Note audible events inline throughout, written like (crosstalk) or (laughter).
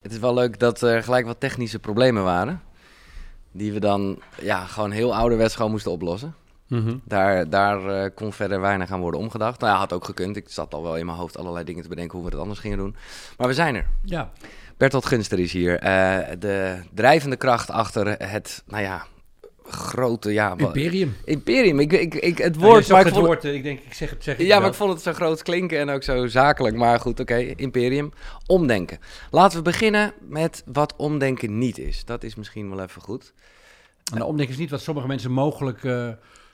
Het is wel leuk dat er gelijk wat technische problemen waren. Die we dan ja, gewoon heel ouderwets gewoon moesten oplossen. Mhm. Daar, daar eh, kon verder weinig aan worden omgedacht. Nou ja, had ook gekund. Ik zat al wel in mijn hoofd allerlei dingen te bedenken hoe we het anders gingen doen. Maar we zijn er. Ja, Bertolt Gunster is hier. eh, de drijvende kracht achter het, nou ja, grote, ja... Imperium. Imperium. Ik, ik, ik, het Ja, woord, je maar ik het vond, woord, eh, ik denk, ik zeg het, zeg het ja, maar wel. ik vond het zo groot klinken en ook zo zakelijk. Maar goed, oké, Imperium. Omdenken. Laten we beginnen met wat omdenken niet is. Dat is misschien wel even goed. En de omdenken is niet wat sommige mensen mogelijk eh,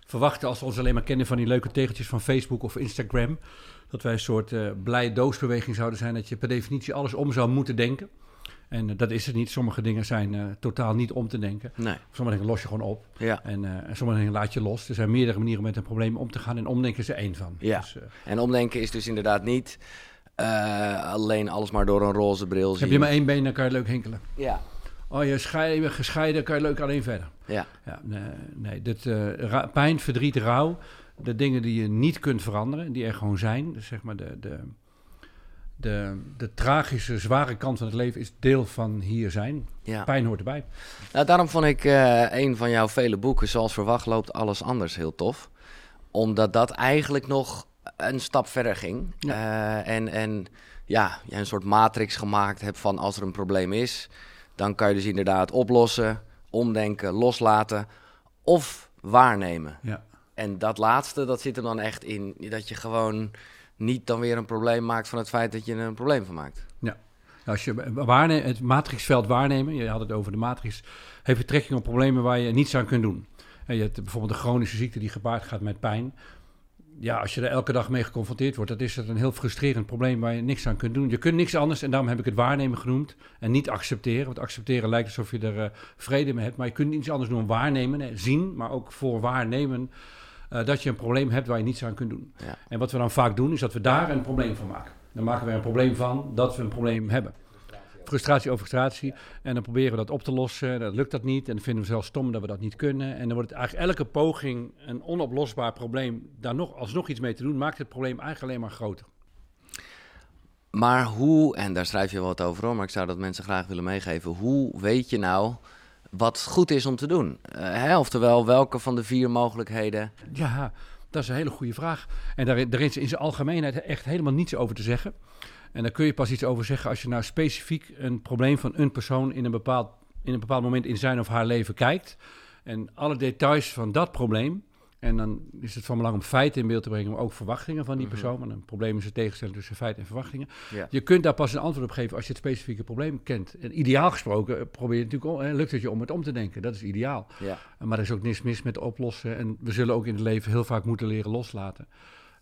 verwachten als ze ons alleen maar kennen van die leuke tegeltjes van Facebook of Instagram. Dat wij een soort eh blije doosbeweging zouden zijn, dat je per definitie alles om zou moeten denken. En eh, dat is het niet. Sommige dingen zijn eh, totaal niet om te denken. Nee. Sommige dingen los je gewoon op. Ja. En, eh, en sommige dingen laat je los. Er zijn meerdere manieren om met een probleem om te gaan. En omdenken is er één van. Ja. Dus, En omdenken is dus inderdaad niet alleen alles maar door een roze bril zien. heb je maar één been, dan kan je leuk hinkelen. Ja. Oh, je schei- bent gescheiden, kan je leuk alleen verder. Ja. Ja, nee, nee dit, pijn, verdriet, rouw, de dingen die je niet kunt veranderen, die er gewoon zijn. Dus zeg maar de, de, de, de tragische, zware kant van het leven is deel van hier zijn. ja. Pijn hoort erbij. Nou, daarom vond ik eh, een van jouw vele boeken, Zoals Verwacht loopt alles anders, heel tof. Omdat dat eigenlijk nog een stap verder ging. Eh, en, en ja, je een soort matrix gemaakt hebt van als er een probleem is, dan kan je dus inderdaad oplossen, omdenken, loslaten of waarnemen. Ja. En dat laatste, dat zit er dan echt in dat je gewoon niet dan weer een probleem maakt van het feit dat je er een probleem van maakt. Als je het matrixveld waarnemen, je had het over de matrix, heeft betrekking op problemen waar je niets aan kunt doen. En je hebt bijvoorbeeld een chronische ziekte die gepaard gaat met pijn. Ja, als je er elke dag mee geconfronteerd wordt, dat is het een heel frustrerend probleem waar je niks aan kunt doen. Je kunt niks anders en daarom heb ik het waarnemen genoemd en niet accepteren. Want accepteren lijkt alsof je er eh, vrede mee hebt, maar je kunt niets anders doen dan waarnemen, zien, maar ook voor waarnemen eh, dat je een probleem hebt waar je niets aan kunt doen. Ja. En wat we dan vaak doen, is dat we daar een probleem van maken. Dan maken we er een probleem van dat we een probleem hebben. Frustratie over frustratie. En dan proberen we dat op te lossen. Dat lukt dat niet. En dan vinden we zelfs stom dat we dat niet kunnen. En dan wordt het eigenlijk elke poging een onoplosbaar probleem. Daar nog, alsnog iets mee te doen, maakt het probleem eigenlijk alleen maar groter. Maar hoe, en daar schrijf je wel wat over hoor, maar ik zou dat mensen graag willen meegeven. Hoe weet je nou wat goed is om te doen? Eh? Oftewel, welke van de vier mogelijkheden? Ja, dat is een hele goede vraag. En daar, daar is in zijn algemeenheid echt helemaal niets over te zeggen. En daar kun je pas iets over zeggen als je nou specifiek een probleem van een persoon in een bepaald, in een bepaald moment in zijn of haar leven kijkt. En alle details van dat probleem. En dan is het van belang om feiten in beeld te brengen, maar ook verwachtingen van die persoon. Want een probleem is een tegenstelling tussen feiten en verwachtingen. Ja. Je kunt daar pas een antwoord op geven als je het specifieke probleem kent. En ideaal gesproken eh, probeer je natuurlijk, eh, lukt het je om het om te denken. Dat is ideaal. Ja. Maar er is ook niks mis met oplossen. En we zullen ook in het leven heel vaak moeten leren loslaten.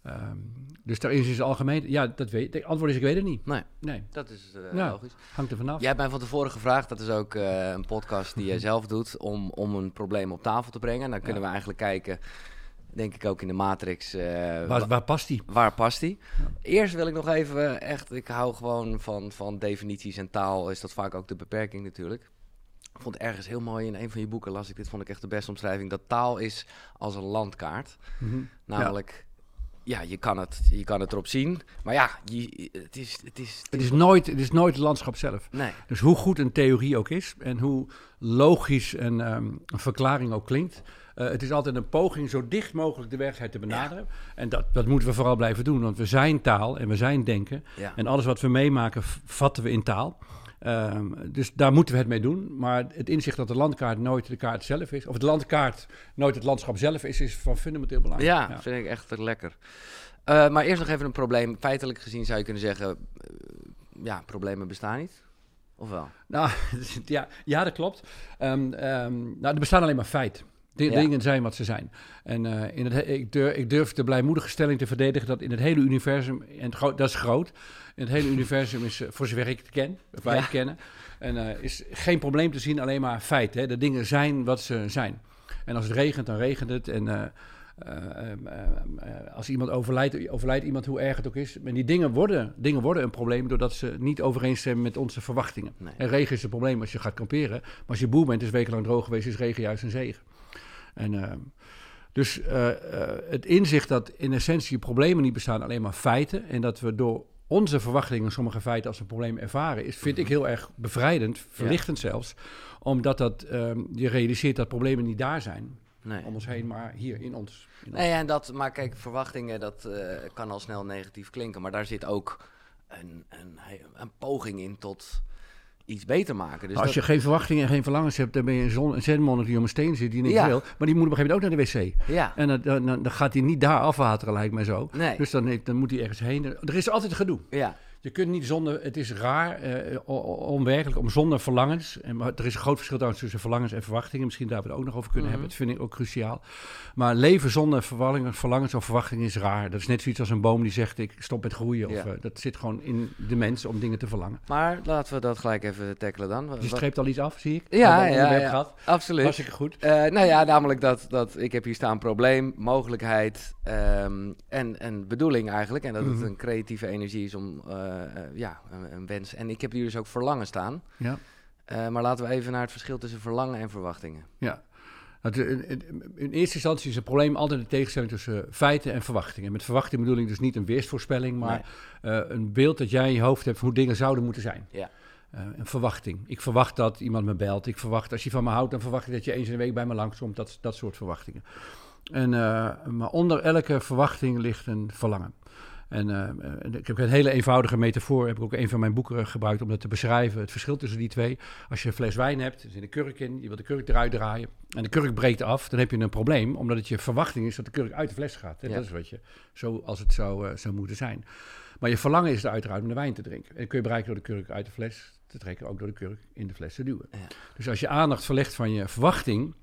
Ehm, dus daar is het algemeen... Ja, dat weet Het antwoord is, ik weet het niet. Nee, Nee, dat is eh, Ja. logisch. hangt er vanaf. Jij hebt mij van tevoren gevraagd, dat is ook eh, een podcast die jij zelf doet, om, om een probleem op tafel te brengen. En dan kunnen we eigenlijk kijken, denk ik ook in de matrix, eh, waar, wa- waar past die? waar past die? Eerst wil ik nog even, echt, ik hou gewoon van, van definities en taal, is dat vaak ook de beperking natuurlijk. Ik vond ergens heel mooi, in een van je boeken las ik, dit vond ik echt de beste omschrijving, dat taal is als een landkaart. Mhm. Namelijk, ja, je, kan het, je kan het erop zien, maar ja, je, het is... Het is, Het is, nooit, het is nooit het landschap zelf. Nee, Dus hoe goed een theorie ook is en hoe logisch een, ehm, een verklaring ook klinkt, eh, het is altijd een poging zo dicht mogelijk de werkelijkheid te benaderen. En dat, dat moeten we vooral blijven doen, want we zijn taal en we zijn denken. ja. En alles wat we meemaken, vatten we in taal. Ehm, dus daar moeten we het mee doen. Maar het inzicht dat de landkaart nooit de kaart zelf is, of de landkaart nooit het landschap zelf is, is van fundamenteel belang. Ja, vind ik echt lekker. Eh, maar eerst nog even een probleem. Feitelijk gezien zou je kunnen zeggen, eh, ja, problemen bestaan niet. Of wel? Nou, (laughs) ja, ja, dat klopt. Ehm, ehm, nou, er bestaan alleen maar feiten. De, Ja. Dingen zijn wat ze zijn. En eh, in het, he- ik, durf, ik durf de blijmoedige stelling te verdedigen dat in het hele universum, en het dat is groot, in het hele universum is, eh, voor zover ik het ken, of wij Ja. het kennen, en, eh, is geen probleem te zien, alleen maar feiten. Hè. De dingen zijn wat ze zijn. En als het regent, dan regent het. En eh, eh, ehm, ehm, eh, als iemand overlijdt, overlijdt iemand hoe erg het ook is. En die dingen worden, dingen worden een probleem doordat ze niet overeenstemmen met onze verwachtingen. Nee. En regen is een probleem als je gaat kamperen. Maar als je boer bent, is wekenlang droog geweest, is regen juist een zegen. En, ehm, dus eh, eh, het inzicht dat in essentie problemen niet bestaan, alleen maar feiten. En dat we door onze verwachtingen sommige feiten als een probleem ervaren, is, vind ik heel erg bevrijdend, verlichtend zelfs. Omdat dat, ehm, je realiseert dat problemen niet daar zijn Nee. om ons heen, maar hier in ons. In ons. Nee, en dat, maar kijk, verwachtingen, dat eh, kan al snel negatief klinken. Maar daar zit ook een, een, een poging in tot iets beter maken. Dus als dat- je geen verwachtingen en geen verlangens hebt, dan ben je een, zon, een zenmonnik die om een steen zit die niks Ja. wil. Maar die moet op een gegeven moment ook naar de wc. Ja, En dan, dan, dan gaat hij niet daar afwateren, lijkt mij zo. nee. Dus dan, dan moet hij ergens heen. Er is altijd gedoe. ja, Je kunt niet zonder, het is raar, eh, onwerkelijk, om zonder verlangens. En, maar er is een groot verschil tussen verlangens en verwachtingen. Misschien daar we het ook nog over kunnen Mhm. hebben. Dat vind ik ook cruciaal. Maar leven zonder verlangens, verlangens of verwachtingen is raar. Dat is net zoiets als een boom die zegt: Ik stop met groeien. Of, Ja. eh, dat zit gewoon in de mens om dingen te verlangen. maar laten we dat gelijk even tackelen dan. Je streept al iets af, zie ik. Ja, ja, ja. gehad. Absoluut. Hartstikke goed. Eh, nou ja, namelijk dat, dat ik heb hier staan probleem, mogelijkheid ehm, en, en bedoeling eigenlijk. En dat het Mhm. een creatieve energie is om, eh, ja, een, een wens. En ik heb hier dus ook verlangen staan. Ja. Eh, maar laten we even naar het verschil tussen verlangen en verwachtingen. Ja. In, eerste instantie is het probleem altijd de tegenstelling tussen feiten en verwachtingen. Met verwachting bedoel ik dus niet een weersvoorspelling, maar eh, een beeld dat jij in je hoofd hebt van hoe dingen zouden moeten zijn. Ja. Eh, een verwachting. Ik verwacht dat iemand me belt. Ik verwacht, als je van me houdt, dan verwacht ik dat je eens in de week bij me langskomt. Dat, dat soort verwachtingen. En, eh, maar onder elke verwachting ligt een verlangen. En eh, eh, ik heb een hele eenvoudige metafoor, heb ik ook een van mijn boeken gebruikt om dat te beschrijven. Het verschil tussen die twee. Als je een fles wijn hebt, er zit een kurk in, je wilt de kurk eruit draaien en de kurk breekt af, dan heb je een probleem, omdat het je verwachting is dat de kurk uit de fles gaat. En Ja. Dat is wat je, zoals het zou, eh, zou moeten zijn. Maar je verlangen is er uiteraard om de wijn te drinken. En dat kun je bereiken door de kurk uit de fles te trekken, ook door de kurk in de fles te duwen. Ja. Dus als je aandacht verlegt van je verwachting,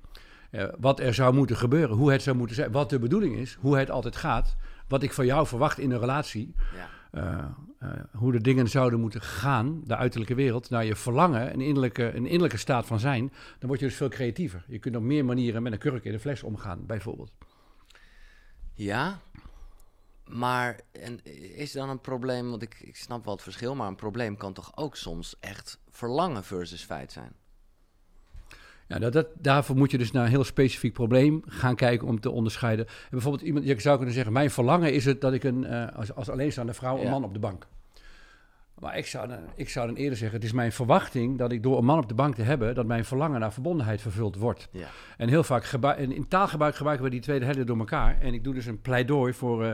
wat er zou moeten gebeuren, hoe het zou moeten zijn, wat de bedoeling is, hoe het altijd gaat, wat ik van jou verwacht in een relatie, Ja. eh, eh, hoe de dingen zouden moeten gaan, de uiterlijke wereld, naar je verlangen, een innerlijke, een innerlijke staat van zijn, dan word je dus veel creatiever. Je kunt op meer manieren met een kurk in een fles omgaan, bijvoorbeeld. Ja, maar en is dan een probleem, want ik, ik snap wel het verschil, maar een probleem kan toch ook soms echt verlangen versus feit zijn? Ja, dat, dat, daarvoor moet je dus naar een heel specifiek probleem gaan kijken om te onderscheiden. En bijvoorbeeld iemand, je zou kunnen zeggen, mijn verlangen is het dat ik een, eh, als, als alleenstaande vrouw een Ja. man op de bank. Maar ik zou, dan, ik zou dan eerder zeggen, het is mijn verwachting dat ik door een man op de bank te hebben, dat mijn verlangen naar verbondenheid vervuld wordt. Ja. En heel vaak, in, in taalgebruik gebruiken we die twee helden door elkaar. En ik doe dus een pleidooi voor eh,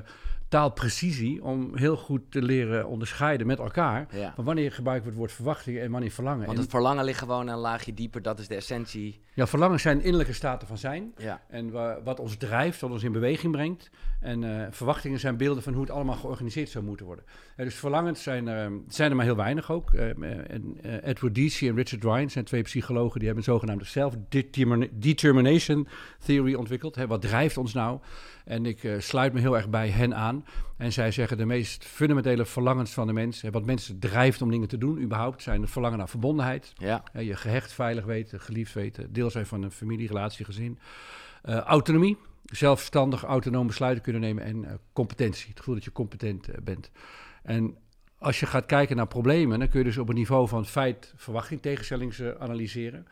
taalprecisie, om heel goed te leren onderscheiden met elkaar. ja. Maar wanneer gebruiken we het woord verwachting en wanneer verlangen? Want het verlangen ligt gewoon een laagje dieper, dat is de essentie. ja, verlangen zijn innerlijke staten van zijn. Ja, En wa- wat ons drijft, wat ons in beweging brengt. En eh, verwachtingen zijn beelden van hoe het allemaal georganiseerd zou moeten worden. Eh, dus verlangens zijn er, zijn er maar heel weinig ook. Eh, en, Edward Deci en Richard Ryan zijn twee psychologen die hebben een zogenaamde self-determination theory ontwikkeld. Hè, wat drijft ons nou? En ik eh, sluit me heel erg bij hen aan. En zij zeggen de meest fundamentele verlangens van de mens, wat mensen drijft om dingen te doen überhaupt, zijn het verlangen naar verbondenheid. ja, je gehecht, veilig weten, geliefd weten, deel zijn van een familie, relatie, gezin. Eh, autonomie, zelfstandig, autonoom besluiten kunnen nemen en eh, competentie. Het gevoel dat je competent bent. En als je gaat kijken naar problemen, dan kun je dus op het niveau van feit, verwachting, tegenstellings eh, analyseren.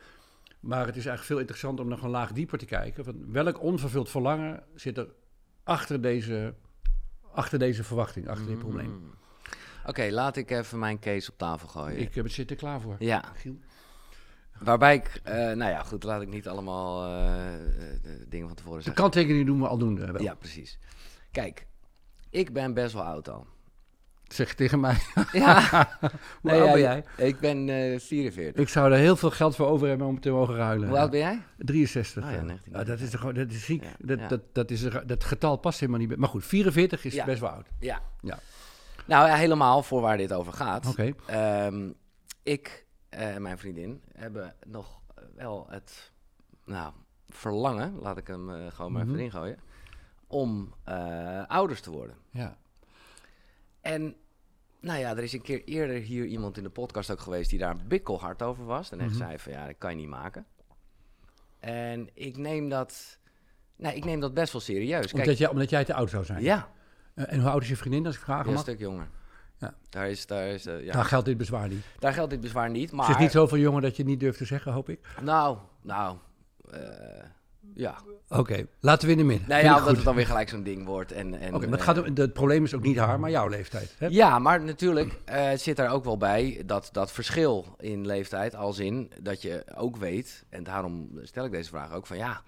Maar het is eigenlijk veel interessanter om nog een laag dieper te kijken. Van welk onvervuld verlangen zit er achter deze, achter deze verwachting, achter dit probleem? Mm. Oké, laat ik even mijn case op tafel gooien. Ik heb het zitten klaar voor. Ja, Giel? waarbij ik, eh, nou ja, goed, laat ik niet allemaal eh, de dingen van tevoren De zeggen. kanttekening doen we al doen. wel. Ja, precies. Kijk, ik ben best wel oud al. Zeg tegen mij. Ja, (laughs) Hoe Nee, oud ben jij? ik ben eh 44. Ik zou er heel veel geld voor over hebben om te mogen ruilen. Hoe oud ben jij? 63. Oh ja, ja. 19. Ah, dat is gewoon, dat is ziek. Ja, Dat, ja. Dat, dat, is, dat getal past helemaal niet. Maar goed, 44 is best wel oud. Ja. Ja. Nou ja, helemaal voor waar dit over gaat. Oké. Ehm, ik en mijn vriendin hebben nog wel het nou, verlangen, laat ik hem eh, gewoon maar Mhm. even ingooien, om eh, ouders te worden. Ja. En nou ja, er is een keer eerder hier iemand in de podcast ook geweest die daar bikkelhard over was. En echt Mhm. zei van ja, dat kan je niet maken. En ik neem dat, nou, ik neem dat best wel serieus. Kijk, Omdat, jij, omdat jij te oud zou zijn. ja, Eh, en hoe oud is je vriendin, als ik vragen een stuk jonger. Ja. Daar, is, daar, is, eh, ja. Daar geldt dit bezwaar niet. daar geldt dit bezwaar niet. Maar Ze is niet zoveel jonger dat je niet durft te zeggen, hoop ik. Nou, nou, eh, Ja. Oké, laten we in de midden. Nou ja, omdat goed. het dan weer gelijk zo'n ding wordt. En, en, Oké, maar het, eh, gaat, om- het probleem is ook niet haar, maar jouw leeftijd. Hè? Ja, maar natuurlijk eh, zit daar ook wel bij dat, dat verschil in leeftijd. Als in dat je ook weet, en daarom stel ik deze vraag ook van ja,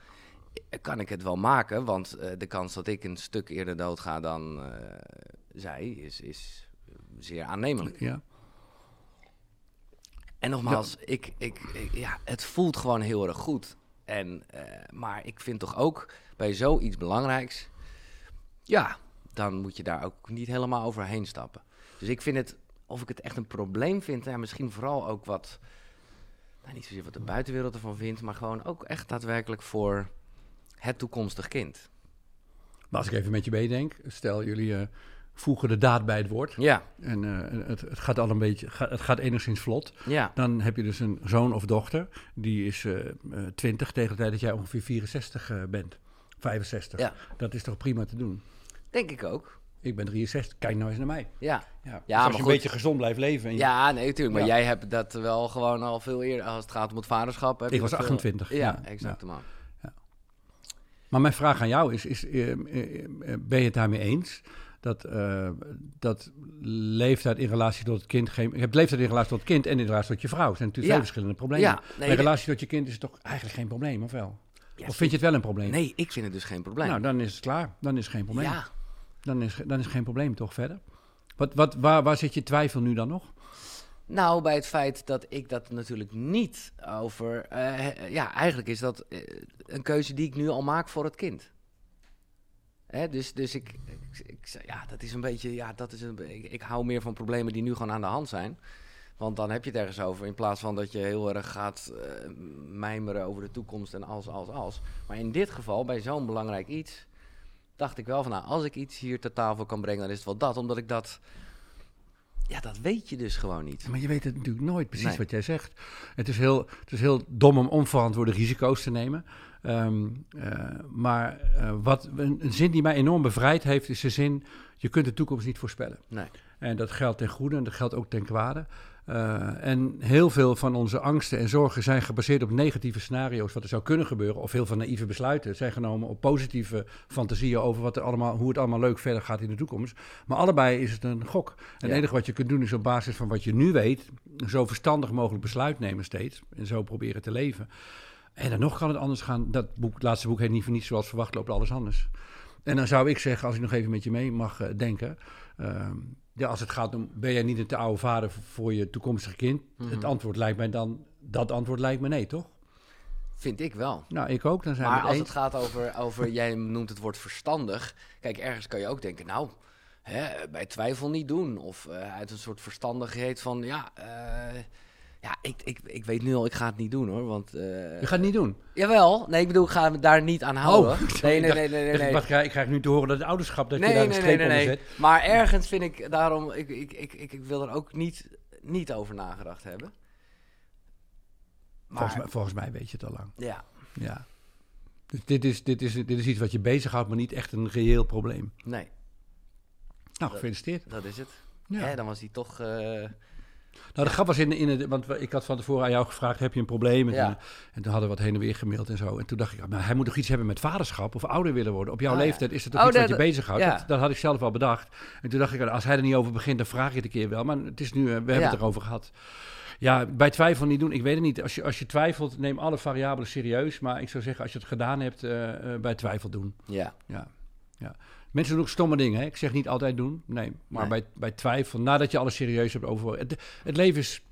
kan ik het wel maken? Want eh, de kans dat ik een stuk eerder doodga dan zij is, is zeer aannemelijk. Ja. En nogmaals, ik, ik, ik- ja, het voelt gewoon heel erg goed. En, eh, maar ik vind toch ook bij zoiets belangrijks, ja, dan moet je daar ook niet helemaal overheen stappen. Dus ik vind het, of ik het echt een probleem vind, ja, misschien vooral ook wat, nou, niet zozeer wat de buitenwereld ervan vindt, maar gewoon ook echt daadwerkelijk voor het toekomstig kind. Maar als ik even met je meedenk, stel jullie eh, voegen de daad bij het woord. Ja, En eh, het, het gaat al een beetje, het gaat enigszins vlot. ja, Dan heb je dus een zoon of dochter, die is eh eh, 20 tegen de tijd dat jij ongeveer 64 eh, bent. 65. Ja. Dat is toch prima te doen. denk ik ook. Ik ben 63, kijk nou eens naar mij. Ja, Ja, dus maar als je een goed. beetje gezond blijft leven. En je- ja nee, natuurlijk. Maar Ja. jij hebt dat wel gewoon al veel eerder, als het gaat om het vaderschap. heb Ik was dat veel- 28, Ja, ja. exact, man. Maar mijn vraag aan jou is, is eh, eh, eh, ben je het daarmee eens? Dat, eh, dat leeftijd in relatie tot het kind geen... Je hebt leeftijd in relatie tot het kind en in relatie tot je vrouw. Dat zijn natuurlijk Ja. twee verschillende problemen. Ja, nee, in relatie tot je kind is het toch eigenlijk geen probleem, of wel? Ja, of vind je het wel een probleem? Nee, ik vind het dus geen probleem. Nou, dan is het klaar. Dan is het geen probleem. ja, Dan, is, dan is geen probleem, toch verder? Wat, wat, waar, waar zit je twijfel nu dan nog? nou, bij het feit dat ik dat natuurlijk niet over... eh, ja, eigenlijk is dat eh, een keuze die ik nu al maak voor het kind. Hè, dus dus ik, ik, ja, dat is een beetje... Ja, dat is een, ik, ik hou meer van problemen die nu gewoon aan de hand zijn. Want dan heb je het ergens over. In plaats van dat je heel erg gaat eh, mijmeren over de toekomst en als, als, als. Maar in dit geval, bij zo'n belangrijk iets... dacht ik wel van, nou, als ik iets hier ter tafel kan brengen... dan is het wel dat, omdat ik dat... Ja, dat weet je dus gewoon niet. Maar je weet het natuurlijk nooit precies Nee. wat jij zegt. Het is, heel, het is heel dom om onverantwoorde risico's te nemen. Ehm, eh, maar eh, wat, een, een zin die mij enorm bevrijd heeft, is de zin... je kunt de toekomst niet voorspellen. Nee. En dat geldt ten goede en dat geldt ook ten kwade. Eh, en heel veel van onze angsten en zorgen zijn gebaseerd op negatieve scenario's, wat er zou kunnen gebeuren. Of heel veel naïeve besluiten zijn genomen op positieve fantasieën over wat er allemaal, hoe het allemaal leuk verder gaat in de toekomst. Maar allebei is het een gok. En het enige wat je kunt doen is op basis van wat je nu weet, zo verstandig mogelijk besluit nemen steeds. En zo proberen te leven. En dan nog kan het anders gaan. Dat boek, het laatste boek heet niet voor niets zoals verwacht loopt alles anders. En dan zou ik zeggen, als ik nog even met je mee mag eh, denken. ehm, ja, als het gaat om, ben jij niet een te oude vader voor- je toekomstige kind? Mhm. Het antwoord lijkt mij dan, dat antwoord lijkt me nee, toch? Vind ik wel. Nou, ik ook, dan zijn Maar als het gaat over, over, (laughs) jij noemt het woord verstandig. Kijk, ergens kan je ook denken, nou, hè, bij twijfel niet doen. Of eh, uit een soort verstandigheid van, ja, eh, ja ik, ik, ik weet nu al, ik ga het niet doen hoor. Want, eh, Je gaat het niet doen. Jawel, nee, ik bedoel, ik ga me daar niet aan houden. Oh, (laughs) nee, nee, nee, nee, nee. Wat krijg, ik krijg nu te horen dat het ouderschap, dat Nee, je daar nee, een streep nee, nee. onder zet. Maar ergens vind ik daarom, ik, ik, ik, ik, ik wil er ook niet, niet over nagedacht hebben. Maar, Volgens, mij, volgens mij weet je het al lang. ja, Ja. Dus dit is, dit, is, dit is iets wat je bezighoudt, maar niet echt een reëel probleem. nee, Nou, gefeliciteerd. dat is het. Ja. Hè, dan was hij toch... eh, Nou, de grap was in, in het, want ik had van tevoren aan jou gevraagd, heb je een probleem? En, Ja. toen, en toen hadden we wat heen en weer gemaild en zo. En toen dacht ik, maar hij moet toch iets hebben met vaderschap of ouder willen worden. Op jouw Ah, ja. leeftijd is het toch Oh, iets wat je bezighoudt? ja. Dat, dat had ik zelf al bedacht. En toen dacht ik, als hij er niet over begint, dan vraag je het een keer wel. Maar het is nu, eh, we hebben Ja. het erover gehad. Ja, bij twijfel niet doen. Ik weet het niet. Als je, als je twijfelt, neem alle variabelen serieus. Maar ik zou zeggen, als je het gedaan hebt, eh, eh, bij twijfel doen. ja. Ja, ja. Mensen doen ook stomme dingen. Hè? Ik zeg niet altijd doen. Nee, maar Nee. Bij, bij twijfel, nadat je alles serieus hebt over... Het, het leven is...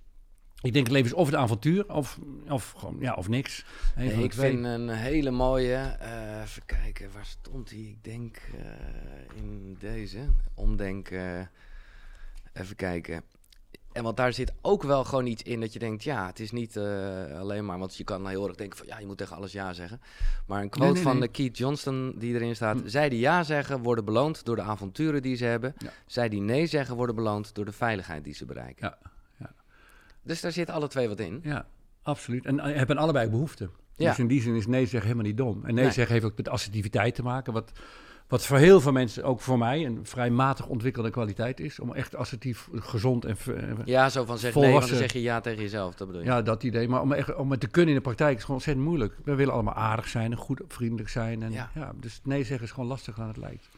Ik denk het leven is of het avontuur of, of, gewoon, ja, of niks. Ik vind een hele mooie. eh, even kijken, waar stond hij? Ik denk eh, in deze. Omdenken. even kijken. En want daar zit ook wel gewoon iets in dat je denkt, ja, het is niet eh, alleen maar, want je kan heel erg denken van, ja, je moet tegen alles ja zeggen. Maar een quote nee, van nee. de Keith Johnston die erin staat, Hm. zij die ja zeggen worden beloond door de avonturen die ze hebben. Ja. Zij die nee zeggen worden beloond door de veiligheid die ze bereiken. Ja, ja. Dus daar zit alle twee wat in. Ja, absoluut. En eh, hebben allebei behoeften. Ja. Dus in die zin is nee zeggen helemaal niet dom. En nee, Nee. zeggen heeft ook met assertiviteit te maken. Wat, wat voor heel veel mensen, ook voor mij, een vrij matig ontwikkelde kwaliteit is. Om echt assertief, gezond en Ja, zo van zeg nee, dan zeg je ja tegen jezelf, dat bedoel je. Ja, dat idee. Maar om, echt, om het te kunnen in de praktijk is gewoon ontzettend moeilijk. We willen allemaal aardig zijn en goed, vriendelijk zijn. En, ja. dus nee zeggen is gewoon lastiger dan het lijkt.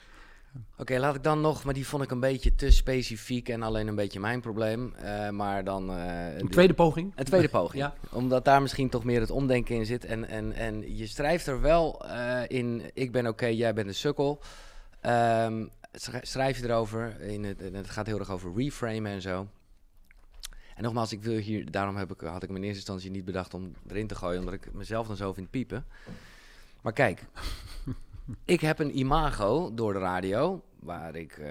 Oké, laat ik dan nog, maar die vond ik een beetje te specifiek en alleen een beetje mijn probleem. Uh, maar dan. Uh, een tweede poging? Een tweede poging. (laughs) ja. Omdat daar misschien toch meer het omdenken in zit. En, en, en je schrijft er wel uh, in: ik ben oké, jij bent een sukkel. Um, schrijf je erover. In het, het gaat heel erg over reframen en zo. En nogmaals, ik wil hier, daarom heb ik, had ik me in eerste instantie niet bedacht om erin te gooien, omdat ik mezelf dan zo vind piepen. Maar kijk, (laughs) ik heb een imago door de radio, waar ik, uh,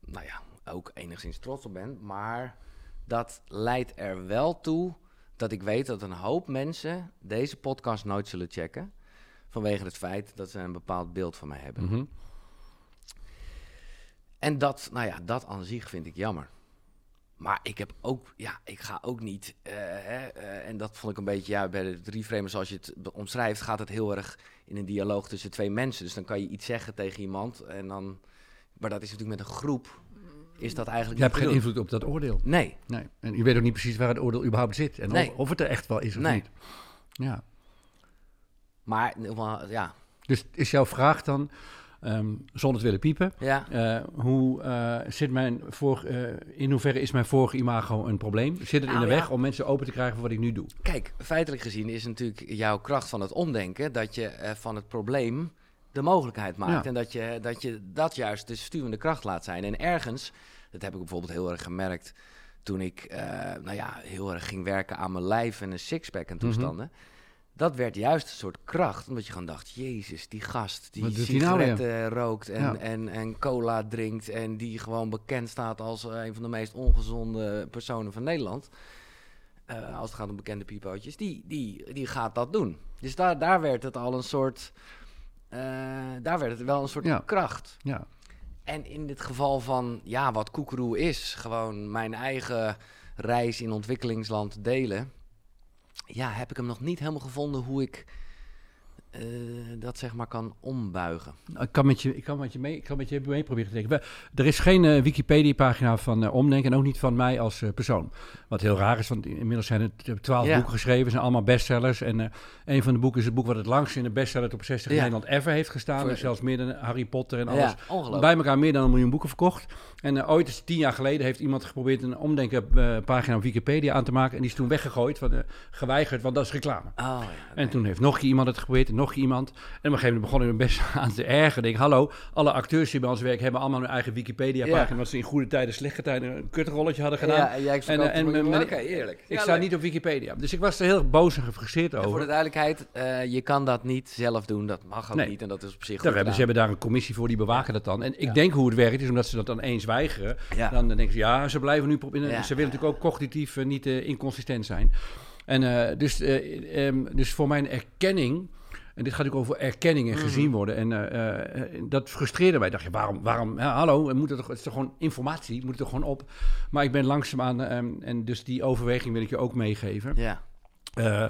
nou ja, ook enigszins trots op ben. Maar dat leidt er wel toe dat ik weet dat een hoop mensen deze podcast nooit zullen checken. Vanwege het feit dat ze een bepaald beeld van mij hebben. Mhm. En dat, nou ja, dat aan zich vind ik jammer. Maar ik heb ook, ja, ik ga ook niet. Uh, hè, uh, en dat vond ik een beetje, ja, bij de drie frames zoals je het omschrijft, gaat het heel erg in een dialoog tussen twee mensen. Dus dan kan je iets zeggen tegen iemand en dan. Maar dat is natuurlijk met een groep. Is dat eigenlijk. Je hebt geen invloed op dat oordeel. Nee. nee. En je weet ook niet precies waar het oordeel überhaupt zit. En nee. of, of, het er echt wel is of nee. niet. Ja. Maar, ja. Dus is jouw vraag dan Um, zonder te willen piepen. Ja. Uh, hoe uh, zit mijn voor, uh, in hoeverre is mijn vorige imago een probleem? Zit het in nou de weg om mensen open te krijgen voor wat ik nu doe? Kijk, feitelijk gezien is natuurlijk jouw kracht van het omdenken dat je van het probleem de mogelijkheid maakt. En dat je, dat je dat juist de stuwende kracht laat zijn. En ergens, dat heb ik bijvoorbeeld heel erg gemerkt toen ik nou ja, heel erg ging werken aan mijn lijf en een sixpack en mhm. toestanden dat werd juist een soort kracht. Omdat je gewoon dacht, jezus, die gast die nou sigaretten rookt en, en, en cola drinkt... en die gewoon bekend staat als eh, een van de meest ongezonde personen van Nederland... Uh, als het gaat om bekende piepootjes, die, die, die gaat dat doen. Dus daar, daar werd het al een soort... Uh, daar werd het wel een soort kracht. Ja. En in dit geval van, ja, wat koekeroe is... gewoon mijn eigen reis in ontwikkelingsland delen ja, heb ik hem nog niet helemaal gevonden hoe ik uh, dat zeg maar kan ombuigen. Ik kan met je, ik kan met je, mee, ik kan met je mee proberen te denken. Er is geen uh, Wikipedia-pagina van uh, Omdenken en ook niet van mij als persoon. Wat heel raar is, want inmiddels zijn er twaalf boeken geschreven, zijn allemaal bestsellers. En een van de boeken is het boek wat het langst in de bestseller op 60 in Nederland ever heeft gestaan. Voor... Zelfs meer dan Harry Potter en alles. Bij elkaar meer dan een miljoen boeken verkocht. En ooit, is tien jaar geleden, heeft iemand geprobeerd een Omdenken-pagina op Wikipedia aan te maken. En die is toen weggegooid, van, geweigerd, want dat is reclame. Oh, en toen heeft nog iemand het geprobeerd nog iemand. En op een gegeven moment begon ik me best (laughs) aan te ergeren. Denk, hallo, alle acteurs die bij ons werken hebben allemaal hun eigen Wikipedia-pagina. Ja. Wat ze in goede tijden, slechte tijden een kutrolletje hadden gedaan. Ja, en, en, en, en eerlijk. Ik sta niet op Wikipedia. Dus ik was er heel boos en gefrustreerd over. voor de duidelijkheid, uh, je kan dat niet zelf doen. Dat mag ook niet. En dat is op zich goed hebben, Ze hebben daar een commissie voor, die bewaken dat dan. En ik denk hoe het werkt is, omdat ze dat dan eens weigeren. Dan denken ze, ja, ze blijven nu... Ze willen natuurlijk ook cognitief uh, niet uh, inconsistent zijn. En uh, dus, uh, um, dus voor mijn erkenning en dit gaat ook over erkenning en gezien mhm. worden. En uh, dat frustreerde mij. Dacht, je, waarom, waarom ja, hallo, moet het, toch, het is toch gewoon informatie, moet het toch gewoon op. Maar ik ben langzaamaan, um, en dus die overweging wil ik je ook meegeven. Ja. Uh,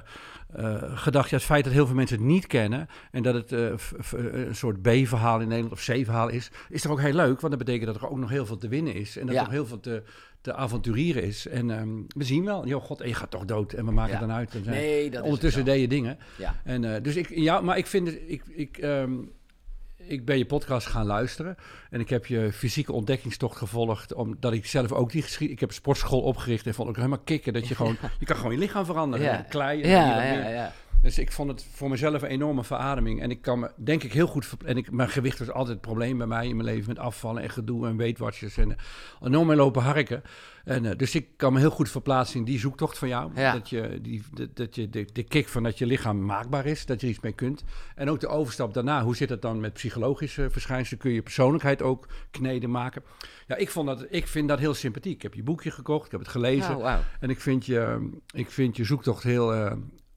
uh, gedacht, ja, het feit dat heel veel mensen het niet kennen en dat het uh, een soort B-verhaal in Nederland of C-verhaal is, is toch ook heel leuk, want dat betekent dat er ook nog heel veel te winnen is en dat er nog heel veel te, te avontureren is. En um, we zien wel, joh, god, je gaat toch dood en we maken ja. het dan uit. En nee, dat ondertussen deed je dingen. Ja. En, uh, dus ik, ja, maar ik vind het, ik, ik, um, ik ben je podcast gaan luisteren en ik heb je fysieke ontdekkingstocht gevolgd, omdat ik zelf ook die geschiedenis... Ik heb een sportschool opgericht en vond ik helemaal kicken dat je (laughs) gewoon... je kan gewoon je lichaam veranderen, ja. kleien. Ja, ja, ja. Dus ik vond het voor mezelf een enorme verademing. En ik kan me, denk ik, heel goed... En ik, mijn gewicht was altijd het probleem bij mij in mijn leven... met afvallen en gedoe en weetwatches en uh, enorm mee lopen harken. En, uh, dus ik kan me heel goed verplaatsen in die zoektocht van jou. Ja. Dat je, die, dat, dat je de, de kick van dat je lichaam maakbaar is, dat je er iets mee kunt. En ook de overstap daarna, hoe zit het dan met psychologische verschijnselen? Kun je persoonlijkheid ook kneden maken? Ja, ik, vond dat, ik vind dat heel sympathiek. Ik heb je boekje gekocht, ik heb het gelezen. Oh, wow. En ik vind je, ik vind je zoektocht heel... Uh,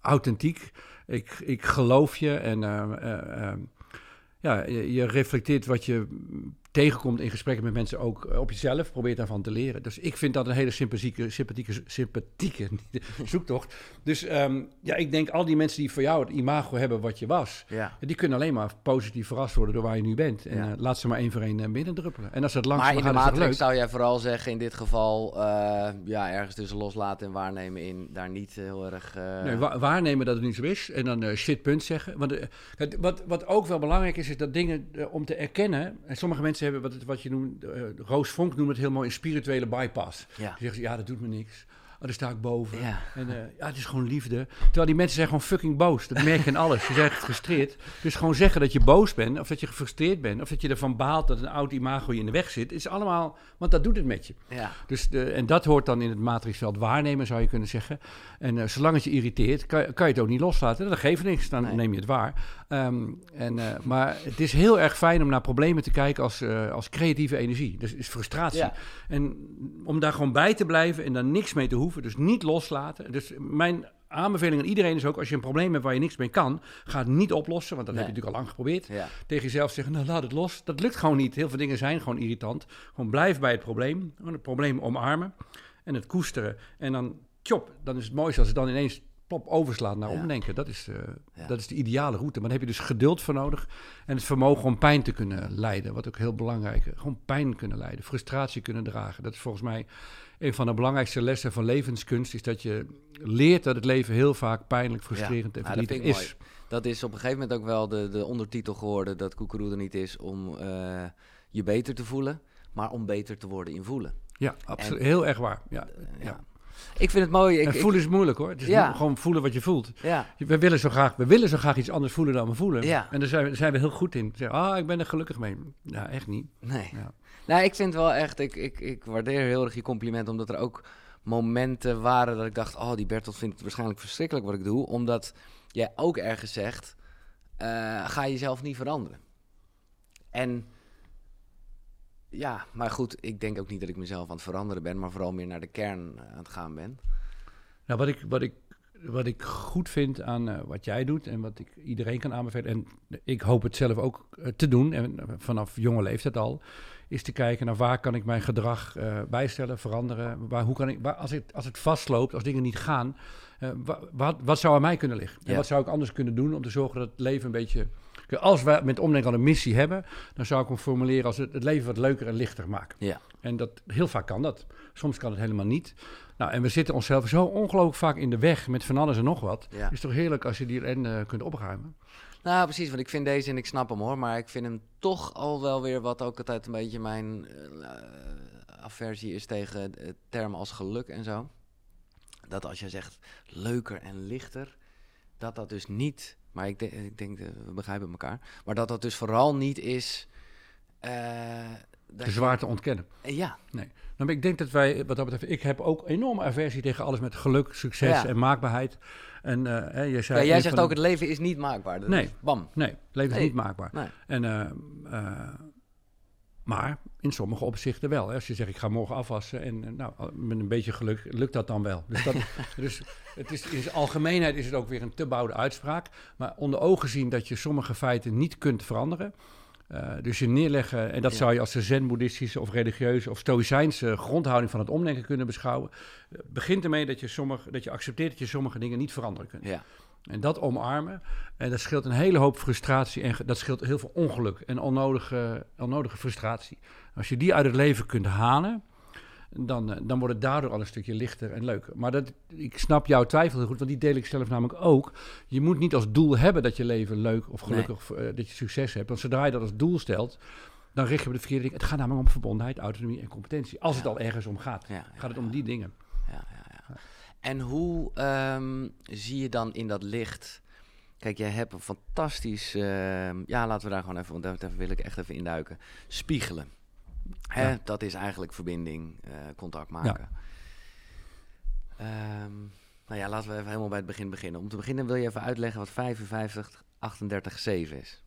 authentiek. Ik, ik geloof je en uh, uh, ja, je, je, reflecteert wat je tegenkomt in gesprekken met mensen ook eh, op jezelf. Probeer daarvan te leren. Dus ik vind dat een hele sympathieke, sympathieke, sympathieke (laughs) zoektocht. Dus ehm, ja, ik denk al die mensen die voor jou het imago hebben wat je was, Ja. die kunnen alleen maar positief verrast worden door waar je nu bent. En Ja. eh, laat ze maar één voor één uh, binnendruppelen. En als dat Maar langzaam in de gaat, matrix zou jij vooral zeggen in dit geval, eh, ja, ergens tussen loslaten en waarnemen in, daar niet heel erg... eh, Nee, wa- waarnemen dat het niet zo is. En dan eh shit punt zeggen. Want, eh, het- wat, wat ook wel belangrijk is, is dat dingen eh, om te erkennen. En sommige mensen hebben wat, het- wat je noemt, eh, Roos Vonk noemt het heel mooi een spirituele bypass. ja. Die zegt, ja, dat doet me niks. Oh, daar sta ik boven. Ja. En eh, ja, het is gewoon liefde. Terwijl die mensen zijn gewoon fucking boos. Dat merk je in alles. Ze zijn gefrustreerd. Dus gewoon zeggen dat je boos bent, of dat je gefrustreerd bent, of dat je ervan baalt dat een oud imago je in de weg zit, is allemaal, want dat doet het met je. Ja. Dus de, en dat hoort dan in het matrixveld waarnemen, zou je kunnen zeggen. En eh, zolang het je irriteert, kan, kan je het ook niet loslaten. Dat geeft niks, dan Nee. neem je het waar. Ehm, en, eh, maar het is heel erg fijn om naar problemen te kijken als, als creatieve energie. Dus is frustratie. Ja. En om daar gewoon bij te blijven en daar niks mee te hoeven. Dus niet loslaten. Dus mijn aanbeveling aan iedereen is ook... als je een probleem hebt waar je niks mee kan... ga het niet oplossen, want dat Nee. heb je natuurlijk al lang geprobeerd Ja. tegen jezelf zeggen, nou laat het los. Dat lukt gewoon niet. Heel veel dingen zijn gewoon irritant. Gewoon blijf bij het probleem. Gewoon het probleem omarmen en het koesteren. En dan, tjop, dan is het mooiste als het dan ineens plop overslaat naar Ja. omdenken. Dat is, eh, Ja. dat is de ideale route. Maar daar heb je dus geduld voor nodig. En het vermogen om pijn te kunnen leiden. Wat ook heel belangrijk is. Gewoon pijn kunnen leiden. Frustratie kunnen dragen. Dat is volgens mij een van de belangrijkste lessen van levenskunst. Is dat je leert dat het leven heel vaak pijnlijk, frustrerend Ja, en dat vind verdrietig ik is. mooi. Dat is op een gegeven moment ook wel de, de ondertitel geworden dat Koekeroe er niet is om eh, je beter te voelen, maar om beter te worden in voelen. Ja, absoluut. Heel erg waar. Ja, Ja. ja. Ik vind het mooi. Ik, en ik- voelen is moeilijk hoor. Het is Ja. gewoon voelen wat je voelt. ja, We willen, zo graag, we willen zo graag iets anders voelen dan we voelen. Ja. En daar zijn we, daar zijn we heel goed in. Zeggen, ah, ik ben er gelukkig mee. Ja, echt niet. nee. Ja. Nou, ik vind wel echt, ik, ik, ik waardeer heel erg je compliment, omdat er ook momenten waren dat ik dacht, oh, die Bertolt vindt het waarschijnlijk verschrikkelijk wat ik doe, omdat jij ook ergens zegt, eh, ga jezelf niet veranderen. En ja, maar goed, ik denk ook niet dat ik mezelf aan het veranderen ben, maar vooral meer naar de kern eh, aan het gaan ben. Nou, wat ik, wat ik, wat ik goed vind aan eh, wat jij doet en wat ik iedereen kan aanbevelen, en ik hoop het zelf ook te doen, en vanaf jonge leeftijd al, is te kijken naar waar kan ik mijn gedrag eh, bijstellen, veranderen. Waar, hoe kan ik, waar, als, het, als het vastloopt, als dingen niet gaan, eh, wa- wat, wat zou aan mij kunnen liggen? En wat zou ik anders kunnen doen om te zorgen dat het leven een beetje... Als we met omdenken aan een missie hebben, dan zou ik hem formuleren als het, het leven wat leuker en lichter maken. Ja. En dat, heel vaak kan dat. Soms kan het helemaal niet. Nou, en we zitten onszelf zo ongelooflijk vaak in de weg met van alles en nog wat. Ja. Is toch heerlijk als je die ellende kunt opruimen? Nou, precies, want ik vind deze en ik snap hem hoor, maar ik vind hem toch al wel weer wat ook altijd een beetje mijn eh, aversie is tegen het term als geluk en zo. Dat als je zegt leuker en lichter, dat dat dus niet, maar ik, denk ik denk, eh, we begrijpen elkaar, maar dat dat dus vooral niet is... eh, Te zwaar te ontkennen. Ja, Nou, maar ik denk dat wij, wat dat betreft, ik heb ook enorme aversie tegen alles met geluk, succes Ja. en maakbaarheid. En eh, hè, jij zei ja jij zegt ook het leven is niet maakbaar. Nee. bam. Nee, het leven is Nee. niet maakbaar. Nee. En, eh, eh, maar in sommige opzichten wel. Hè. Als je zegt, ik ga morgen afwassen en nou, met een beetje geluk lukt dat dan wel. Dus, dat, (laughs) dus het is, in zijn algemeenheid is het ook weer een te bouwde uitspraak. Maar onder ogen zien dat je sommige feiten niet kunt veranderen. Eh, dus je neerleggen, en dat Ja. zou je als de zen-boeddhistische of religieuze of stoïcijnse grondhouding van het omdenken kunnen beschouwen. Eh, begint ermee dat je, sommige, dat je accepteert dat je sommige dingen niet veranderen kunt. Ja. En dat omarmen, en dat scheelt een hele hoop frustratie en dat scheelt heel veel ongeluk en onnodige, onnodige frustratie. Als je die uit het leven kunt halen, dan, eh, dan wordt het daardoor al een stukje lichter en leuker. Maar dat, ik snap jouw twijfel heel goed, want die deel ik zelf namelijk ook. Je moet niet als doel hebben dat je leven leuk of gelukkig, of, eh, dat je succes hebt. Want zodra je dat als doel stelt, dan richt je op de verkeerde dingen. Het gaat namelijk om verbondenheid, autonomie en competentie. Als het al ergens om gaat, Ja, ja, gaat het om die dingen. ja, ja, ja. En hoe ehm, zie je dan in dat licht? Kijk, jij hebt een fantastisch. ehm, ja, laten we daar gewoon even, want daar, daar wil ik echt even induiken. Spiegelen. Hè, Ja. Dat is eigenlijk verbinding, eh, contact maken. Ehm, nou ja, laten we even helemaal bij het begin beginnen. Om te beginnen wil je even uitleggen wat 55, 38, 7 is.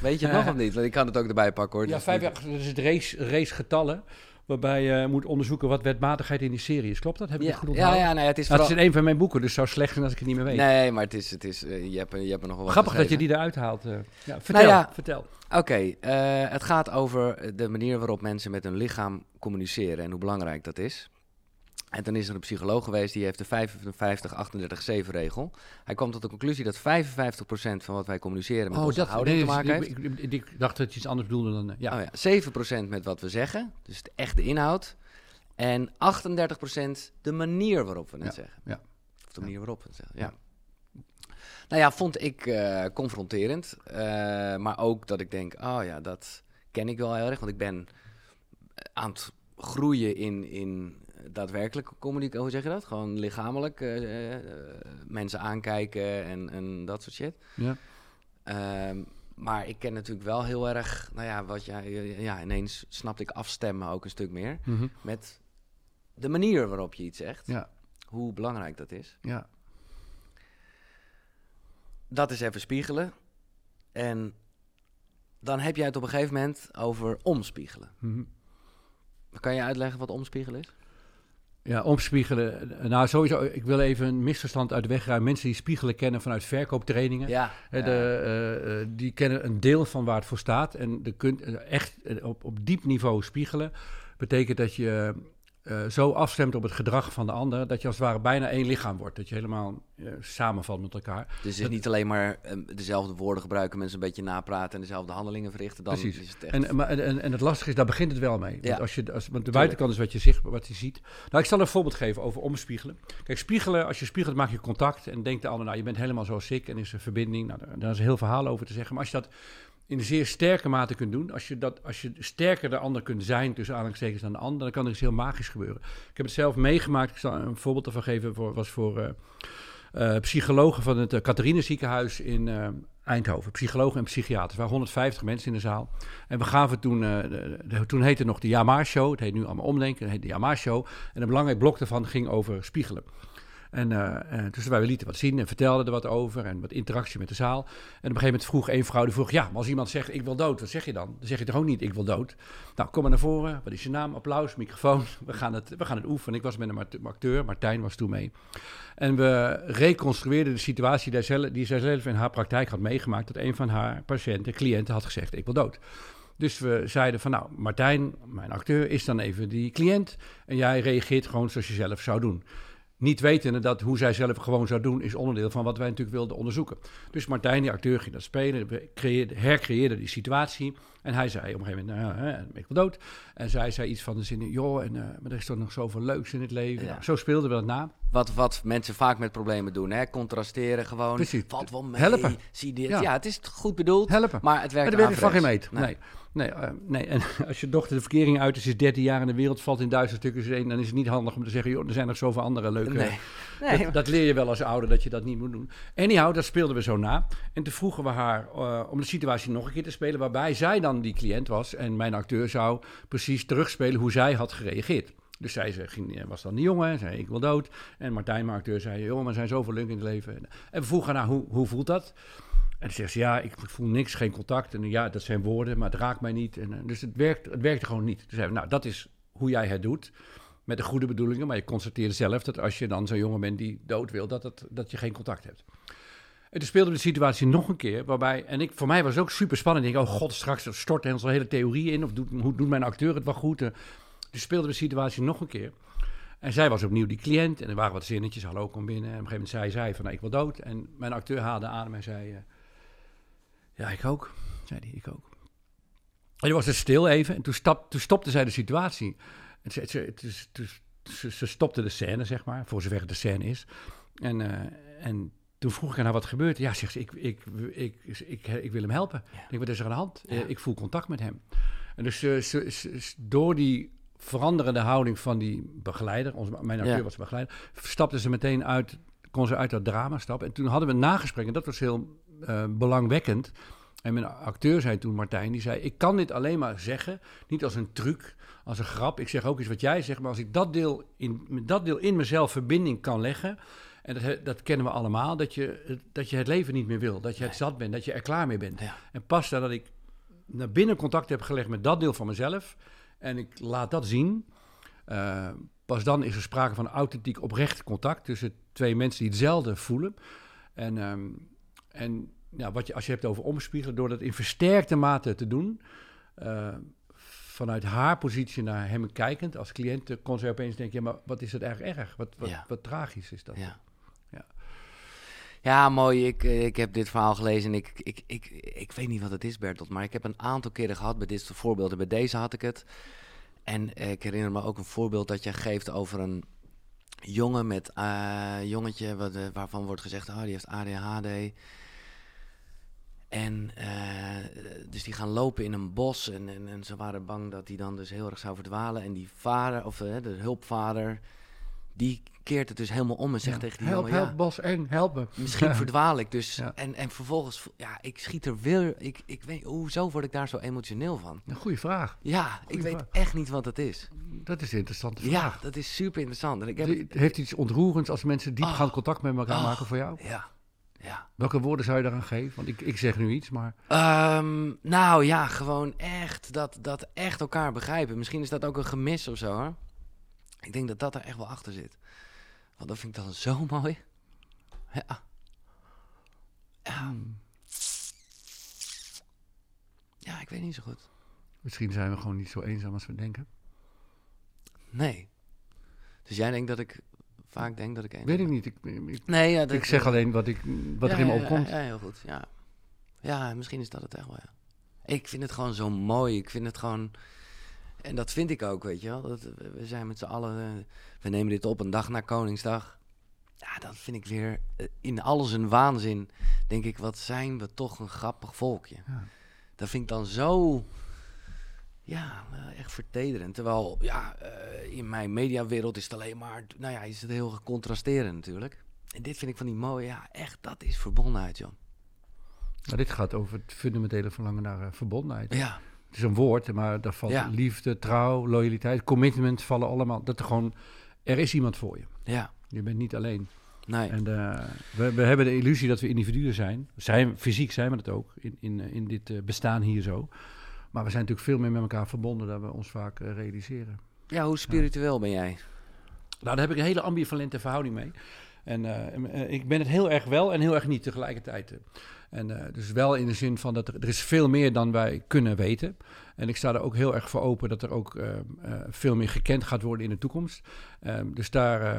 Weet je het (laughs) nog of niet? Want ik kan het ook erbij pakken hoor. Ja, dat is het race, racegetallen. Waarbij je moet onderzoeken wat wetmatigheid in die serie is. Klopt dat? Heb Ja, het goed ja, onthouden? ja, nee, het is Nou, het is in een van mijn boeken, dus het zou slecht zijn als ik het niet meer weet. Nee, maar het is, het is, eh, je, hebt, je hebt er nog wel wat Grappig dat je die eruit haalt. eh. Ja, vertel, ja. vertel. Oké, eh, het gaat over de manier waarop mensen met hun lichaam communiceren en hoe belangrijk dat is. En dan is er een psycholoog geweest die heeft de 55-38-7 regel. Hij kwam tot de conclusie dat 55% van wat wij communiceren met onze houding nee, te maken ik, heeft. ik, ik- ik dacht dat je iets anders bedoelde dan... eh, ja. Oh ja, 7% met wat we zeggen, dus de echte inhoud. En 38% de manier waarop we het Ja, zeggen. ja. Of de manier waarop we het zeggen, ja. Nou ja, vond ik eh, confronterend. eh, maar ook dat ik denk, oh ja, dat ken ik wel heel erg. Want ik ben aan het groeien in, in daadwerkelijke communicatie. Hoe zeg je dat? Gewoon lichamelijk eh, eh, mensen aankijken en, en dat soort shit. Ja. Ehm, maar ik ken natuurlijk wel heel erg, nou ja, wat jij, ja, ineens snapte ik afstemmen ook een stuk meer. Mhm. Met de manier waarop je iets zegt, ja, hoe belangrijk dat is. ja. Dat is even spiegelen. En dan heb jij het op een gegeven moment over omspiegelen. Mhm. Kan je uitleggen wat omspiegelen is? Ja, omspiegelen. Nou, sowieso, ik wil even een misverstand uit de weg ruimen. Mensen die spiegelen kennen vanuit verkooptrainingen. Ja. De, eh, eh, die kennen een deel van waar het voor staat. En de kunt eh, echt op, op diep niveau spiegelen. Betekent dat je eh, zo afstemt op het gedrag van de ander. dat je als het ware bijna één lichaam wordt. Dat je helemaal eh, samenvalt met elkaar. Dus het is niet alleen maar eh, dezelfde woorden gebruiken, mensen een beetje napraten en dezelfde handelingen verrichten. Dan Precies. is het echt... En, maar, en, en het lastige is, daar begint het wel mee. Want, als je, als, want de buitenkant is wat je, zicht, wat je ziet. Nou, ik zal een voorbeeld geven over omspiegelen. Kijk, spiegelen, als je spiegelt maak je contact. En denkt de ander, nou, je bent helemaal zoals ik. En is er verbinding. Nou, daar, daar is een heel verhaal over te zeggen. Maar als je dat in een zeer sterke mate kunt doen. Als je, dat, als je sterker de ander kunt zijn, tussen aanhalingstekens, dan de ander. Dan kan er iets heel magisch gebeuren. Ik heb het zelf meegemaakt. Ik zal een voorbeeld ervan geven. Voor, was voor... eh, eh, psychologen van het uh, Catharine ziekenhuis in uh, Eindhoven. Psychologen en psychiaters. Er waren 150 mensen in de zaal. En we gaven toen, uh, de, toen heette het nog de Jamaar Show. Het heet nu allemaal omdenken. Het heet de Jamaar Show. En een belangrijk blok daarvan ging over spiegelen. En uh, dus wij lieten wat zien en vertelden er wat over en wat interactie met de zaal. En op een gegeven moment vroeg één vrouw, die vroeg, ja, maar als iemand zegt ik wil dood, wat zeg je dan? Dan zeg je toch ook niet ik wil dood? Nou, kom maar naar voren, wat is je naam? Applaus, microfoon, (laughs) we gaan het, we gaan het oefenen. Ik was met een acteur, Martijn was toen mee. En we reconstrueerden de situatie die zij, die zij zelf in haar praktijk had meegemaakt, dat een van haar patiënten, cliënten had gezegd ik wil dood. Dus we zeiden van nou, Martijn, mijn acteur, is dan even die cliënt en jij reageert gewoon zoals je zelf zou doen. Niet wetende dat hoe zij zelf gewoon zou doen, is onderdeel van wat wij natuurlijk wilden onderzoeken. Dus Martijn, die acteur, ging dat spelen. We creëerden, hercreëerden die situatie. En hij zei op een gegeven moment, nou, hè, ik wil dood. En zij zei iets van de zin, joh, en, uh, maar er is toch nog zoveel leuks in het leven. Ja. Nou, zo speelden we dat na. Wat, wat mensen vaak met problemen doen, hè? contrasteren gewoon. Precies. Valt wel mee. Helpen. Zie dit. Ja. Ja. het is goed bedoeld, Helpen. maar het werkt Maar van geen averechts. meet. Nee. Nee, uh, nee, en (laughs) als je dochter de verkering uit is, is 13 jaar in de wereld, valt in duizend stukken één, dan is het niet handig om te zeggen, joh, er zijn nog zoveel andere leuke... Nee. nee. Dat, dat, leer je wel als ouder, dat je dat niet moet doen. Anyhow, dat speelden we zo na. En toen vroegen we haar uh, om de situatie nog een keer te spelen, waarbij zij dan die cliënt was en mijn acteur zou precies terugspelen hoe zij had gereageerd. Dus zij ze ging, was dan die jongen, zei ik wil dood. En Martijn, mijn acteur, zei, jongen, er zijn zoveel leuke in het leven. En we vroegen haar, hoe, hoe voelt dat? En dan zegt ze, ja, ik voel niks, geen contact. En ja, dat zijn woorden, maar het raakt mij niet. En, dus het, werkt, het werkte gewoon niet. We, nou, dat is hoe jij het doet. Met de goede bedoelingen, maar je constateert zelf dat als je dan zo'n jongen bent die dood wil, dat, het, dat je geen contact hebt. En toen speelde de situatie nog een keer, waarbij, en ik, voor mij was het ook super spannend. Ik denk, oh god, straks stort onze hele theorie in, of doet, hoe doet mijn acteur het wel goed? Dus speelde de situatie nog een keer. En zij was opnieuw die cliënt, en er waren wat zinnetjes, hallo, kom binnen. En op een gegeven moment zei zij van, nou, ik wil dood. En mijn acteur haalde adem en zei, uh, ja, ik ook, zei hij, ik ook. En toen was het stil even, en toen, stap, toen stopte zij de situatie. En ze, ze, ze, ze, ze stopte de scène, zeg maar, voor zover het de scène is. En, uh, en toen vroeg ik aan haar wat gebeurt. Ja, zegt ze, ik, ik, ik, ik, ik wil hem helpen. Ja. Ik denk, wat is er aan de hand? Ja. Uh, ik voel contact met hem. En dus uh, door die veranderende houding van die begeleider, onze, mijn acteur ja. was begeleider, stapte ze meteen uit, kon ze uit dat drama stappen. En toen hadden we een nagesprek en dat was heel uh, belangwekkend. En mijn acteur zei toen, Martijn, die zei, ik kan dit alleen maar zeggen, niet als een truc, als een grap. Ik zeg ook iets wat jij zegt, maar als ik dat deel in, dat deel in mezelf verbinding kan leggen, en dat, dat, kennen we allemaal, dat je, dat je het leven niet meer wil. Dat je het nee. zat bent, dat je er klaar mee bent. Ja. En pas nadat ik naar binnen contact heb gelegd met dat deel van mezelf... en ik laat dat zien, uh, pas dan is er sprake van authentiek oprecht contact tussen twee mensen die hetzelfde voelen. En, um, en ja, wat je, als je hebt over omspiegelen, door dat in versterkte mate te doen, uh, vanuit haar positie naar hem kijkend, als cliënt, kon zij opeens denken, ja, maar wat is het eigenlijk erg? Wat, wat, wat tragisch is dat? Ja. ja. Ja, mooi. Ik, ik heb dit verhaal gelezen en ik, ik, ik, ik weet niet wat het is, Bertolt. Maar ik heb een aantal keren gehad bij dit soort voorbeelden. Bij deze had ik het. En ik herinner me ook een voorbeeld dat je geeft over een jongen met uh, jongetje wat, waarvan wordt gezegd, oh, die heeft ADHD. En uh, dus die gaan lopen in een bos en, en, en, ze waren bang dat hij dan dus heel erg zou verdwalen. En die vader, of de hulpvader, die keert het dus helemaal om en zegt tegen die help, jongen... Help, Bos eng, help me. Misschien verdwaal ik dus. En, en vervolgens, ja, ik schiet er weer... Ik, ik weet, hoezo word ik daar zo emotioneel van? Een goede vraag. Ja, ik weet echt niet wat het is. Dat is een interessante vraag. Ja, dat is super interessant. En ik heb heeft iets ontroerends als mensen diepgaand oh, contact met elkaar oh, maken voor jou? Ja, ja. Welke woorden zou je daaraan geven? Want ik, ik zeg nu iets, maar... Um, nou ja, gewoon echt dat, dat echt elkaar begrijpen. Misschien is dat ook een gemis of zo, hoor. Ik denk dat dat er echt wel achter zit. Want dat vind ik dan zo (laughs) mooi. Ja. Ja. Hmm. Ja, ik weet niet zo goed. Misschien zijn we gewoon niet zo eenzaam als we denken. Nee. Dus jij denkt dat ik vaak denk dat ik Weet ik niet. Ik, ik, nee, ja, dat, ik zeg alleen wat, ik, wat ja, er in me ja, opkomt. Ja, heel goed. Ja. ja, misschien is dat het echt wel, ja. Ik vind het gewoon zo mooi. Ik vind het gewoon... En dat vind ik ook, weet je wel. Dat, we zijn met z'n allen... Uh, we nemen dit op een dag na Koningsdag. Ja, dat vind ik weer... Uh, in alles een waanzin. Denk ik, wat zijn we toch een grappig volkje. Ja. Dat vind ik dan zo... Ja, uh, echt vertederend. Terwijl, ja, in mijn mediawereld is het alleen maar... Nou ja, is het heel gecontrasterend natuurlijk. En dit vind ik van die mooie... Ja, echt, dat is verbondenheid, John. Nou, dit gaat over het fundamentele verlangen naar verbondenheid. Ja. Het is een woord, maar daar valt Ja. liefde, trouw, loyaliteit, commitment vallen allemaal. Dat er gewoon, er is iemand voor je. Ja, Je bent niet alleen. nee. En eh, we, we hebben de illusie dat we individuen zijn. zijn fysiek zijn we dat ook, in, in, eh, in dit eh, bestaan hier zo. Maar we zijn natuurlijk veel meer met elkaar verbonden dan we ons vaak eh, realiseren. Ja, hoe spiritueel ben jij? Nou, daar heb ik een hele ambivalente verhouding mee. En eh, eh, ik ben het heel erg wel en heel erg niet tegelijkertijd. En eh, dus wel in de zin van dat er, er is veel meer dan wij kunnen weten. En ik sta er ook heel erg voor open dat er ook veel meer gekend gaat worden in de toekomst. Ehm, dus daar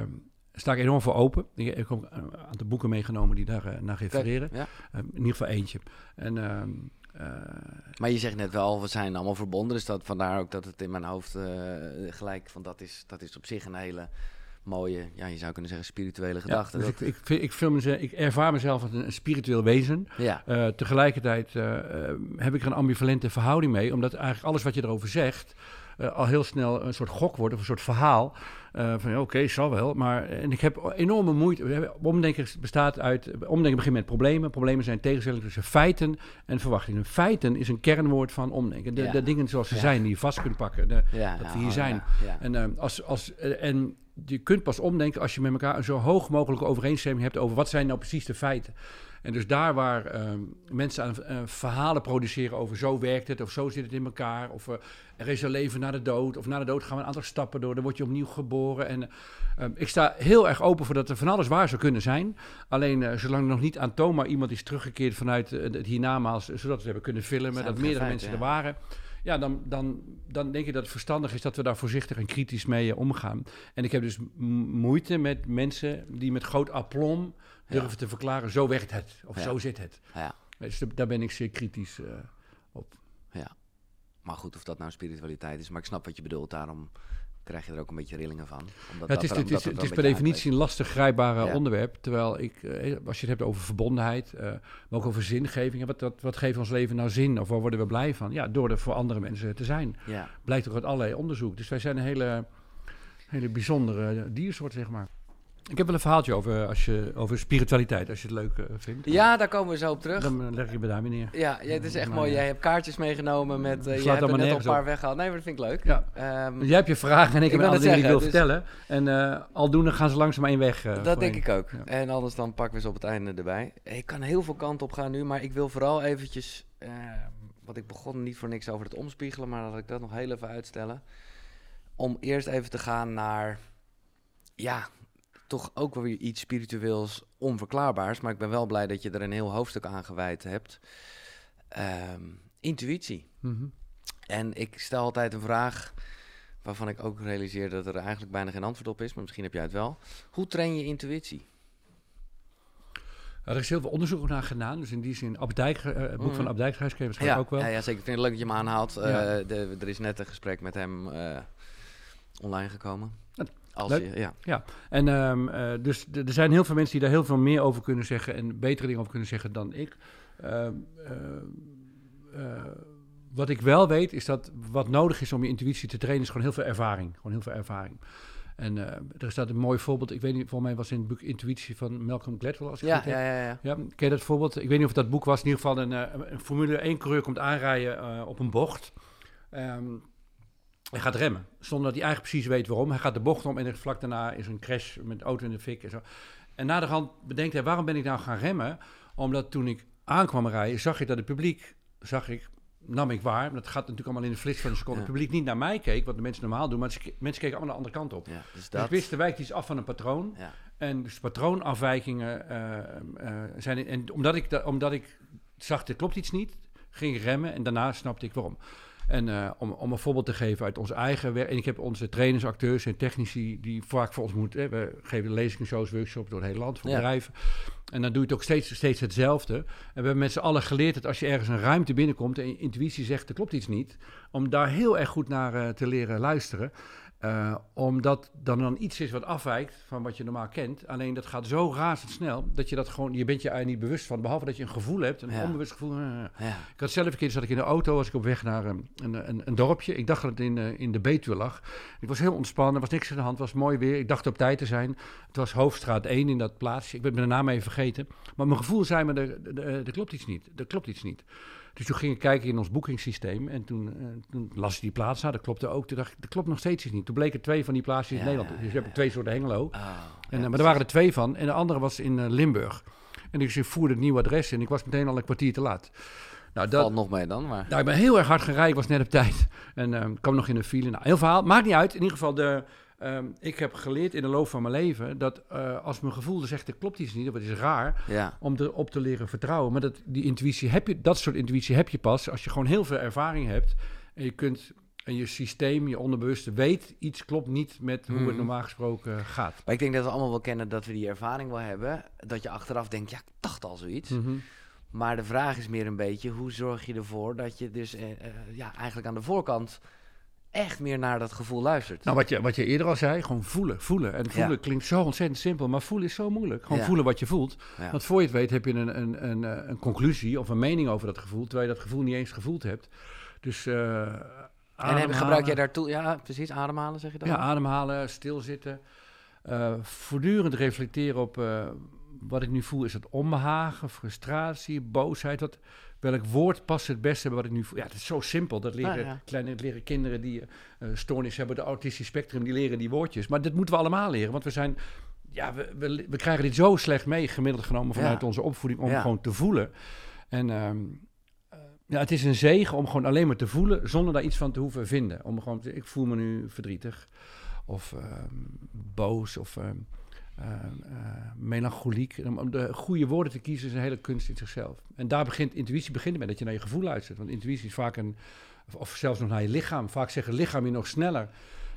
eh, sta ik enorm voor open. Ik ik heb ook een aantal boeken meegenomen die daar naar refereren. Ja. Eh, in ieder geval eentje. En eh, Maar je zegt net wel, we zijn allemaal verbonden. Dus dat, vandaar ook dat het in mijn hoofd eh, gelijk van dat is, dat is op zich een hele mooie, ja, je zou kunnen zeggen spirituele gedachte. dus ik, ik, ik, film mezelf- ik ervaar mezelf als een, spiritueel wezen. ja, Eh, tegelijkertijd heb ik er een ambivalente verhouding mee, omdat eigenlijk alles wat je erover zegt eh, al heel snel een soort gok wordt of een soort verhaal. Eh, van ja, oké, zal wel. Maar en ik heb enorme moeite. Omdenken bestaat uit. Omdenken begint met problemen. Problemen zijn tegenstelling tussen feiten en verwachtingen. Feiten is een kernwoord van omdenken. De, Ja. de dingen zoals ze Ja. zijn, die je vast kunt pakken. De, ja, dat we hier oh, zijn. En, eh, als, als, en je kunt pas omdenken als je met elkaar een zo hoog mogelijke overeenstemming hebt over wat zijn nou precies de feiten. En dus daar waar ehm, mensen aan eh, verhalen produceren over zo werkt het, of zo zit het in elkaar, of eh, er is een leven na de dood, of na de dood gaan we een aantal stappen door, dan word je opnieuw geboren. En eh, ik sta heel erg open voor dat er van alles waar zou kunnen zijn. Alleen eh, zolang er nog niet aantoonbaar iemand is teruggekeerd vanuit het hiernamaals, zodat we het hebben kunnen filmen, dat meerdere mensen er waren. Ja, dan, dan, dan denk ik dat het verstandig is dat we daar voorzichtig en kritisch mee omgaan. En ik heb dus moeite met mensen die met groot aplomb. Durven te verklaren, zo werkt het, of Ja. zo zit het. Ja. Dus da- daar ben ik zeer kritisch eh, op. Maar goed, of dat nou spiritualiteit is, maar ik snap wat je bedoelt. Daarom krijg je er ook een beetje rillingen van. Omdat Ja, het is, dat het is, het er per definitie een lastig grijpbaar Ja. onderwerp. Terwijl ik, eh, als je het hebt over verbondenheid, eh, maar ook over zingeving. ja, Wat, wat, wat geeft ons leven nou zin? Of waar worden we blij van? Ja, door er voor andere mensen te zijn. Ja. Blijkt ook uit allerlei onderzoek. Dus wij zijn een hele, hele bijzondere diersoort, zeg maar. Ik heb wel een verhaaltje over, als je, over spiritualiteit, als je het leuk eh, vindt. ja, daar komen we zo op terug. Dan eh, leg ik me daar weer neer. Ja, ja, het is echt Maar, mooi. Jij hebt kaartjes meegenomen met... eh je hebt er net al een paar op. weggehaald. Nee, maar dat vind ik leuk. Ja. Ehm, Jij hebt je vragen en ik, Ik heb aantal dingen die ik wil zeggen, vertellen. En eh, aldoende gaan ze langzaam één weg. eh, dat denk ik ook. Ja. En anders dan pakken we ze op het einde erbij. Ik kan heel veel kanten op gaan nu, maar ik wil vooral eventjes... ehm, wat ik begon niet voor niks over het omspiegelen, maar dat ik dat nog heel even uitstellen. Om eerst even te gaan naar, ja, toch ook wel weer iets spiritueels onverklaarbaars. Maar ik ben wel blij dat je er een heel hoofdstuk aan gewijd hebt. Ehm, intuïtie. Mhm. En ik stel altijd een vraag waarvan ik ook realiseer dat er eigenlijk bijna geen antwoord op is, maar misschien heb jij het wel. Hoe train je intuïtie? Er is heel veel onderzoek naar gedaan. Dus in die zin, Ab Dijk, eh, het boek Mhm. van Ab Dijk schreef Ja, ook wel. ja, ja, zeker. Ik vind het leuk dat je hem aanhaalt. Ja. Eh, de, er is net een gesprek met hem eh, online gekomen. Als je, ja. En ehm, eh, dus er zijn heel veel mensen die daar heel veel meer over kunnen zeggen en betere dingen over kunnen zeggen dan ik. Ehm, eh, eh, wat ik wel weet is dat wat nodig is om je intuïtie te trainen is gewoon heel veel ervaring. Gewoon heel veel ervaring. En er staat een mooi voorbeeld. Ik weet niet, volgens mij was in het boek Intuïtie van Malcolm Gladwell. Als ik Ja, het ja, ja, ja. Ja, ken je dat voorbeeld? Ik weet niet of dat boek was. In ieder geval een, een Formule 1 coureur komt aanrijden op een bocht. Ehm, hij gaat remmen, zonder dat hij eigenlijk precies weet waarom. Hij gaat de bocht om en er vlak daarna is een crash met de auto in de fik en zo. En na de hand bedenkt hij, waarom ben ik nou gaan remmen? Omdat toen ik aankwam rijden, zag ik dat het publiek, zag ik, nam ik waar. Dat gaat natuurlijk allemaal in de flits van een seconde. Ja. Het publiek niet naar mij keek, wat de mensen normaal doen, maar mensen keken allemaal de andere kant op. ja dus Dus dat. ik wist, er wijkt iets af van een patroon. Ja. En dus patroonafwijkingen eh, eh, zijn... En omdat ik, da- omdat ik zag, er klopt iets niet, ging ik remmen. En daarna snapte ik waarom. En eh, om, om een voorbeeld te geven uit ons eigen werk... En ik heb onze trainers, acteurs en technici... die vaak voor ons moeten... Hè, we geven lezingen, shows, workshops door het hele land voor Ja. bedrijven. En dan doe je het ook steeds, steeds hetzelfde. En we hebben met z'n allen geleerd dat als je ergens een ruimte binnenkomt... en je intuïtie zegt, er klopt iets niet... om daar heel erg goed naar eh, te leren luisteren... Eh, omdat dan dan iets is wat afwijkt van wat je normaal kent. Alleen dat gaat zo razendsnel dat je dat gewoon... Je bent je er niet bewust van. Behalve dat je een gevoel hebt, een Ja. onbewust gevoel. eh, Ja. ik had zelf een keer, zat ik in de auto, was ik op weg naar een, een, een, een dorpje. Ik dacht dat het in, eh, in de Betuwe lag. Ik was heel ontspannen, er was niks aan de hand, het was mooi weer. Ik dacht op tijd te zijn. Het was Hoofdstraat 1 in dat plaatsje. Ik ben mijn naam even vergeten. Maar mijn gevoel zei me, er klopt iets niet. Er klopt iets niet. Dus toen ging ik kijken in ons boekingssysteem. En toen, eh, toen las ik die plaats aan, dat klopte ook. Toen dacht ik, er klopt nog steeds iets niet. Toen bleken twee van die plaatsen in Nederland. Dus ja, hebt twee soorten Hengelo. Oh, En, eh, maar er waren er twee van. En de andere was in eh, Limburg. En ik voerde het nieuwe adres en ik was meteen al een kwartier te laat. Nou, dat, Valt nog mee dan, maar... nou, ik ben heel erg hard gereden. Ik was net op tijd. En ik kwam nog in de file. Nou, heel verhaal. Maakt niet uit. In ieder geval, de, ehm, ik heb geleerd in de loop van mijn leven... dat eh, als mijn gevoel zegt, er klopt iets niet... of het is raar, Ja, om erop te leren vertrouwen. Maar dat, die intuïtie heb je, dat soort intuïtie heb je pas... als je gewoon heel veel ervaring hebt... en je kunt... En je systeem, je onderbewuste weet, iets klopt niet met hoe het Mhm. normaal gesproken gaat. maar ik denk dat we allemaal wel kennen dat we die ervaring wel hebben. Dat je achteraf denkt, ja, ik dacht al zoiets. Mhm. Maar de vraag is meer een beetje, hoe zorg je ervoor dat je dus eh, eh, ja, eigenlijk aan de voorkant echt meer naar dat gevoel luistert? Nou, wat je, wat je eerder al zei, gewoon voelen, voelen. En voelen Ja. klinkt zo ontzettend simpel, maar voelen is zo moeilijk. Gewoon Ja. voelen wat je voelt. Ja. Want voor je het weet heb je een, een, een, eh, een conclusie of een mening over dat gevoel, terwijl je dat gevoel niet eens gevoeld hebt. Dus eh en heb, gebruik jij daartoe, ja precies, ademhalen zeg je dat? Ja, ademhalen, stilzitten. eh voortdurend reflecteren op wat ik nu voel. Is het onbehagen, frustratie, boosheid? Wat, welk woord past het beste bij wat ik nu? Ja, het is zo simpel. Dat leren, ja. Kleine, leren kinderen die eh stoornis hebben, de autistisch spectrum, die leren die woordjes. Maar dat moeten we allemaal leren, want we zijn... Ja, we, we, we krijgen dit zo slecht mee, gemiddeld genomen vanuit Ja. onze opvoeding, om Ja. gewoon te voelen. En ehm, eh, ja, het is een zegen om gewoon alleen maar te voelen, zonder daar iets van te hoeven vinden. Om gewoon te, ik voel me nu verdrietig, of ehm, boos, of ehm, ehm, eh, melancholiek. Om, de goede woorden te kiezen is een hele kunst in zichzelf. En daar begint intuïtie begint met dat je naar je gevoel luistert. Want intuïtie is vaak een, of, zelfs nog naar je lichaam. Vaak zegt het lichaam je nog sneller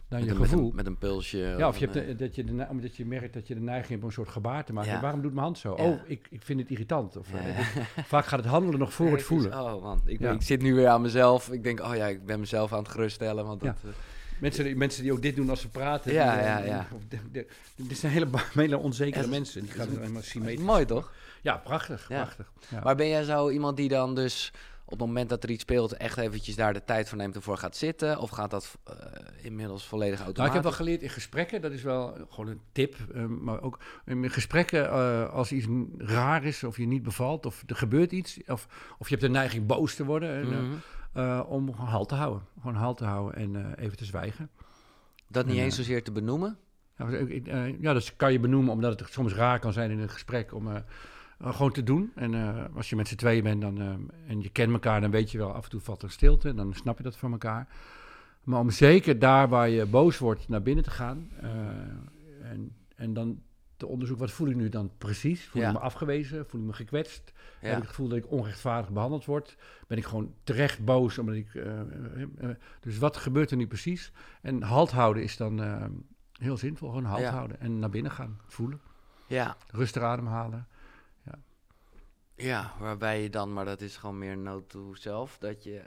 dan met, je een, met, gevoel. een, met een pulsje. Ja, of je een, hebt de- eh, dat, je de, omdat je merkt dat je de neiging hebt om een soort gebaar te maken. Ja. Waarom doet mijn hand zo? Ja. Oh, ik, ik vind het irritant. Of, eh, Ja. dus (laughs) vaak gaat het handelen nog voor het is- voelen. Oh man, ik, ik zit nu weer aan mezelf. Ik denk, oh ja, ik ben mezelf aan het geruststellen. Want dat, Mensen, die, mensen die ook dit doen als ze praten. Ja, die, eh, ja, ja. Dit zijn hele, (laughs) hele onzekere Ja, mensen. Die gaan is symmetrisch. mooi toch? Ja, prachtig. Ja. prachtig. Ja. Maar ben jij zo iemand die dan dus op het moment dat er iets speelt... echt eventjes daar de tijd voor neemt ervoor gaat zitten? Of gaat dat eh, inmiddels volledig automatisch? Nou, ik heb wel geleerd in gesprekken, dat is wel gewoon een tip. eh, maar ook in gesprekken, eh, als iets raar is of je niet bevalt of er gebeurt iets. Of, of je hebt de neiging boos te worden. en, Mhm. Eh, om gewoon halt te houden. Gewoon halt te houden en eh, even te zwijgen. Dat niet En, eens eh, zozeer te benoemen? Ja, dat kan je benoemen omdat het soms raar kan zijn in een gesprek. Om, gewoon te doen. En als je met z'n tweeën bent dan, en je kent elkaar, dan weet je wel, af en toe valt er stilte. En dan snap je dat van elkaar. Maar om zeker daar waar je boos wordt naar binnen te gaan. en, en dan te onderzoeken, wat voel ik nu dan precies? Voel ik me afgewezen? Voel ik me gekwetst? Ja. Heb ik het gevoel dat ik onrechtvaardig behandeld word? Ben ik gewoon terecht boos? Omdat ik, uh, uh, dus wat gebeurt er nu precies? En halt houden is dan heel zinvol. Gewoon halt houden en naar binnen gaan, voelen. Ja. Rustig ademhalen. Ja. ja, waarbij je dan, maar dat is gewoon meer nood to zelf, dat je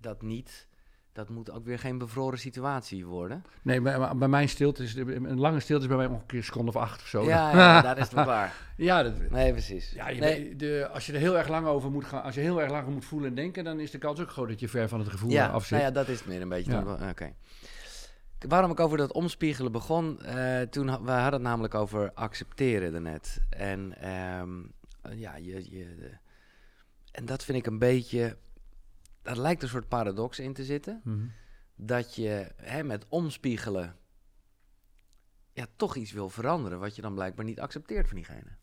dat niet dat moet ook weer geen bevroren situatie worden. Nee, bij, bij mijn stilte is een lange stilte is bij mij ongeveer een seconde of acht of zo. Ja, (laughs) ja daar is het waar. ja, dat, nee, precies. Ja, je nee. de, als je er heel erg lang over moet gaan, als je heel erg lang moet voelen en denken, dan is de kans ook groot dat je ver van het gevoel ja, af zit. Nou ja, dat is het meer een beetje. Ja. Oké. Waarom ik over dat omspiegelen begon, uh, toen we hadden het namelijk over accepteren daarnet. En um, ja, je, je en dat vind ik een beetje daar lijkt een soort paradox in te zitten. Mhm. Dat je hè, met omspiegelen ja, toch iets wil veranderen, wat je dan blijkbaar niet accepteert van diegene.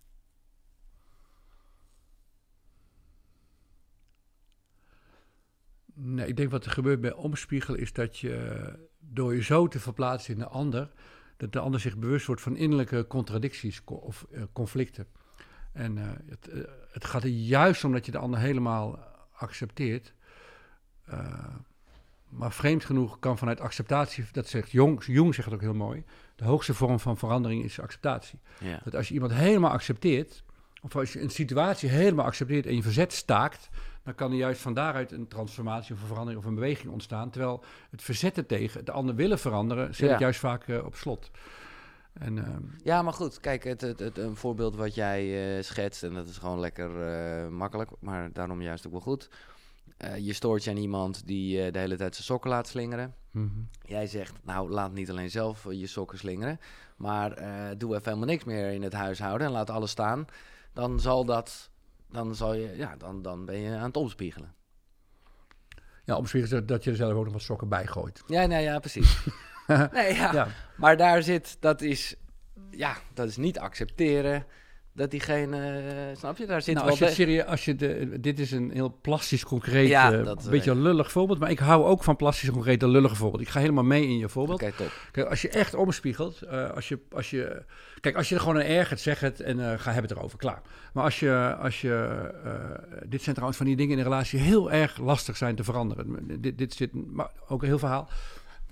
Nee, ik denk wat er gebeurt bij omspiegelen is dat je door je zo te verplaatsen in de ander, dat de ander zich bewust wordt van innerlijke contradicties of uh, conflicten. En uh, het, uh, het gaat er juist om dat je de ander helemaal accepteert, maar vreemd genoeg kan vanuit acceptatie, dat zegt Jung, Jung zegt het ook heel mooi, de hoogste vorm van verandering is acceptatie. Ja. Dat als je iemand helemaal accepteert, of als je een situatie helemaal accepteert en je verzet staakt, dan kan er juist van daaruit een transformatie of een verandering of een beweging ontstaan. Terwijl het verzetten tegen de ander willen veranderen, zet Ja. het juist vaak uh, op slot. En, uh, Ja, maar goed, kijk, het, het, het, een voorbeeld wat jij uh, schetst, en dat is gewoon lekker makkelijk, maar daarom juist ook wel goed. Uh, je stoort je aan iemand die uh, de hele tijd zijn sokken laat slingeren. Mm -hmm. Jij zegt, nou laat niet alleen zelf je sokken slingeren, maar uh, doe even helemaal niks meer in het huishouden en laat alles staan. Dan zal dat, dan zal je, ja, dan, dan ben je aan het omspiegelen. Ja, omspiegelen dat je er zelf ook nog wat sokken bij gooit. Ja, nee, ja, precies. (laughs) nee, ja. ja. Maar daar zit, dat is, ja, dat is niet accepteren dat diegene, uh, snap je, daar zit nou, wel... Als je, serieus, als je de, dit is een heel plastisch, concreet, ja, uh, dat, beetje een lullig voorbeeld. Maar ik hou ook van plastisch, concreet, een lullige voorbeeld. Ik ga helemaal mee in je voorbeeld. Kijk, als je echt omspiegelt, uh, als je, als je... Kijk, als je er gewoon aan ergert, zeg het en ga hebben het erover, klaar. Maar als je... Als je dit zijn trouwens van die dingen in een relatie heel erg lastig zijn te veranderen. Dit, dit zit, maar ook een heel verhaal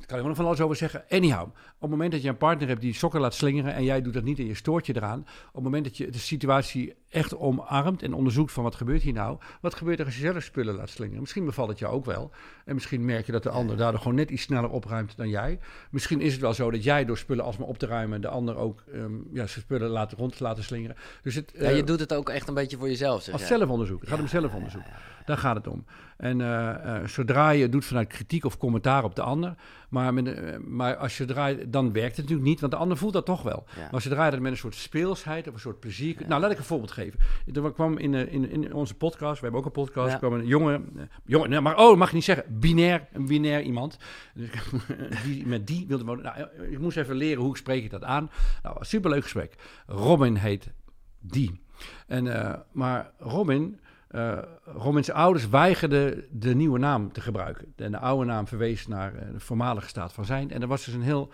kan ik er nog van alles over zeggen. Anyhow, op het moment dat je een partner hebt die sokken laat slingeren en jij doet dat niet en je stoort je eraan, op het moment dat je de situatie echt omarmt en onderzoekt van wat gebeurt hier nou, wat gebeurt er als je zelf spullen laat slingeren? Misschien bevalt het jou ook wel en misschien merk je dat de ander daardoor gewoon net iets sneller opruimt dan jij. Misschien is het wel zo dat jij door spullen alsmaar op te ruimen de ander ook um, ja, zijn spullen laat, rond laten slingeren. Dus het, ja, je uh, doet het ook echt een beetje voor jezelf. Zeg als zelfonderzoek. Het gaat om zelfonderzoek. Daar gaat het om. En uh, uh, zodra je het doet vanuit kritiek of commentaar op de ander, maar, met, uh, maar als je draait, dan werkt het natuurlijk niet, want de ander voelt dat toch wel. Ja. Maar als je draait het met een soort speelsheid of een soort plezier. Ja. Nou, laat ik een voorbeeld geven. Er kwam in, in, in onze podcast, we hebben ook een podcast, ja. kwam een jonge, jonge nee, maar oh, mag ik niet zeggen, binair, een binair iemand. Dus, (laughs) die, met die wilde wonen. Nou, ik moest even leren hoe spreek ik dat aan. Nou, superleuk gesprek. Robin heet die. En, maar Robin. Uh, Robins ouders weigerden de nieuwe naam te gebruiken. En de oude naam verwees naar de voormalige staat van zijn. En dat was dus een heel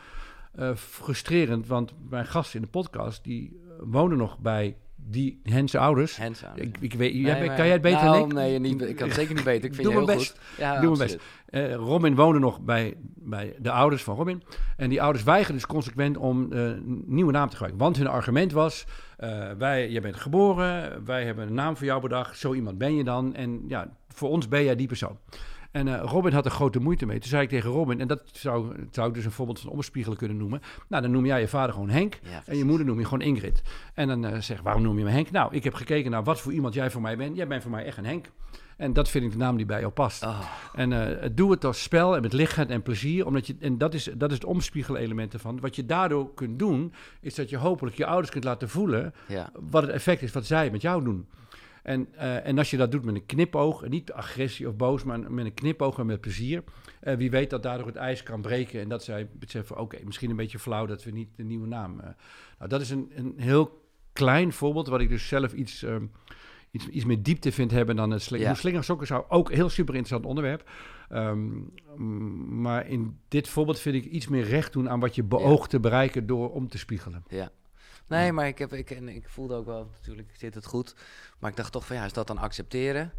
frustrerend, want mijn gast in de podcast, die woonde nog bij die Hense ouders. Ik, ik weet, nee, jij, maar, kan jij het beter nou, ik? Nee, niet, ik kan het zeker niet beter. Ik vind Doe je heel best. goed. Ja, Doe mijn best. Uh, Robin woonde nog bij, bij de ouders van Robin. En die ouders weigerden dus consequent om uh, een nieuwe naam te gebruiken. Want hun argument was, uh, wij, jij bent geboren, wij hebben een naam voor jou bedacht, zo iemand ben je dan. En ja, voor ons ben jij die persoon. En uh, Robin had er grote moeite mee. Toen zei ik tegen Robin, en dat zou, zou ik dus een voorbeeld van omspiegelen kunnen noemen. Nou, dan noem jij je vader gewoon Henk ja, en je moeder noem je gewoon Ingrid. En dan uh, zeg waarom noem je me Henk? Nou, ik heb gekeken naar wat voor iemand jij voor mij bent. Jij bent voor mij echt een Henk. En dat vind ik de naam die bij jou past. Oh. En uh, doe het als spel en met lichaam en plezier. Omdat je, en dat is, dat is het omspiegelelement ervan. Wat je daardoor kunt doen, is dat je hopelijk je ouders kunt laten voelen... Ja. wat het effect is wat zij met jou doen. En, uh, en als je dat doet met een knipoog, niet agressie of boos, maar met een knipoog en met plezier. Uh, wie weet dat daardoor het ijs kan breken en dat zij beseffen, oké, okay, misschien een beetje flauw dat we niet de nieuwe naam... Uh, nou, dat is een, een heel klein voorbeeld, wat ik dus zelf iets, ehm, iets, iets meer diepte vind hebben dan het slingeren. Ja. Ja. Slingersokken zou ook een heel super interessant onderwerp. Ehm, maar in dit voorbeeld vind ik iets meer recht doen aan wat je beoogt te bereiken door om te spiegelen. Ja. Nee, maar ik, heb, ik, en ik voelde ook wel, natuurlijk zit het goed. Maar ik dacht toch van ja, is dat dan accepteren?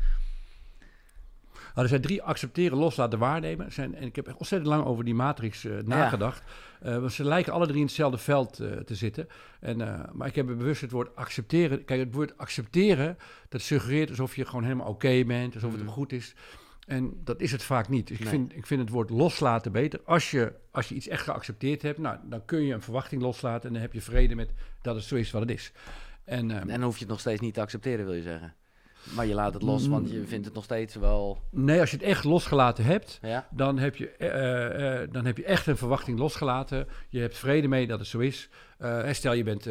Nou, er zijn drie accepteren, loslaten, waarnemen. Zijn, en ik heb echt ontzettend lang over die matrix eh, nagedacht. Eh, want ze lijken alle drie in hetzelfde veld eh, te zitten. En, maar ik heb bewust het woord accepteren. Kijk, het woord accepteren, dat suggereert alsof je gewoon helemaal oké bent, alsof het Mhm. goed is. En dat is het vaak niet. Dus ik, vind, ik vind het woord loslaten beter. Als je, als je iets echt geaccepteerd hebt, nou, dan kun je een verwachting loslaten en dan heb je vrede met dat het zo is wat het is. En, ehm, En dan hoef je het nog steeds niet te accepteren, wil je zeggen. Maar je laat het los, want Mm. je vindt het nog steeds wel... nee, als je het echt losgelaten hebt, Ja? dan heb, je, eh, eh, dan heb je echt een verwachting losgelaten. Je hebt vrede mee dat het zo is. Eh, stel, je bent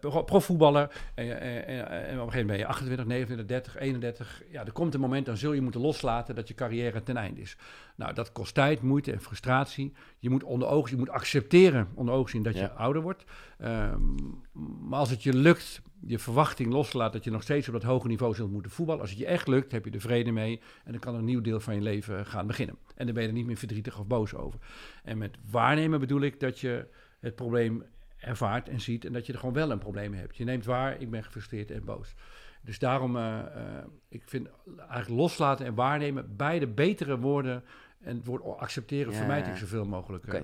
pro- profvoetballer en, en op een gegeven moment ben je 28, 29, 30, 31. Ja, er komt een moment, dan zul je moeten loslaten dat je carrière ten einde is. Nou, dat kost tijd, moeite en frustratie. Je moet onder ogen, je moet accepteren onder ogen zien dat je ouder wordt. Ehm, maar als het je lukt, je verwachting loslaat dat je nog steeds op dat hoge niveau zult moeten voetballen. Als het je echt lukt, heb je er vrede mee en dan kan een nieuw deel van je leven gaan beginnen. En dan ben je er niet meer verdrietig of boos over. En met waarnemen bedoel ik dat je het probleem ervaart en ziet en dat je er gewoon wel een probleem hebt. Je neemt waar, ik ben gefrustreerd en boos. Dus daarom, eh, ik vind eigenlijk loslaten en waarnemen beide betere woorden. En het woord accepteren Ja, vermijd ja. ik zoveel mogelijk. Oké. eh,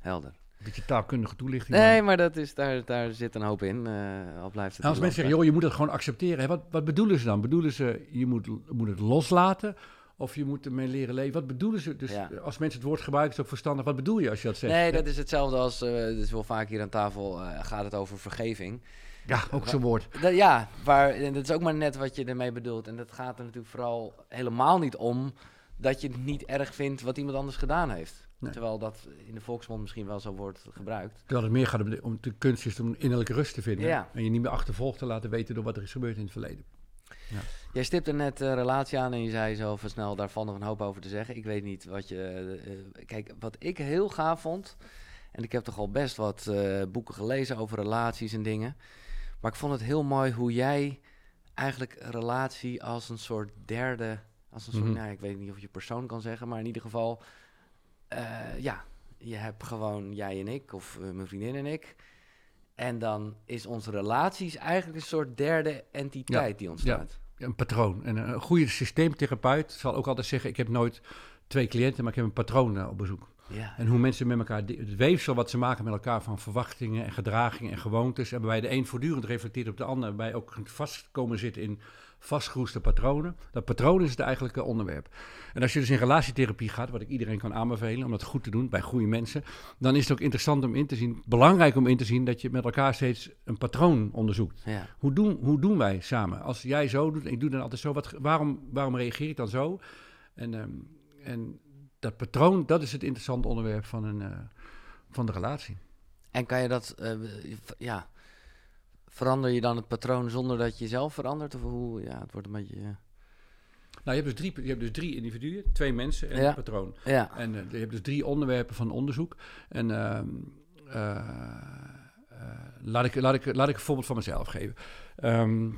Helder. Een beetje taalkundige toelichting. Nee, maar- maar dat is, daar, daar zit een hoop in. al blijft het... En als mensen zeggen, joh, je moet het gewoon accepteren. Hè? Wat, wat bedoelen ze dan? Bedoelen ze, je moet, moet het loslaten of je moet ermee leren leven? Wat bedoelen ze? Dus Ja. als mensen het woord gebruiken, is het ook verstandig. Wat bedoel je als je dat zegt? Nee, dat is hetzelfde als, eh dus wel vaak hier aan tafel eh, gaat het over vergeving. Ja, ook zo'n woord. Dat, ja, waar, en dat is ook maar net wat je ermee bedoelt. En dat gaat er natuurlijk vooral helemaal niet om dat je het niet erg vindt wat iemand anders gedaan heeft. Nee. Terwijl dat in de volksmond misschien wel zo wordt gebruikt. Terwijl het meer gaat om de, om de kunst is om innerlijke rust te vinden. Ja. En je niet meer achtervolgd te laten weten door wat er is gebeurd in het verleden. Jij stipte net eh, relatie aan en je zei zo van snel, daar valt nog een hoop over te zeggen. Ik weet niet wat je... eh, eh, kijk, wat ik heel gaaf vond... En ik heb toch al best wat eh, boeken gelezen over relaties en dingen. Maar ik vond het heel mooi hoe jij eigenlijk relatie als een soort derde... Als een soort, Mhm. nou, ik weet niet of je persoon kan zeggen, maar in ieder geval... ja, je hebt gewoon jij en ik, of mijn vriendin en ik... En dan is onze relaties eigenlijk een soort derde entiteit die ontstaat. Een patroon. En een goede systeemtherapeut zal ook altijd zeggen, ik heb nooit twee cliënten, maar ik heb een patroon eh, op bezoek. Ja. En hoe mensen met elkaar, het weefsel wat ze maken met elkaar van verwachtingen en gedragingen en gewoontes, en waarbij de een voortdurend reflecteert op de ander, waarbij ook vast komen zitten in vastgeroeste patronen. Dat patroon is het eigenlijke onderwerp. En als je dus in relatietherapie gaat, wat ik iedereen kan aanbevelen om dat goed te doen bij goede mensen, dan is het ook interessant om in te zien, belangrijk om in te zien dat je met elkaar steeds een patroon onderzoekt. Ja. Hoe doen, hoe doen wij samen? Als jij zo doet ik doe dan altijd zo, wat, waarom, waarom reageer ik dan zo? En, ehm, en dat patroon, dat is het interessante onderwerp van, een, eh, van de relatie. En kan je dat, eh, ja, verander je dan het patroon zonder dat je zelf verandert? Of hoe, ja, het wordt een beetje, eh, Nou, je hebt dus drie, je hebt dus drie individuen, twee mensen en Ja. een patroon. ja, En eh, je hebt dus drie onderwerpen van onderzoek. En ehm, eh, laat, ik, laat, ik, laat ik een voorbeeld van mezelf geven. Ehm,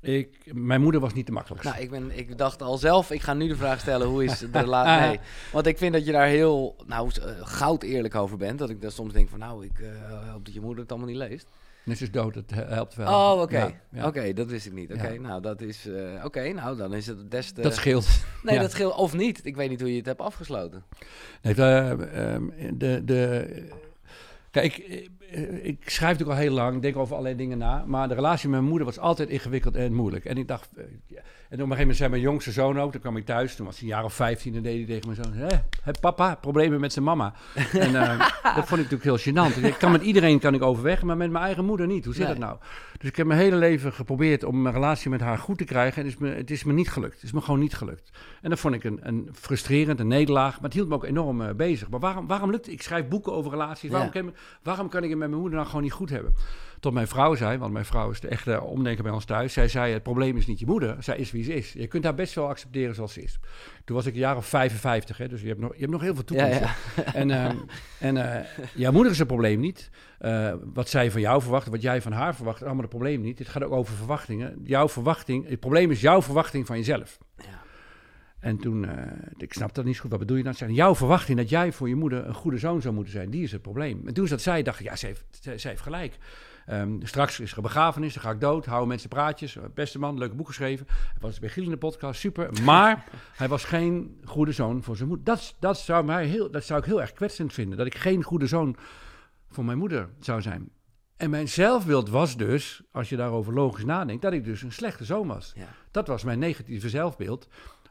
ik, mijn moeder was niet de makkelijkste. nou, ik, ben, ik dacht al zelf, ik ga nu de vraag stellen, hoe is de relatie? (laughs) Nee, want ik vind dat je daar heel, nou, goud eerlijk over bent. Dat ik dan soms denk van, nou, ik hoop dat je moeder het allemaal niet leest. Net is dood, het he- helpt wel. Oh, oké. Ja, ja. Oké, dat wist ik niet. Oké, Ja. nou, dat is, eh, oké, nou, dan is het des te... Dat scheelt. (laughs) nee, dat scheelt, of niet. Ik weet niet hoe je het hebt afgesloten. Nee, de, ehm, de, de, kijk, ik, eh, ik schrijf natuurlijk al heel lang, ik denk over allerlei dingen na. Maar de relatie met mijn moeder was altijd ingewikkeld en moeilijk. En ik dacht, eh. En op een gegeven moment zei mijn jongste zoon ook, toen kwam ik thuis, toen was hij een jaar of 15 en deed hij tegen mijn zoon, hé, papa, problemen met zijn mama. en eh, (laughs) dat vond ik natuurlijk heel gênant. Ik kan met iedereen kan ik overweg, maar met mijn eigen moeder niet. Hoe zit Nee. dat nou? Dus ik heb mijn hele leven geprobeerd om mijn relatie met haar goed te krijgen. En het is me, het is me niet gelukt. Het is me gewoon niet gelukt. En dat vond ik een, een frustrerend, een nederlaag. Maar het hield me ook enorm eh, bezig. Maar waarom, waarom lukt het? Ik schrijf boeken over relaties. Waarom Ja. kan, Waarom kan ik het met mijn moeder nou gewoon niet goed hebben? Tot mijn vrouw zei, want mijn vrouw is de echte omdenker bij ons thuis. Zij zei, het probleem is niet je moeder. Zij is wie ze is. Je kunt haar best wel accepteren zoals ze is. Toen was ik een jaar of 55, hè, dus je hebt nog, je hebt nog heel veel toekomst. Ja, ja. En, ehm, (laughs) en eh, jouw moeder is het probleem niet. Eh, wat zij van jou verwacht, wat jij van haar verwacht, allemaal het probleem niet. Het gaat ook over verwachtingen. Jouw verwachting, het probleem is jouw verwachting van jezelf. Ja. En toen, eh, ik snap dat niet zo goed, wat bedoel je dan? Zei, jouw verwachting dat jij voor je moeder een goede zoon zou moeten zijn, die is het probleem. En toen zat zij, dacht ik, ja, ze heeft, ze, ze heeft gelijk. Ehm, straks is er een begrafenis, dan ga ik dood, houden mensen praatjes. Beste man, leuke boek geschreven. Hij was bij Giel in de podcast, super. Maar (laughs) hij was geen goede zoon voor zijn moeder. Dat, dat, zou mij heel, dat zou ik heel erg kwetsend vinden, dat ik geen goede zoon voor mijn moeder zou zijn. En mijn zelfbeeld was dus, als je daarover logisch nadenkt, dat ik dus een slechte zoon was. Ja. Dat was mijn negatieve zelfbeeld.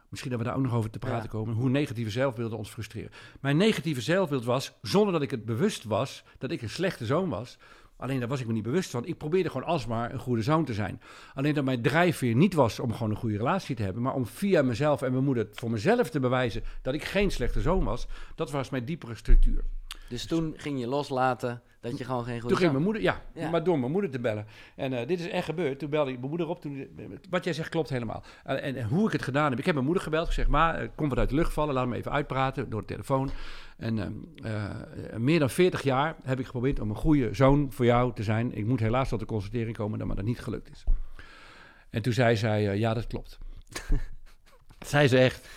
Misschien dat we daar ook nog over te praten Ja. komen, hoe negatieve zelfbeelden ons frustreren. Mijn negatieve zelfbeeld was, zonder dat ik het bewust was, dat ik een slechte zoon was. Alleen daar was ik me niet bewust van. Ik probeerde gewoon alsmaar een goede zoon te zijn. Alleen dat mijn drijfveer niet was om gewoon een goede relatie te hebben, maar om via mezelf en mijn moeder voor mezelf te bewijzen dat ik geen slechte zoon was. Dat was mijn diepere structuur. Dus toen ging je loslaten dat je gewoon geen goede Toen ging mijn moeder, ja, Ja. maar door mijn moeder te bellen. En eh, dit is echt gebeurd. Toen belde ik mijn moeder op. Toen, wat jij zegt klopt helemaal. En, en hoe ik het gedaan heb. Ik heb mijn moeder gebeld. Gezegd, maar het komt wat uit de lucht vallen. Laat me even uitpraten door de telefoon. En ehm, eh, meer dan 40 jaar heb ik geprobeerd om een goede zoon voor jou te zijn. Ik moet helaas tot de constatering komen dat me dat niet gelukt is. En toen zei zij, eh, ja, dat klopt. (laughs) zei ze echt.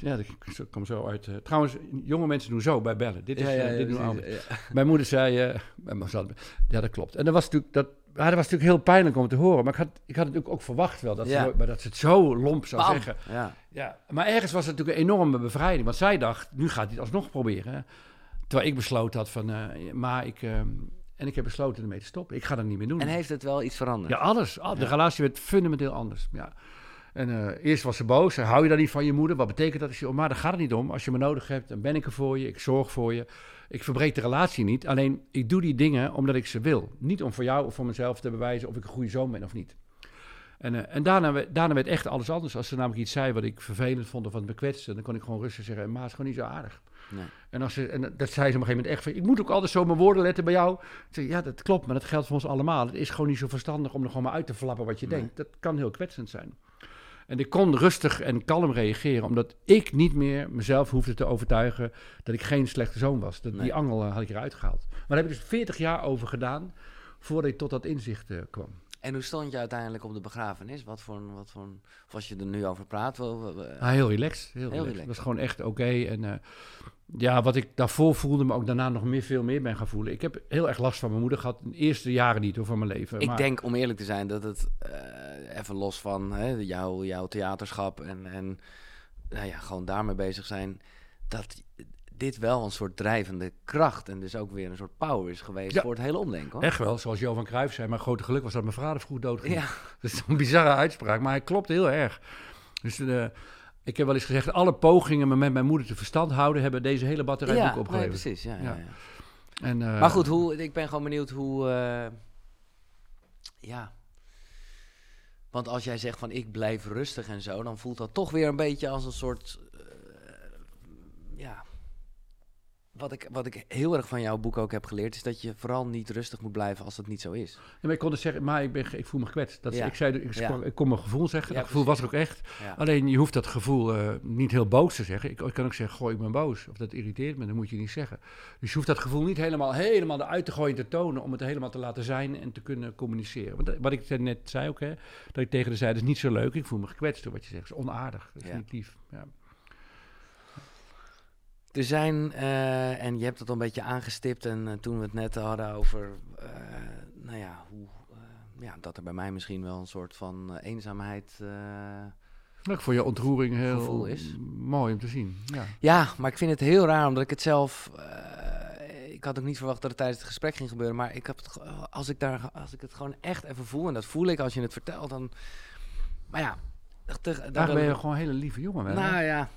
Ja, ik kom zo uit. eh, trouwens, jonge mensen doen zo bij bellen. Dit is, Ja, ja, eh, ja, dit doen ja. Mijn moeder zei, eh, ja dat klopt. En dat was natuurlijk, dat, ja, dat was natuurlijk heel pijnlijk om te horen. Maar ik had, ik had het natuurlijk ook verwacht wel, dat, Ja. ze, maar dat ze het zo lomp zou Bam. zeggen. Ja. Ja, maar ergens was het natuurlijk een enorme bevrijding. Want zij dacht, nu gaat hij het alsnog proberen. hè. Terwijl ik besloten had van, eh, maar ik... eh, en ik heb besloten ermee te stoppen. Ik ga dat niet meer doen. En heeft het wel iets veranderd? Ja, alles. Al- De relatie werd fundamenteel anders. Ja. En eh, eerst was ze boos. Zei, Hou je dan niet van je moeder? Wat betekent dat? Ik zei, oh, maar daar gaat het niet om. Als je me nodig hebt, dan ben ik er voor je. Ik zorg voor je. Ik verbreek de relatie niet. Alleen, ik doe die dingen omdat ik ze wil. Niet om voor jou of voor mezelf te bewijzen of ik een goede zoon ben of niet. En, eh, en daarna, daarna werd echt alles anders. Als ze namelijk iets zei wat ik vervelend vond of wat me kwetste... dan kon ik gewoon rustig zeggen, ma is gewoon niet zo aardig. Nee. En, als ze, en dat zei ze op een gegeven moment echt van... ik moet ook altijd zo mijn woorden letten bij jou. Zeg, ja, dat klopt, maar dat geldt voor ons allemaal. Het is gewoon niet zo verstandig om er gewoon maar uit te flappen wat je Nee. denkt. Dat kan heel kwetsend zijn. En ik kon rustig en kalm reageren... omdat ik niet meer mezelf hoefde te overtuigen... dat ik geen slechte zoon was. Dat, Nee. Die angel eh, had ik eruit gehaald. Maar daar heb ik dus 40 jaar over gedaan... voordat ik tot dat inzicht eh, kwam. En hoe stond je uiteindelijk op de begrafenis? Wat voor, een- wat voor, of als je er nu over praat? wel- wel- Ah, heel relaxed. Heel, relaxed. relaxed. Het was gewoon echt oké. En eh, ja, wat ik daarvoor voelde, maar ook daarna nog meer, veel meer ben gaan voelen. Ik heb heel erg last van mijn moeder gehad. De eerste jaren niet hoor, van mijn leven. ik maar, denk, om eerlijk te zijn, dat het eh, even los van hè, jouw, jouw theaterschap en, en nou ja, gewoon daarmee bezig zijn, dat dit wel een soort drijvende kracht en dus ook weer een soort power is geweest Ja. voor het hele omdenken. Hoor. Echt wel, zoals Johan Cruijff zei. Mijn grote geluk was dat mijn vader vroeg dood ging. Ja, (laughs) Dat is een bizarre uitspraak, maar hij klopt heel erg. Dus eh, ik heb wel eens gezegd, alle pogingen me met mijn moeder te verstand houden... hebben deze hele batterij ja nee, precies. Ja, ja. Ja. Ja, en, eh, Maar goed, hoe, ik ben gewoon benieuwd hoe. eh, ja. Want als jij zegt van ik blijf rustig en zo, dan voelt dat toch weer een beetje als een soort. eh, ja. Wat ik, wat ik heel erg van jouw boek ook heb geleerd, is dat je vooral niet rustig moet blijven als dat niet zo is. Ja, maar ik kon dus zeggen, maar ik, ben, ik voel me gekwetst. Dat, Ja. ik, zei, ik, Ja. ik kon mijn gevoel zeggen, dat gevoel was er ook echt. Alleen je hoeft dat gevoel eh, niet heel boos te zeggen. Ik, ik kan ook zeggen, goh, ik ben boos. Of dat irriteert me, dat moet je niet zeggen. Dus je hoeft dat gevoel niet helemaal, helemaal eruit te gooien en te tonen... om het helemaal te laten zijn en te kunnen communiceren. Want dat- wat ik net zei ook, hè, dat ik tegen de dat is niet zo leuk. Ik voel me gekwetst door wat je zegt. Dat is onaardig, dat is niet lief. Ja. Er zijn, eh, en je hebt het al een beetje aangestipt, en eh, toen we het net hadden over, eh, nou ja, hoe, ja, dat er bij mij misschien wel een soort van eenzaamheid. ik vond je ontroering heel Gevoel is. mooi om te zien. Ja. Ja, maar ik vind het heel raar, omdat ik het zelf. ik had ook niet verwacht dat het tijdens het gesprek ging gebeuren. Maar ik heb het, als, ik daar, als ik het gewoon echt even voel, en dat voel ik als je het vertelt, dan. Maar ja. te- daar ben je gewoon een hele lieve jongen, hè? Nou ja.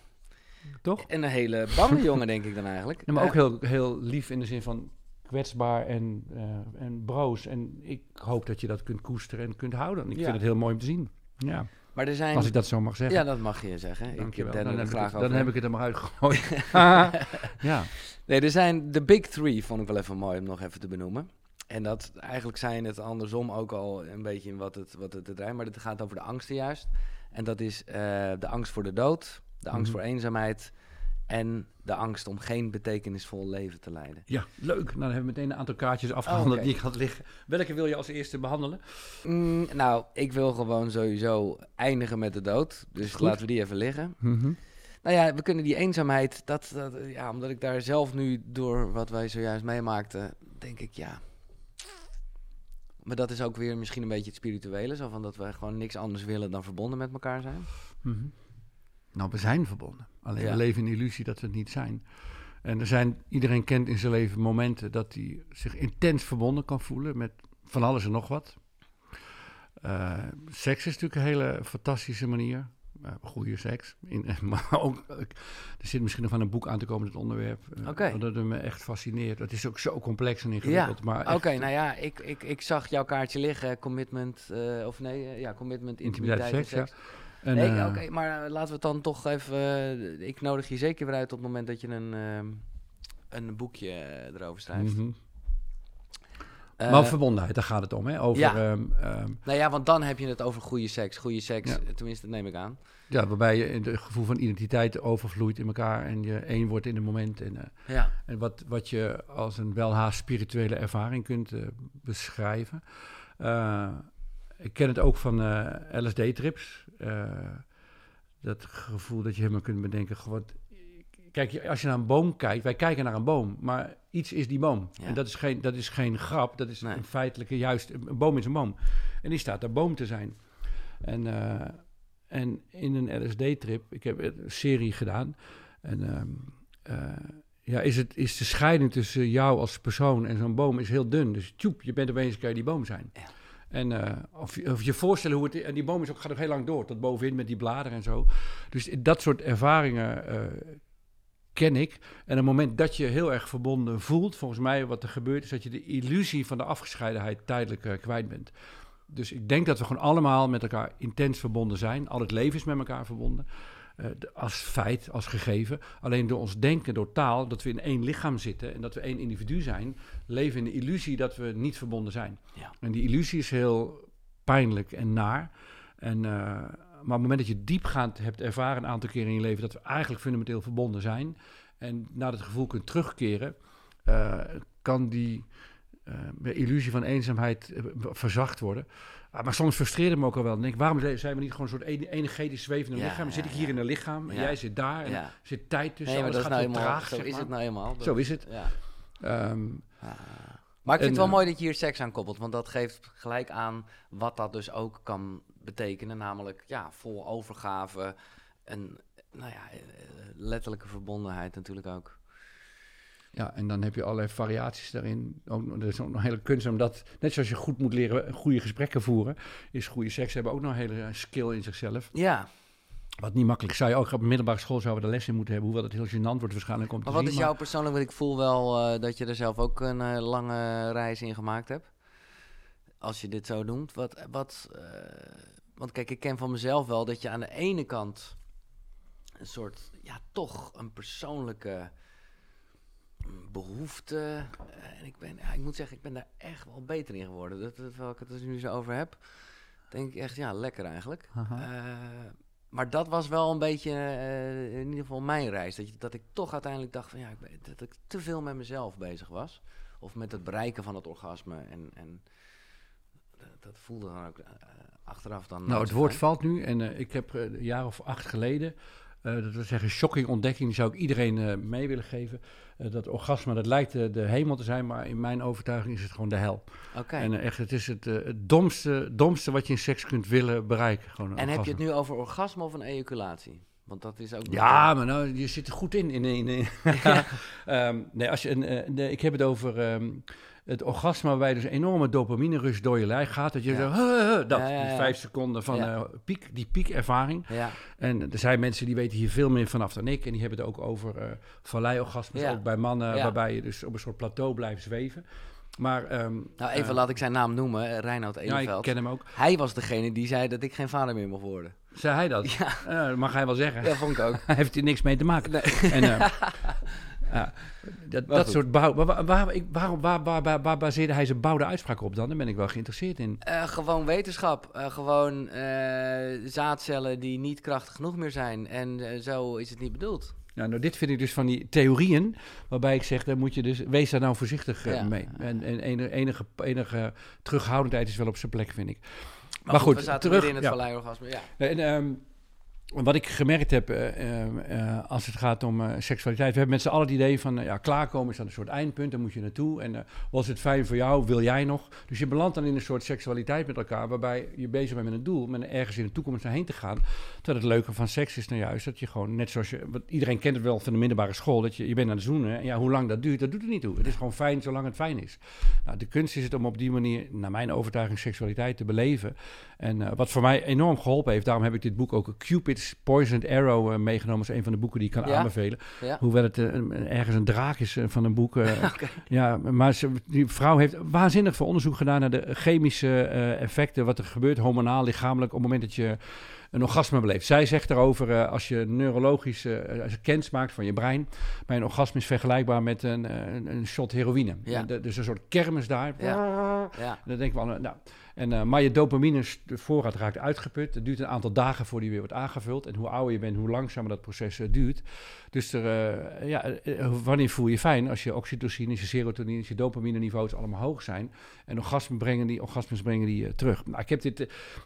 Toch? En een hele bange (laughs) jongen, denk ik dan eigenlijk. Maar ook Eh, heel, heel lief in de zin van kwetsbaar en, eh, en broos. En ik hoop dat je dat kunt koesteren en kunt houden. Ik Ja. vind het heel mooi om te zien. Ja. Maar er zijn... Als ik dat zo mag zeggen. Ja, dat mag je zeggen. Ik Dankjewel. dan heb, graag ik het, over. dan heb ik het er maar uitgegooid. (laughs) (laughs) ja. Nee, er zijn de big three, vond ik wel even mooi om nog even te benoemen. En dat eigenlijk zijn het andersom ook al een beetje in wat het, wat het draait. Maar het gaat over de angsten juist. En dat is eh, de angst voor de dood, de angst Mhm. voor eenzaamheid en de angst om geen betekenisvol leven te leiden. ja, leuk. Nou, dan hebben we meteen een aantal kaartjes afgehandeld Oh, oké. die ik had liggen. Welke wil je als eerste behandelen? Mm, nou, ik wil gewoon sowieso eindigen met de dood. Dus Goed. laten we die even liggen. Nou ja, we kunnen die eenzaamheid, dat, dat, ja, omdat ik daar zelf nu door wat wij zojuist meemaakten, denk ik ja. Maar dat is ook weer misschien een beetje het spirituele, zo van dat we gewoon niks anders willen dan verbonden met elkaar zijn. Mhm. Nou, we zijn verbonden. Alleen Ja. we leven in de illusie dat we het niet zijn. En er zijn, iedereen kent in zijn leven momenten dat hij zich intens verbonden kan voelen met van alles en nog wat. Eh, seks is natuurlijk een hele fantastische manier. Uh, goede seks. In, (laughs) maar ook, eh, er zit misschien nog van een boek aan te komen, het onderwerp. eh, Oké. Dat het me echt fascineert. Het is ook zo complex en ingewikkeld. Maar Oké, nou ja, ik, ik, ik zag jouw kaartje liggen, commitment, eh, of nee, eh, ja, commitment, Intimiteit, intimiteit, seks, seks. En, Nee, eh, Oké, maar eh, laten we het dan toch even, eh, ik nodig je zeker weer uit op het moment dat je een, ehm, een boekje erover schrijft. Eh, maar verbondenheid, daar gaat het om. Hè? Over, ja. ehm, ehm, Nou ja, want dan heb je het over goede seks. Goede seks, Ja. tenminste, dat neem ik aan. Ja, waarbij je in het gevoel van identiteit overvloeit in elkaar en je één wordt in het moment. En, Ja. en wat, wat je als een welhaast spirituele ervaring kunt beschrijven. Ik ken het ook van LSD-trips. Eh, dat gevoel dat je helemaal kunt bedenken. Gewoon, kijk, als je naar een boom kijkt, wij kijken naar een boom, maar iets is die boom. Ja. En dat is, geen, dat is geen grap, dat is Nee. een feitelijke, juist, een boom is een boom. En die staat daar boom te zijn. En, eh, en in een LSD-trip, ik heb een serie gedaan. En ehm, eh, ja, is, het, is de scheiding tussen jou als persoon en zo'n boom is heel dun. Dus tjoep, je bent opeens, kan je die boom zijn. Ja. En uh, of, je- of je voorstellen hoe het En die boom is ook, gaat ook heel lang door, tot bovenin met die bladeren en zo. Dus dat soort ervaringen eh, ken ik. En het moment dat je heel erg verbonden voelt, volgens mij wat er gebeurt, is dat je de illusie van de afgescheidenheid tijdelijk eh, kwijt bent. Dus ik denk dat we gewoon allemaal met elkaar intens verbonden zijn. Al het leven is met elkaar verbonden. Eh, als feit, als gegeven. Alleen door ons denken, door taal, dat we in één lichaam zitten en dat we één individu zijn, leven in de illusie dat we niet verbonden zijn. Ja. En die illusie is heel pijnlijk en naar. En, eh, maar op het moment dat je diepgaand hebt ervaren een aantal keren in je leven dat we eigenlijk fundamenteel verbonden zijn en naar dat gevoel kunt terugkeren, eh, kan die illusie van eenzaamheid verzacht worden. Ah, maar soms frustreert het me ook al wel. Dan denk ik, waarom zijn we niet gewoon een soort ene- energetisch zwevende Ja, lichaam? Zit ik hier in een lichaam en jij zit daar en Ja. zit tijd tussen. Nee, maar dat gaat nou heel eenmaal, traag, zo is maar. het nou eenmaal. Zo is het. Ja. Ehm, Ah. Maar ik vind En, het wel eh, mooi dat je hier seks aan koppelt, want dat geeft gelijk aan wat dat dus ook kan betekenen. Namelijk, ja, vol overgave, een, nou ja, eh, letterlijke verbondenheid natuurlijk ook. Ja, en dan heb je allerlei variaties daarin. Ook, er is ook nog hele kunst, omdat net zoals je goed moet leren goede gesprekken voeren, is goede seks hebben ook nog een hele skill in zichzelf. Ja, Wat niet makkelijk zou je ook op middelbare school zouden we de les in moeten hebben, hoewel het heel gênant wordt waarschijnlijk om te maar wat zien. is jouw persoonlijk, want ik voel wel eh, dat je er zelf ook een eh, lange reis in gemaakt hebt. Als je dit zo noemt. Wat, wat, eh, want kijk, ik ken van mezelf wel dat je aan de ene kant een soort, ja, toch een persoonlijke behoefte. eh, en ik ben, ja, ik moet zeggen, ik ben daar echt wel beter in geworden. Dat, dat, terwijl ik het er nu zo over heb, denk ik echt, ja, lekker eigenlijk. Eh, maar dat was wel een beetje, eh, in ieder geval mijn reis. Dat, je, dat ik toch uiteindelijk dacht van ja, ik ben, dat ik te veel met mezelf bezig was. Of met het bereiken van het orgasme. En, en dat, dat voelde dan ook achteraf dan. Nou, het woord fijn. valt nu en ik heb een jaar of acht geleden, eh, dat wil zeggen shocking ontdekking, die zou ik iedereen eh, mee willen geven. Eh, dat orgasme, dat lijkt de hemel te zijn, maar in mijn overtuiging is het gewoon de hel. Oké. En echt, het is het, het domste, domste wat je in seks kunt willen bereiken. Gewoon En heb je het nu over orgasme of een ejaculatie? Want dat is ook. Ja, maar nou, je zit er goed in. in, in, in. (laughs) (laughs) Ehm, nee, als je een, nee, ik heb het over ehm, het orgasme waarbij dus enorme dopamine rush door je lijf gaat. Dat je Ja. zo, "Huh, huh," dat, Ja, ja, die ja. vijf seconden van Ja. eh, piek, die piekervaring. Ja, En er zijn mensen die weten hier veel meer vanaf dan ik. En die hebben het ook over eh valleiorgasmes, Ja. ook bij mannen, Ja. waarbij je dus op een soort plateau blijft zweven. Maar, ehm, Nou, even eh, laat ik zijn naam noemen, Reinoud Ja, Edelveld. ik ken hem ook. Hij was degene die zei dat ik geen vader meer mocht worden. Zei hij dat? Ja, mag hij wel zeggen. dat vond ik ook. (laughs) Hij heeft hier niks mee te maken. Nee. En, (laughs) ja, dat, dat soort bouw... Waar, waar, waar, waarom- waar, waar, waar, baseerde hij zijn bouwde uitspraak op dan? Daar ben ik wel geïnteresseerd in. Eh, gewoon wetenschap. Eh, gewoon eh, zaadcellen die niet krachtig genoeg meer zijn. En zo is het niet bedoeld. Nou, nou, dit vind ik dus van die theorieën, waarbij ik zeg, daar moet je dus, wees daar nou voorzichtig Ja. mee. En, en enige, enige, enige terughoudendheid is wel op zijn plek, vind ik. Maar, goed, we zaten terug, weer in het ja. Ja. En, ehm, wat ik gemerkt heb eh, ehm, eh, als het gaat om eh, seksualiteit, we hebben met z'n allen het idee van, eh, ja, klaarkomen is dan een soort eindpunt, daar moet je naartoe. En eh, was het fijn voor jou, wil jij nog? Dus je belandt dan in een soort seksualiteit met elkaar, waarbij je bezig bent met een doel, met ergens in de toekomst naarheen te gaan. Terwijl het leuke van seks is nou juist dat je gewoon, net zoals je, wat, iedereen kent het wel van de middelbare school, dat je, je bent aan het zoenen. En ja, hoe lang dat duurt, dat doet er niet toe. Het is gewoon fijn zolang het fijn is. Nou, de kunst is het om op die manier, naar mijn overtuiging, seksualiteit te beleven. En eh, wat voor mij enorm geholpen heeft, daarom heb ik dit boek ook Cupid's Poisoned Arrow eh, meegenomen als een van de boeken die ik kan Ja? aanbevelen. Ja. Hoewel het eh, ergens een draak is eh, van een boek. (laughs) ja, maar ze, die vrouw heeft waanzinnig veel onderzoek gedaan naar de chemische effecten, wat er gebeurt hormonaal, lichamelijk, op het moment dat je een orgasme beleeft. Zij zegt erover, als je neurologisch als je kennis maakt van je brein, bij een orgasme is vergelijkbaar met een, een, een shot heroïne. Ja. De- dus een soort kermis daar. Ja. En dan denken we nou, en, eh, maar je dopamine voorraad raakt uitgeput. Het duurt een aantal dagen voordat die weer wordt aangevuld. En hoe ouder je bent, hoe langzamer dat proces eh, duurt. Dus er, eh, ja, wanneer voel je je fijn? Als je oxytocine, je serotonine, je dopamine niveaus allemaal hoog zijn. En orgasmen brengen die, orgasmes brengen die terug. Nou, ik heb dit,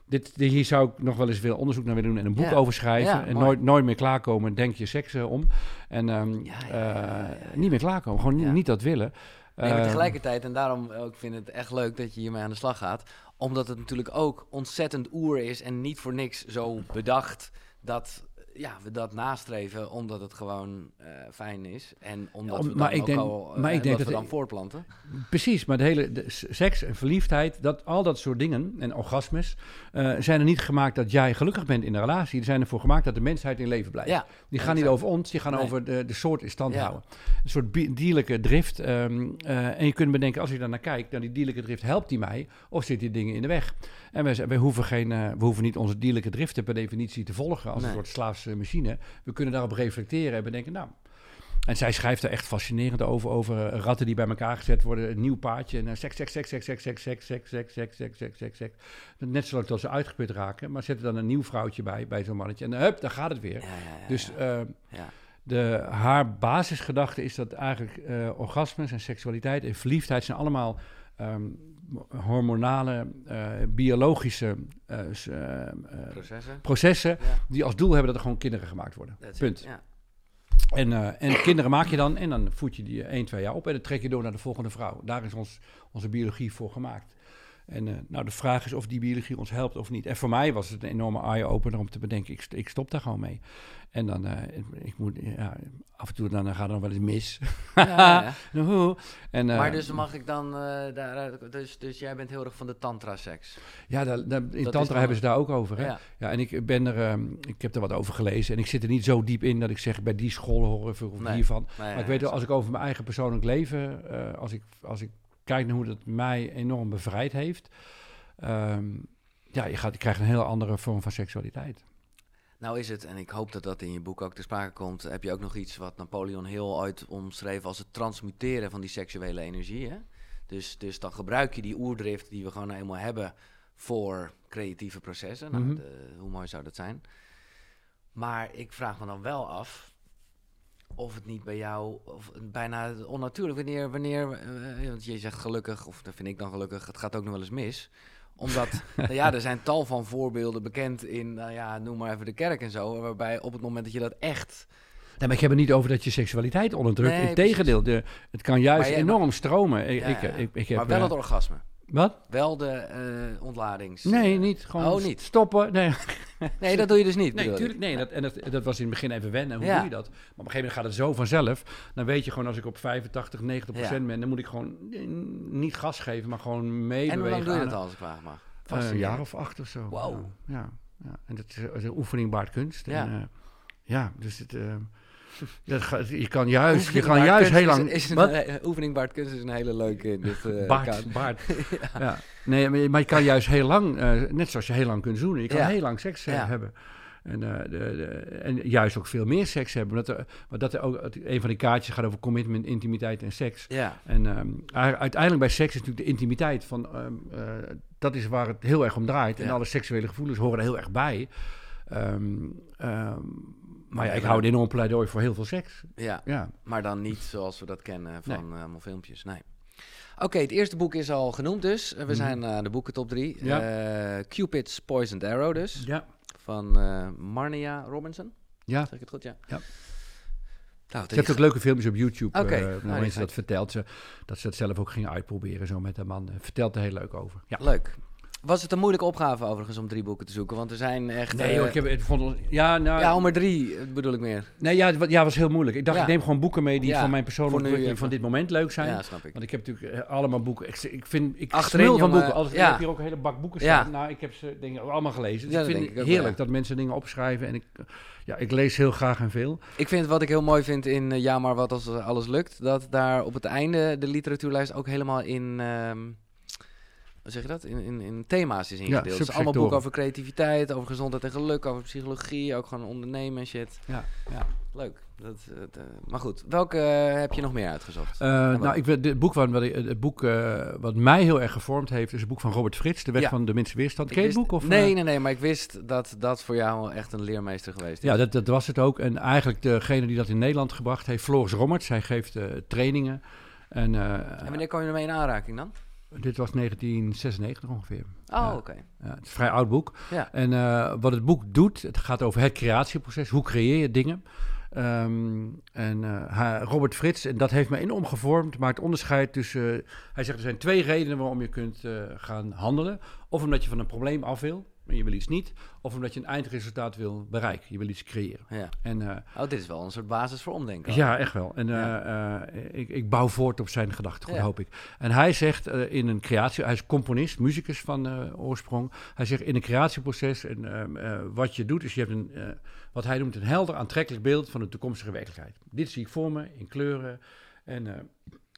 dit, dit, hier zou ik nog wel eens veel onderzoek naar willen doen en een boek over schrijven. Ja, en mooi. nooit, nooit meer klaarkomen, denk je seks om. En ehm, Ja, niet meer klaarkomen, gewoon niet dat willen. Nee, maar Eh, tegelijkertijd, en daarom ook vind ik het echt leuk dat je hiermee aan de slag gaat. Omdat het natuurlijk ook ontzettend oer is en niet voor niks zo bedacht dat ja, we dat nastreven omdat het gewoon eh, fijn is. En omdat om- we dan maar ik ook denk- al, eh, maar ik denk we dat- dan voortplanten. Precies, maar de hele de seks en verliefdheid, dat, al dat soort dingen en orgasmes eh, zijn er niet gemaakt dat jij gelukkig bent in een relatie. Die zijn ervoor gemaakt dat de mensheid in leven blijft. Ja, Die gaan niet over ons, die gaan Nee. over de, de soort in stand Ja. houden. Een soort dierlijke drift. ehm, eh, en je kunt bedenken, als je daar naar kijkt, naar die dierlijke drift, helpt die mij? Of zit die dingen in de weg? En wij, wij hoeven, geen, eh, we hoeven niet onze dierlijke driften per definitie te volgen als Nee. een soort slaafse machine. We kunnen daarop reflecteren en bedenken, nou... En zij schrijft er echt fascinerend over, over eh, ratten die bij elkaar gezet worden, een nieuw paardje. En eh, seks, seks, seks, seks, seks, seks, seks, seks, seks, seks, seks, seks, seks, seks. Net zolang tot ze uitgeput raken, maar zet er dan een nieuw vrouwtje bij, bij zo'n mannetje. En eh, hup, daar gaat het weer. Dus eh, de, haar basisgedachte is dat eigenlijk eh, orgasmes en seksualiteit en verliefdheid zijn allemaal ehm, hormonale, eh, biologische eh, eh, processen. processen Ja, die als doel hebben dat er gewoon kinderen gemaakt worden. that's it. Punt. En, en kinderen maak je dan en dan voed je die 1, 2 jaar op en dan trek je door naar de volgende vrouw. Daar is ons, onze biologie voor gemaakt. En eh, nou, de vraag is of die biologie ons helpt of niet. En voor mij was het een enorme eye-opener om te bedenken, ik, ik stop daar gewoon mee. En dan, eh, ik moet, ja, af en toe dan, gaat het nog wel eens mis. Ja, ja. (laughs) Hoe? en, eh, Maar dus mag ik dan daaruit... Dus, dus jij bent heel erg van de tantra-seks. Ja, daar, daar- in Tantra dan- hebben ze daar ook over. Hè? Ja. Ja, en ik ben er, ehm, ik heb er wat over gelezen. En ik zit er niet zo diep in dat ik zeg bij die school horen of Nee. hiervan. Nee, Maar ik weet wel, als ik over mijn eigen persoonlijk leven, als, ik, als ik kijk naar hoe dat mij enorm bevrijd heeft, ehm, ja, je, gaat, je krijgt een heel andere vorm van seksualiteit. Nou is het, en ik hoop dat dat in je boek ook ter sprake komt, heb je ook nog iets wat Napoleon heel ooit omschreef als het transmuteren van die seksuele energie. Hè? Dus, dus dan gebruik je die oerdrift die we gewoon eenmaal hebben voor creatieve processen. Nou, Mhm. de- hoe mooi zou dat zijn? Maar ik vraag me dan wel af of het niet bij jou of bijna onnatuurlijk wanneer, wanneer eh, want je zegt gelukkig, of dat vind ik dan gelukkig, het gaat ook nog wel eens mis omdat, (laughs) nou ja, er zijn tal van voorbeelden bekend in, nou ja, noem maar even de kerk en zo, waarbij op het moment dat je dat echt... Nee, maar ik heb het niet over dat je seksualiteit onderdrukt. Nee, Integendeel, de, het kan juist enorm stromen. Ik, Ja, ik, ja. ik, ik heb, maar wel eh, het orgasme. Wat? Wel de eh ontladings... Nee, niet. Gewoon Oh, niet? stoppen. Nee, (laughs) Nee, dat doe je dus niet, Nee, bedoel ik. tuurlijk. Nee, dat, en dat, dat was in het begin even wennen. Hoe Ja. doe je dat? Maar op een gegeven moment gaat het zo vanzelf. Dan weet je gewoon, als ik op 85, 90 procent Ja. ben... dan moet ik gewoon eh, niet gas geven, maar gewoon meebewegen. En hoe lang doe je dat al, als ik vraag mag? Eh, een jaar of acht of zo. Wauw. Ja, ja, ja. En dat is, een oefening baart kunst. Ja. En, eh, ja, dus het... Dat gaat- je kan juist, je kan juist heel lang... Is, een, eh, oefening Kunst is een hele leuke in dit eh, Baard, baard. (laughs) ja. Nee, maar je, maar je kan juist heel lang, eh, net zoals je heel lang kunt zoenen, je kan Ja. heel lang seks hebben. En, de, de, en juist ook veel meer seks hebben. Dat er, maar dat er ook, een van die kaartjes gaat over commitment, intimiteit en seks. Ja, En ehm, uiteindelijk bij seks is natuurlijk de intimiteit van, ehm, eh, dat is waar het heel erg om draait. En alle seksuele gevoelens horen er heel erg bij. Ehm, maar ja, ik hou een enorm pleidooi voor heel veel seks. ja, Ja, maar dan niet zoals we dat kennen van eh, allemaal filmpjes. Nee. Oké, het eerste boek is al genoemd dus. Eh, We Mhm. zijn aan de boeken top 3. Ja. Cupid's Poisoned Arrow dus. ja, Van eh, Marnia Robinson. ja. Zeg ik het goed? Ja. Ja. Nou, Ze heeft ook leuke filmpjes op YouTube. Oké, eh, nou, mensen ga dat vertelt. Ze, dat ze het zelf ook gingen uitproberen zo met haar man. Eh, Vertelt er heel leuk over. Ja. Leuk. Was het een moeilijke opgave overigens om drie boeken te zoeken? Want er zijn echt... Nee, eh, joh, ik heb, ik vond, het- ja, nou, Ja, om er drie eh, bedoel ik meer. nee, ja, het ja, was heel moeilijk. Ik dacht, Ja. ik neem gewoon boeken mee die van mijn persoonlijke ontwikkeling van dit moment leuk zijn. Ja, snap ik. Want ik heb natuurlijk eh, allemaal boeken. Ik, ik vind, ik van jongen, boeken. Altijd, ja. Ik heb hier ook een hele bak boeken Ja. staan. Nou, ik heb ze denk ik, ook allemaal gelezen. Dus Ja, ik dat vind het ik ook heerlijk ja. dat mensen dingen opschrijven. En ik, eh, ja, ik lees heel graag en veel. Ik vind wat ik heel mooi vind in eh, Ja, maar wat als eh, alles lukt, dat daar op het einde de literatuurlijst ook helemaal in, ehm, hoe zeg je dat, in, in, in thema's is ingedeeld. dus allemaal boeken over creativiteit, over gezondheid en geluk, over psychologie, ook gewoon ondernemen en shit. Ja, ja. Leuk. Dat, eh, maar goed, welke eh, heb je nog meer uitgezocht? Eh, nou, ik, weet- het boek, wat, het boek wat mij heel erg gevormd heeft, is het boek van Robert Frits, De Ja. van de Minste Weerstand. Ken je het boek? Of, nee, nee, nee, maar ik wist dat dat voor jou echt een leermeester geweest is. Ja, dat, dat was het ook. En eigenlijk degene die dat in Nederland gebracht heeft, Floris Rommert. Zij geeft trainingen. En, En wanneer kwam je ermee in aanraking dan? Dit was 1996 ongeveer. Oh, Ja. oké. Ja, het is een vrij oud boek. Ja. En eh, wat het boek doet, het gaat over het creatieproces. Hoe creëer je dingen? Ehm, en eh, Robert Frits, en dat heeft me enorm gevormd, maakt onderscheid tussen... eh, hij zegt er zijn twee redenen waarom je kunt gaan handelen. Of omdat je van een probleem af wil, je wil iets niet. Of omdat je een eindresultaat wil bereiken. Je wil iets creëren. Ja. En eh, Oh, dit is wel een soort basis voor omdenken. ja, echt wel. En eh, Ja. eh, ik, ik bouw voort op zijn gedachten, Ja. hoop ik. En hij zegt in een creatie, hij is componist, muzikus van oorsprong. Hij zegt in een creatieproces, en, ehm, eh, wat je doet, is je hebt een, wat hij noemt een helder aantrekkelijk beeld van de toekomstige werkelijkheid. Dit zie ik voor me in kleuren. En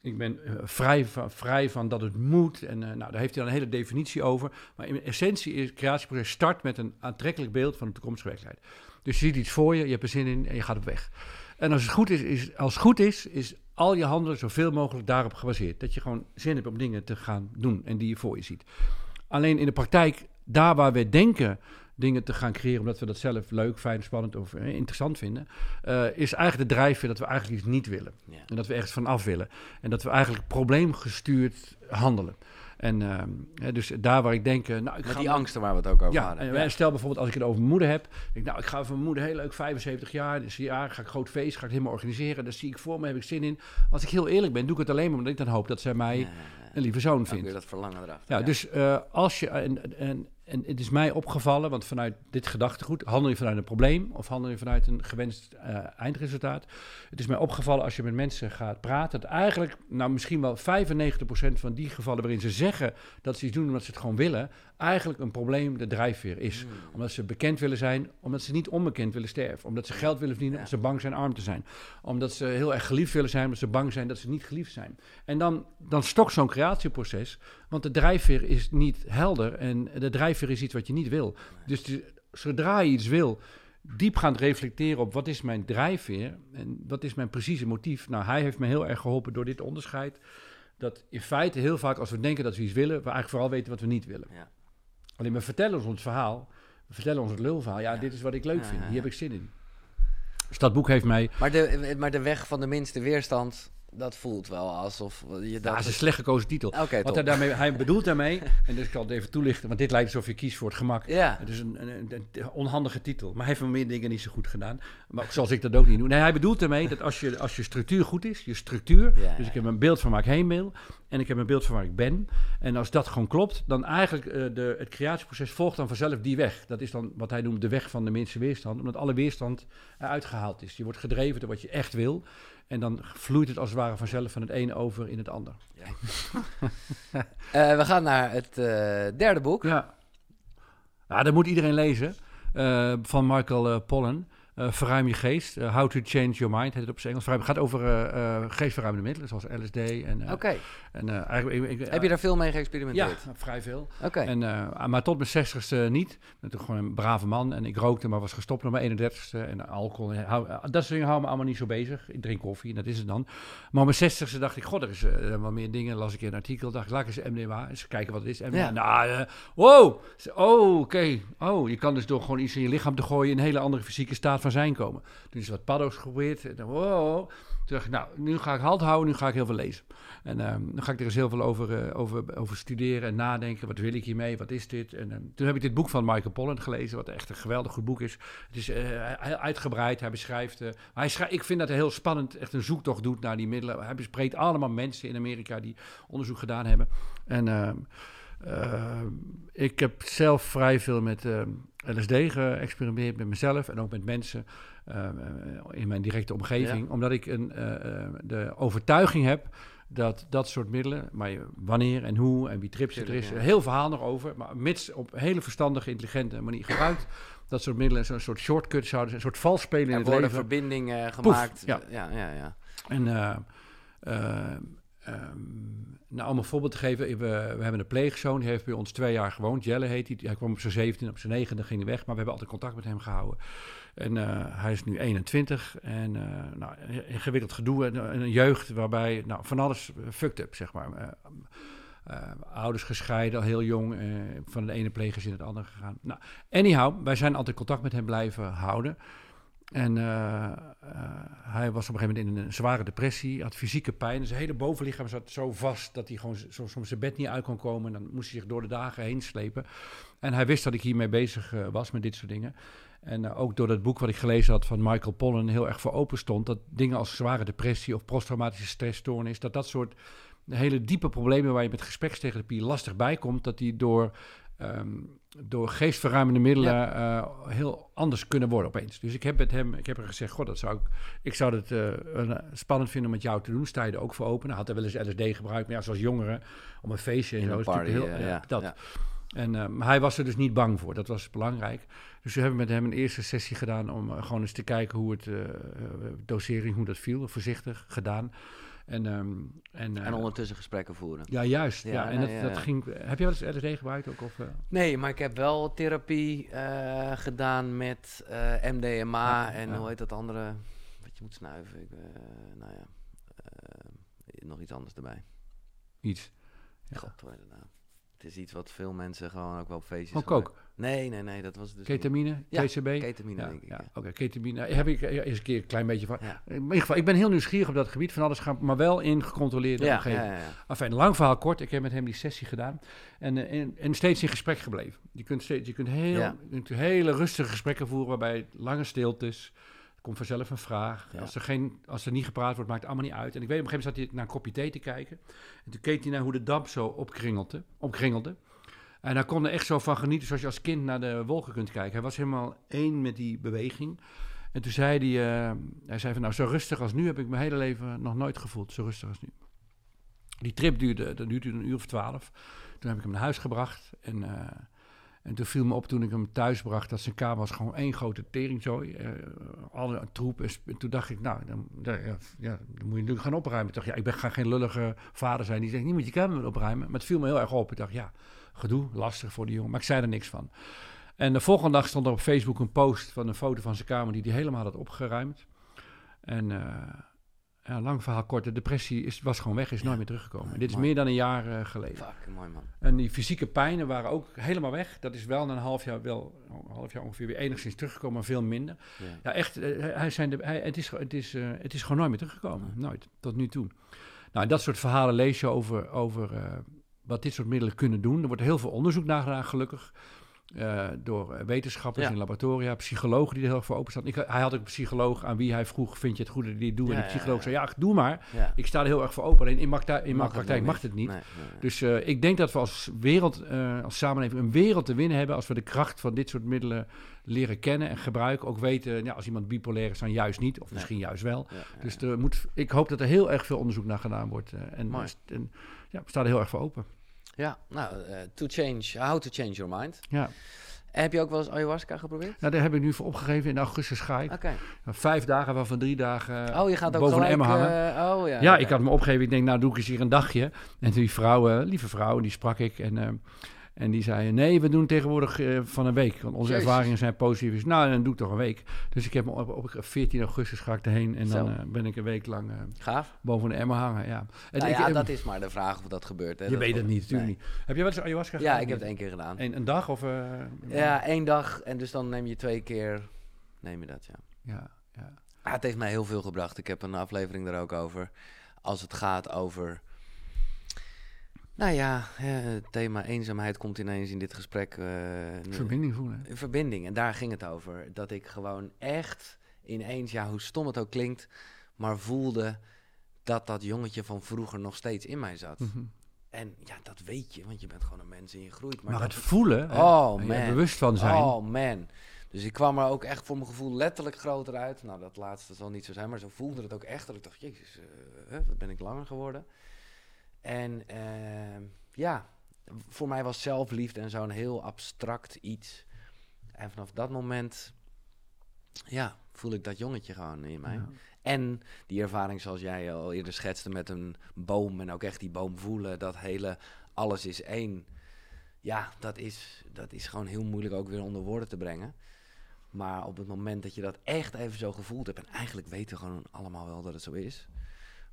ik ben eh, vrij, van, vrij van dat het moet. En eh, nou, daar heeft hij dan een hele definitie over. Maar in essentie is het creatieproces start met een aantrekkelijk beeld van de toekomstige werkelijkheid. Dus je ziet iets voor je, je hebt er zin in en je gaat op weg. En als het goed is, is, als het goed is, is al je handelen zoveel mogelijk daarop gebaseerd. Dat je gewoon zin hebt om dingen te gaan doen en die je voor je ziet. Alleen in de praktijk, daar waar we denken dingen te gaan creëren omdat we dat zelf leuk, fijn, spannend of eh, interessant vinden, eh, is eigenlijk de drijfveer dat we eigenlijk iets niet willen. Ja. En dat we ergens van af willen. En dat we eigenlijk probleemgestuurd handelen. En ehm, dus daar waar ik denk, eh, nou, ik Met ga die angsten waar we het ook over ja, hadden. en stel bijvoorbeeld als ik het over mijn moeder heb. Denk, ik, nou, ik ga voor mijn moeder heel leuk, 75 jaar. Dus ja, ga ik een groot feest, ga ik helemaal organiseren. Daar zie ik voor me, heb ik zin in. Als ik heel eerlijk ben, doe ik het alleen maar omdat ik dan hoop dat zij mij Ja, een lieve zoon vindt. dat verlangen eraf. Ja, dus als je. En, en, en het is mij opgevallen, want vanuit dit gedachtegoed handel je vanuit een probleem of handel je vanuit een gewenst eh, eindresultaat. Het is mij opgevallen als je met mensen gaat praten, dat eigenlijk, nou misschien wel 95% van die gevallen waarin ze zeggen dat ze iets doen omdat ze het gewoon willen, eigenlijk een probleem de drijfveer is. Hmm. Omdat ze bekend willen zijn, omdat ze niet onbekend willen sterven. Omdat ze geld willen verdienen, Ja. omdat ze bang zijn arm te zijn. Omdat ze heel erg geliefd willen zijn, omdat ze bang zijn dat ze niet geliefd zijn. En dan, dan stokt zo'n creatieproces, want de drijfveer is niet helder en de drijfveer is iets wat je niet wil. Dus zodra je iets wil, diepgaand reflecteren op wat is mijn drijfveer en wat is mijn precieze motief. Nou, hij heeft me heel erg geholpen door dit onderscheid. Dat in feite heel vaak als we denken dat we iets willen, we eigenlijk vooral weten wat we niet willen. Ja. Alleen we vertellen ons ons verhaal, vertellen ons het lulverhaal. Ja, Ja. dit is wat ik leuk vind, hier heb ik zin in. Dus dat boek heeft mij Maar, de, maar de weg van de minste weerstand, dat voelt wel alsof je dat... Dat is een slecht gekozen titel. Oké, Wat hij, daarmee, hij bedoelt daarmee, en dus ik zal het even toelichten, want dit lijkt alsof je kiest voor het gemak. Ja, Het is een, een, een- onhandige titel, maar hij heeft van meer dingen niet zo goed gedaan. Maar zoals ik dat ook niet doe. Nee, hij bedoelt daarmee dat als je, als je structuur goed is, je structuur, Ja, dus ja, ik heb een beeld van waar ik heen wil en ik heb een beeld van waar ik ben. En als dat gewoon klopt, dan eigenlijk eh, de, het creatieproces volgt dan vanzelf die weg. Dat is dan wat hij noemt de weg van de minste weerstand, omdat alle weerstand eruit gehaald is. Je wordt gedreven door wat je echt wil. En dan vloeit het als het ware vanzelf van het ene over in het ander. (laughs) Eh, we gaan naar het eh, derde boek. Ja. ja, dat moet iedereen lezen. eh, van Michael Pollan. Uh, verruim je geest. Uh, How to Change Your Mind heet het op zijn Engels. Het gaat over uh, geestverruimende middelen, zoals LSD. En, Oké. En eigenlijk, ik, Heb je daar veel mee geëxperimenteerd? Ja, vrij veel. Oké. En Maar tot mijn zestigste niet. Ik ben toch gewoon een brave man. En ik rookte, maar was gestopt op mijn 31ste. En alcohol. Hou, dat soort dingen houden me allemaal niet zo bezig. Ik drink koffie en dat is het dan. Maar op mijn zestigste dacht ik, god, er is wel meer dingen. Las ik in een artikel. Dacht ik, laat eens MDMA. Eens kijken wat het is. MDMA. Ja. Nou, wow. Oh, oké. Oh, je kan dus door gewoon iets in je lichaam te gooien... een hele andere fysieke staat van zijn komen. Toen is wat paddo's geprobeerd. En dan, wow. Dacht ik, nou, nu ga ik halt houden, nu ga ik heel veel lezen. En uh, dan ga ik er eens heel veel over, uh, over, over studeren en nadenken. Wat wil ik hiermee? Wat is dit? En uh, toen heb ik dit boek van Michael Pollan gelezen, wat echt een geweldig goed boek is. Het is eh, uitgebreid, hij beschrijft... hij schrijft, ik vind dat hij heel spannend echt een zoektocht doet naar die middelen. Hij bespreekt allemaal mensen in Amerika die onderzoek gedaan hebben. En ehm, ik heb zelf vrij veel met ehm, LSD geëxperimenteerd met mezelf en ook met mensen uh, in mijn directe omgeving. Omdat ik een, uh, de overtuiging heb dat dat soort middelen, maar wanneer en hoe en wie trips er is, heel verhaal nog over, maar mits op hele verstandige, intelligente manier gebruikt, (clears throat) dat soort middelen zo'n soort shortcut zouden zijn, een soort vals spelen in er het worden leven. verbindingen gemaakt. ja. ja, ja, ja. En Um, nou, om een voorbeeld te geven, we, we hebben een pleegzoon, die heeft bij ons twee jaar gewoond. Jelle heet hij. Hij kwam op zijn 17, op zijn 9, ging hij weg, maar we hebben altijd contact met hem gehouden. En uh, hij is nu 21 en uh, nou, ingewikkeld gedoe en, een jeugd waarbij nou, van alles fucked up, zeg maar. Uh, ouders gescheiden, al heel jong, van de ene pleeggezin in het andere gegaan. Nou, anyhow, wij zijn altijd contact met hem blijven houden. En uh, uh, hij was op een gegeven moment in een zware depressie, had fysieke pijn. Zijn hele bovenlichaam zat zo vast dat hij gewoon soms zijn bed niet uit kon komen. En dan moest hij zich door de dagen heen slepen. En hij wist dat ik hiermee bezig uh, was met dit soort dingen. En ook door dat boek wat ik gelezen had van Michael Pollan heel erg voor open stond. Dat dingen als zware depressie of posttraumatische stressstoornis, dat dat soort hele diepe problemen waar je met gesprekstherapie lastig bij komt, dat die door um, door geestverruimende middelen ja. uh, heel anders kunnen worden opeens. Dus ik heb met hem, ik heb er gezegd, god, dat zou ik, ik zou het uh, spannend vinden om met jou te doen. Sta je er ook voor open? Hij had er wel eens LSD gebruikt, maar ja, zoals jongeren, om een feestje en zo. Party, heel, ja, dat. Ja. En uh, maar hij was er dus niet bang voor, dat was belangrijk. Dus we hebben met hem een eerste sessie gedaan om gewoon eens te kijken hoe het, dosering, hoe dat viel, voorzichtig gedaan. En, um, en, uh, en, ondertussen gesprekken voeren. Ja, juist. Ja, ja en dat, ja, dat, ging. Heb je wel eens LSD gebruikt ook? Of, uh? Nee, maar ik heb wel therapie uh, gedaan met MDMA en hoe heet dat andere? Wat je moet snuiven. Ik, nou ja, nog iets anders erbij. Iets. God, heet het nou? Het is iets wat veel mensen gewoon ook wel op feestjes. Ook ook. Nee, nee, nee, dat was dus. Ketamine, ja, TCB? Ketamine, ja, denk ik. Ja. Oké, okay, ketamine. Heb ik eens een keer een klein beetje van. In ieder geval, ik ben heel nieuwsgierig op dat gebied van alles gaan, maar wel in gecontroleerde ja, omgeving. Ja, ja, Enfin, lang verhaal kort. Ik heb met hem die sessie gedaan en, uh, en, en, steeds in gesprek gebleven. Je kunt, steeds, je kunt, heel, je kunt hele rustige gesprekken voeren waarbij lange stiltes. Er komt vanzelf een vraag. Als, er geen, als er niet gepraat wordt, maakt het allemaal niet uit. En ik weet, op een gegeven moment zat hij naar een kopje thee te kijken. En toen keek hij naar hoe de damp zo opkringelde. opkringelde. En daar kon er echt zo van genieten, zoals je als kind naar de wolken kunt kijken. Hij was helemaal één met die beweging. En toen zei hij, uh, hij zei van nou, zo rustig als nu heb ik mijn hele leven nog nooit gevoeld, zo rustig als nu. Die trip duurde, dat duurde een uur of twaalf. Toen heb ik hem naar huis gebracht en, uh, en toen viel me op toen ik hem thuis bracht dat zijn kamer was gewoon één grote teringzooi. Uh, alle troep. En toen dacht ik, nou, dan, dan, ja, ja, dan moet je natuurlijk gaan opruimen. Ik dacht, ja, ik ben, ga geen lullige vader zijn die zegt, niet moet je kamer opruimen. Maar het viel me heel erg op. Ik dacht, ja, gedoe, lastig voor die jongen. Maar ik zei er niks van. En de volgende dag stond er op Facebook een post van een foto van zijn kamer die hij helemaal had opgeruimd. En uh, ja, lang verhaal kort, de depressie is, was gewoon weg, is ja. nooit meer teruggekomen. dit is mooi. meer dan een jaar uh, geleden. Fuck, mooi man. En die fysieke pijnen waren ook helemaal weg. Dat is wel na een half jaar, wel een half jaar ongeveer weer enigszins teruggekomen, maar veel minder. Ja, ja echt, uh, hij zijn de, hij, het, is, het, is, het is gewoon nooit meer teruggekomen. Nooit, tot nu toe. Nou, dat soort verhalen lees je over, over wat dit soort middelen kunnen doen. Er wordt heel veel onderzoek naar gedaan, gelukkig. Uh, door wetenschappers Ja. in laboratoria, psychologen die er heel erg voor openstaan. Ik, hij had ook een psycholoog aan wie hij vroeg, vind je het goed dat ik dit doe? Ja, en de psycholoog ja. zei, ja, doe maar. Ik sta er heel erg voor open. Alleen in, makta- in Mag praktijk mag het niet. Nee, nee, nee. Dus uh, ik denk dat we als wereld, uh, als samenleving, een wereld te winnen hebben als we de kracht van dit soort middelen leren kennen en gebruiken. Ook weten, ja, als iemand bipolair is, dan juist niet, of misschien juist wel. Dus er moet, ik hoop dat er heel erg veel onderzoek naar gedaan wordt. En, en ja, we staan er heel erg voor open. Ja, nou, eh, to change, how to change your mind. Ja. Heb je ook wel eens ayahuasca geprobeerd? Nou, daar heb ik nu voor opgegeven. In augustus ga ik. Oké. Vijf dagen, waarvan drie dagen Oh, je gaat ook boven gelijk... emmer hangen. eh, oh, ja. Ja, ik had me opgegeven. Ik denk, nou doe ik eens hier een dagje. En die vrouw, eh, lieve vrouw, die sprak ik. En, eh, en die zei, nee, we doen tegenwoordig eh, van een week. Want onze Jezus. ervaringen zijn positief. Dus, nou, dan doe ik toch een week. Dus ik heb op, op 14 augustus ga ik erheen. En dan eh, ben ik een week lang eh, Gaaf. boven een emmer hangen. Ja, Nou ik, ja, dat is maar de vraag of dat gebeurt. Hè? je Dat weet het niet, natuurlijk Nee. niet. Heb je wel eens ayahuasca Ja, gedaan? ik heb het één keer gedaan. Een, een dag of... Ja, één dag en dus dan neem je twee keer... Neem je dat, ja. ja, ja. Ah, het heeft mij heel veel gebracht. Ik heb een aflevering er ook over. Als het gaat over. Nou ja, het thema eenzaamheid komt ineens in dit gesprek. nu- Verbinding voelen. Een verbinding. En daar ging het over. Dat ik gewoon echt ineens, ja, hoe stom het ook klinkt, maar voelde dat dat jongetje van vroeger nog steeds in mij zat. Mhm. En ja, dat weet je, want je bent gewoon een mens en je groeit. Maar, Maar, dat het voelen, Oh, man. er bewust van zijn. Oh man. Dus ik kwam er ook echt voor mijn gevoel letterlijk groter uit. Nou, dat laatste zal niet zo zijn, maar zo voelde het ook echt. Dat ik dacht, jezus, eh, wat ben ik langer geworden. En ehm, ja, voor mij was zelfliefde en zo'n heel abstract iets. En vanaf dat moment, ja, voel ik dat jongetje gewoon in mij. Ja. En die ervaring zoals jij al eerder schetste met een boom en ook echt die boom voelen, dat hele alles is één. Ja, dat is, dat is gewoon heel moeilijk ook weer onder woorden te brengen. Maar op het moment dat je dat echt even zo gevoeld hebt, en eigenlijk weten we gewoon allemaal wel dat het zo is.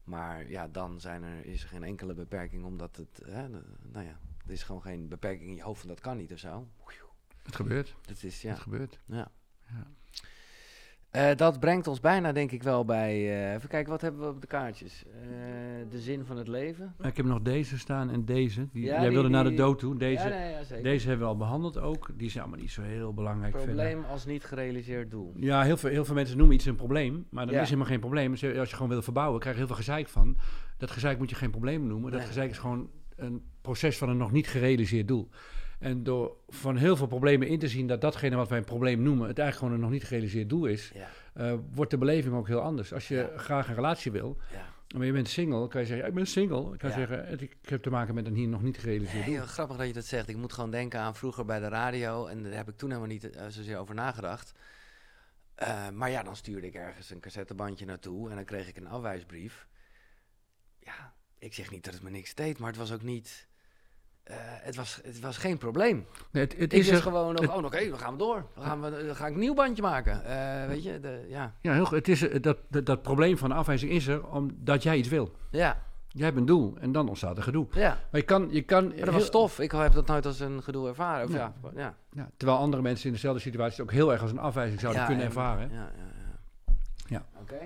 Maar ja, dan zijn er, is er geen enkele beperking, omdat het, hè, nou ja, er is gewoon geen beperking in je hoofd van dat kan niet of zo. Het gebeurt. Dat is, ja. Het gebeurt. Ja. Ja. Eh, dat brengt ons bijna, denk ik, wel bij. eh, even kijken, wat hebben we op de kaartjes? Eh, de zin van het leven. Ik heb nog deze staan en deze. Die, Ja, jij die- wilde naar de dood toe. Deze, ja, nee, ja, zeker. deze hebben we al behandeld ook. Die zijn allemaal niet zo heel belangrijk Probleem verder. als niet gerealiseerd doel. Ja, heel veel, heel veel mensen noemen iets een probleem. Maar dat is helemaal geen probleem. Als je gewoon wil verbouwen, krijg je heel veel gezeik van. Dat gezeik moet je geen probleem noemen. Dat gezeik is gewoon een proces van een nog niet gerealiseerd doel. En door van heel veel problemen in te zien dat datgene wat wij een probleem noemen, het eigenlijk gewoon een nog niet gerealiseerd doel is, Ja, eh, wordt de beleving ook heel anders. Als je Ja. graag een relatie wil, ja. maar je bent single, kan je zeggen, ik ben single. Ik kan zeggen, ik heb te maken met een hier nog niet gerealiseerd doel. Heel grappig dat je dat zegt. Ik moet gewoon denken aan vroeger bij de radio. En daar heb ik toen helemaal niet eh, zozeer over nagedacht. Eh, maar ja, dan stuurde ik ergens een cassettebandje naartoe. En dan kreeg ik een afwijsbrief. Ja, ik zeg niet dat het me niks deed. Maar het was ook niet... eh, het, was, het was geen probleem. Nee, het, het is er, gewoon nog, oh, oké, dan gaan we door. Dan, gaan we, dan ga ik een nieuw bandje maken. Eh, weet je, de, ja. ja, heel, goed. het is er- dat, dat, dat probleem van afwijzing is er omdat jij iets wil. Ja, Jij hebt een doel en dan ontstaat er gedoe. ja. Maar je kan, je kan Maar dat was tof. Ik heb dat nooit als een gedoe ervaren. Of ja. Ja. Ja, Ja, terwijl andere mensen in dezelfde situatie het ook heel erg als een afwijzing zouden kunnen en- ervaren. Ja, ja, ja. Ja. Oké.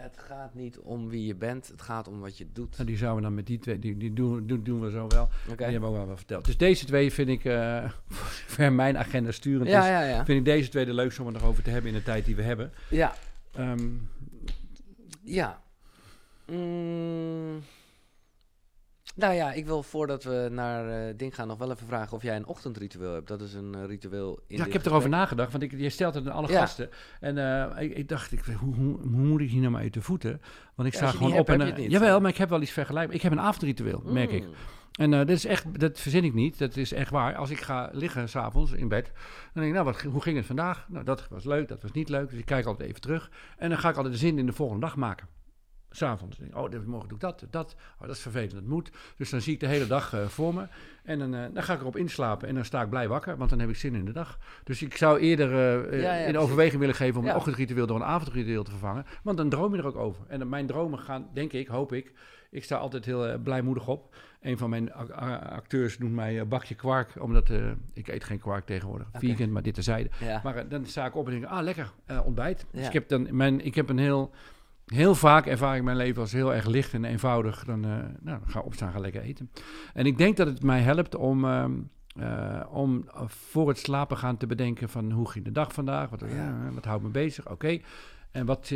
Het gaat niet om wie je bent, het gaat om wat je doet. Nou, die zouden we dan met die twee, die, die doen, doen, doen we zo wel. Die hebben we ook wel verteld. Dus deze twee vind ik, eh (laughs) voor zover mijn agenda sturend Ja, is, ja, ja. vind ik deze twee de leukste om het nog over te hebben in de tijd die we hebben. Ja. Ehm, Ja. Mm. Nou ja, ik wil voordat we naar eh ding gaan nog wel even vragen of jij een ochtendritueel hebt. Dat is een eh, ritueel in ja, ik heb erover nagedacht, want ik, je stelt het aan alle Ja. gasten. En eh, ik, ik dacht, ik, hoe, hoe, hoe moet ik hier nou mee te voeten? Want ik Ja, sta gewoon op hebt, en... niet. jawel, maar ik heb wel iets vergelijkbaar. Ik heb een avondritueel, merk ik. Mm. En dat is echt, dat verzin ik niet. Dat is echt waar. Als ik ga liggen s'avonds in bed, dan denk ik, nou, wat, hoe ging het vandaag? Nou, dat was leuk, dat was niet leuk. Dus ik kijk altijd even terug. En dan ga ik altijd de zin in de volgende dag maken. S'avonds. Oh, morgen doe ik dat, dat. Oh, dat is vervelend, dat moet. Dus dan zie ik de hele dag eh, voor me. En dan, eh, dan ga ik erop inslapen. En dan sta ik blij wakker, want dan heb ik zin in de dag. Dus ik zou eerder Ja, ja, in overweging willen geven om Ja. een ochtendritueel door een avondritueel te vervangen. Want dan droom je er ook over. En mijn dromen gaan, denk ik, hoop ik. Ik sta altijd heel blijmoedig op. Een van mijn acteurs noemt mij bakje kwark, omdat ik eet geen kwark tegenwoordig. Vegan, maar dit terzijde. Maar dan sta ik op en denk, ah lekker, ontbijt. Dus ik heb dan mijn, ik heb een heel, heel vaak ervaar ik mijn leven als heel erg licht en eenvoudig. Dan, eh, nou, dan ga opstaan, ga lekker eten. En ik denk dat het mij helpt om, ehm, eh, om voor het slapen gaan te bedenken van hoe ging de dag vandaag, wat, eh, Ja. wat houdt me bezig, oké. En wat,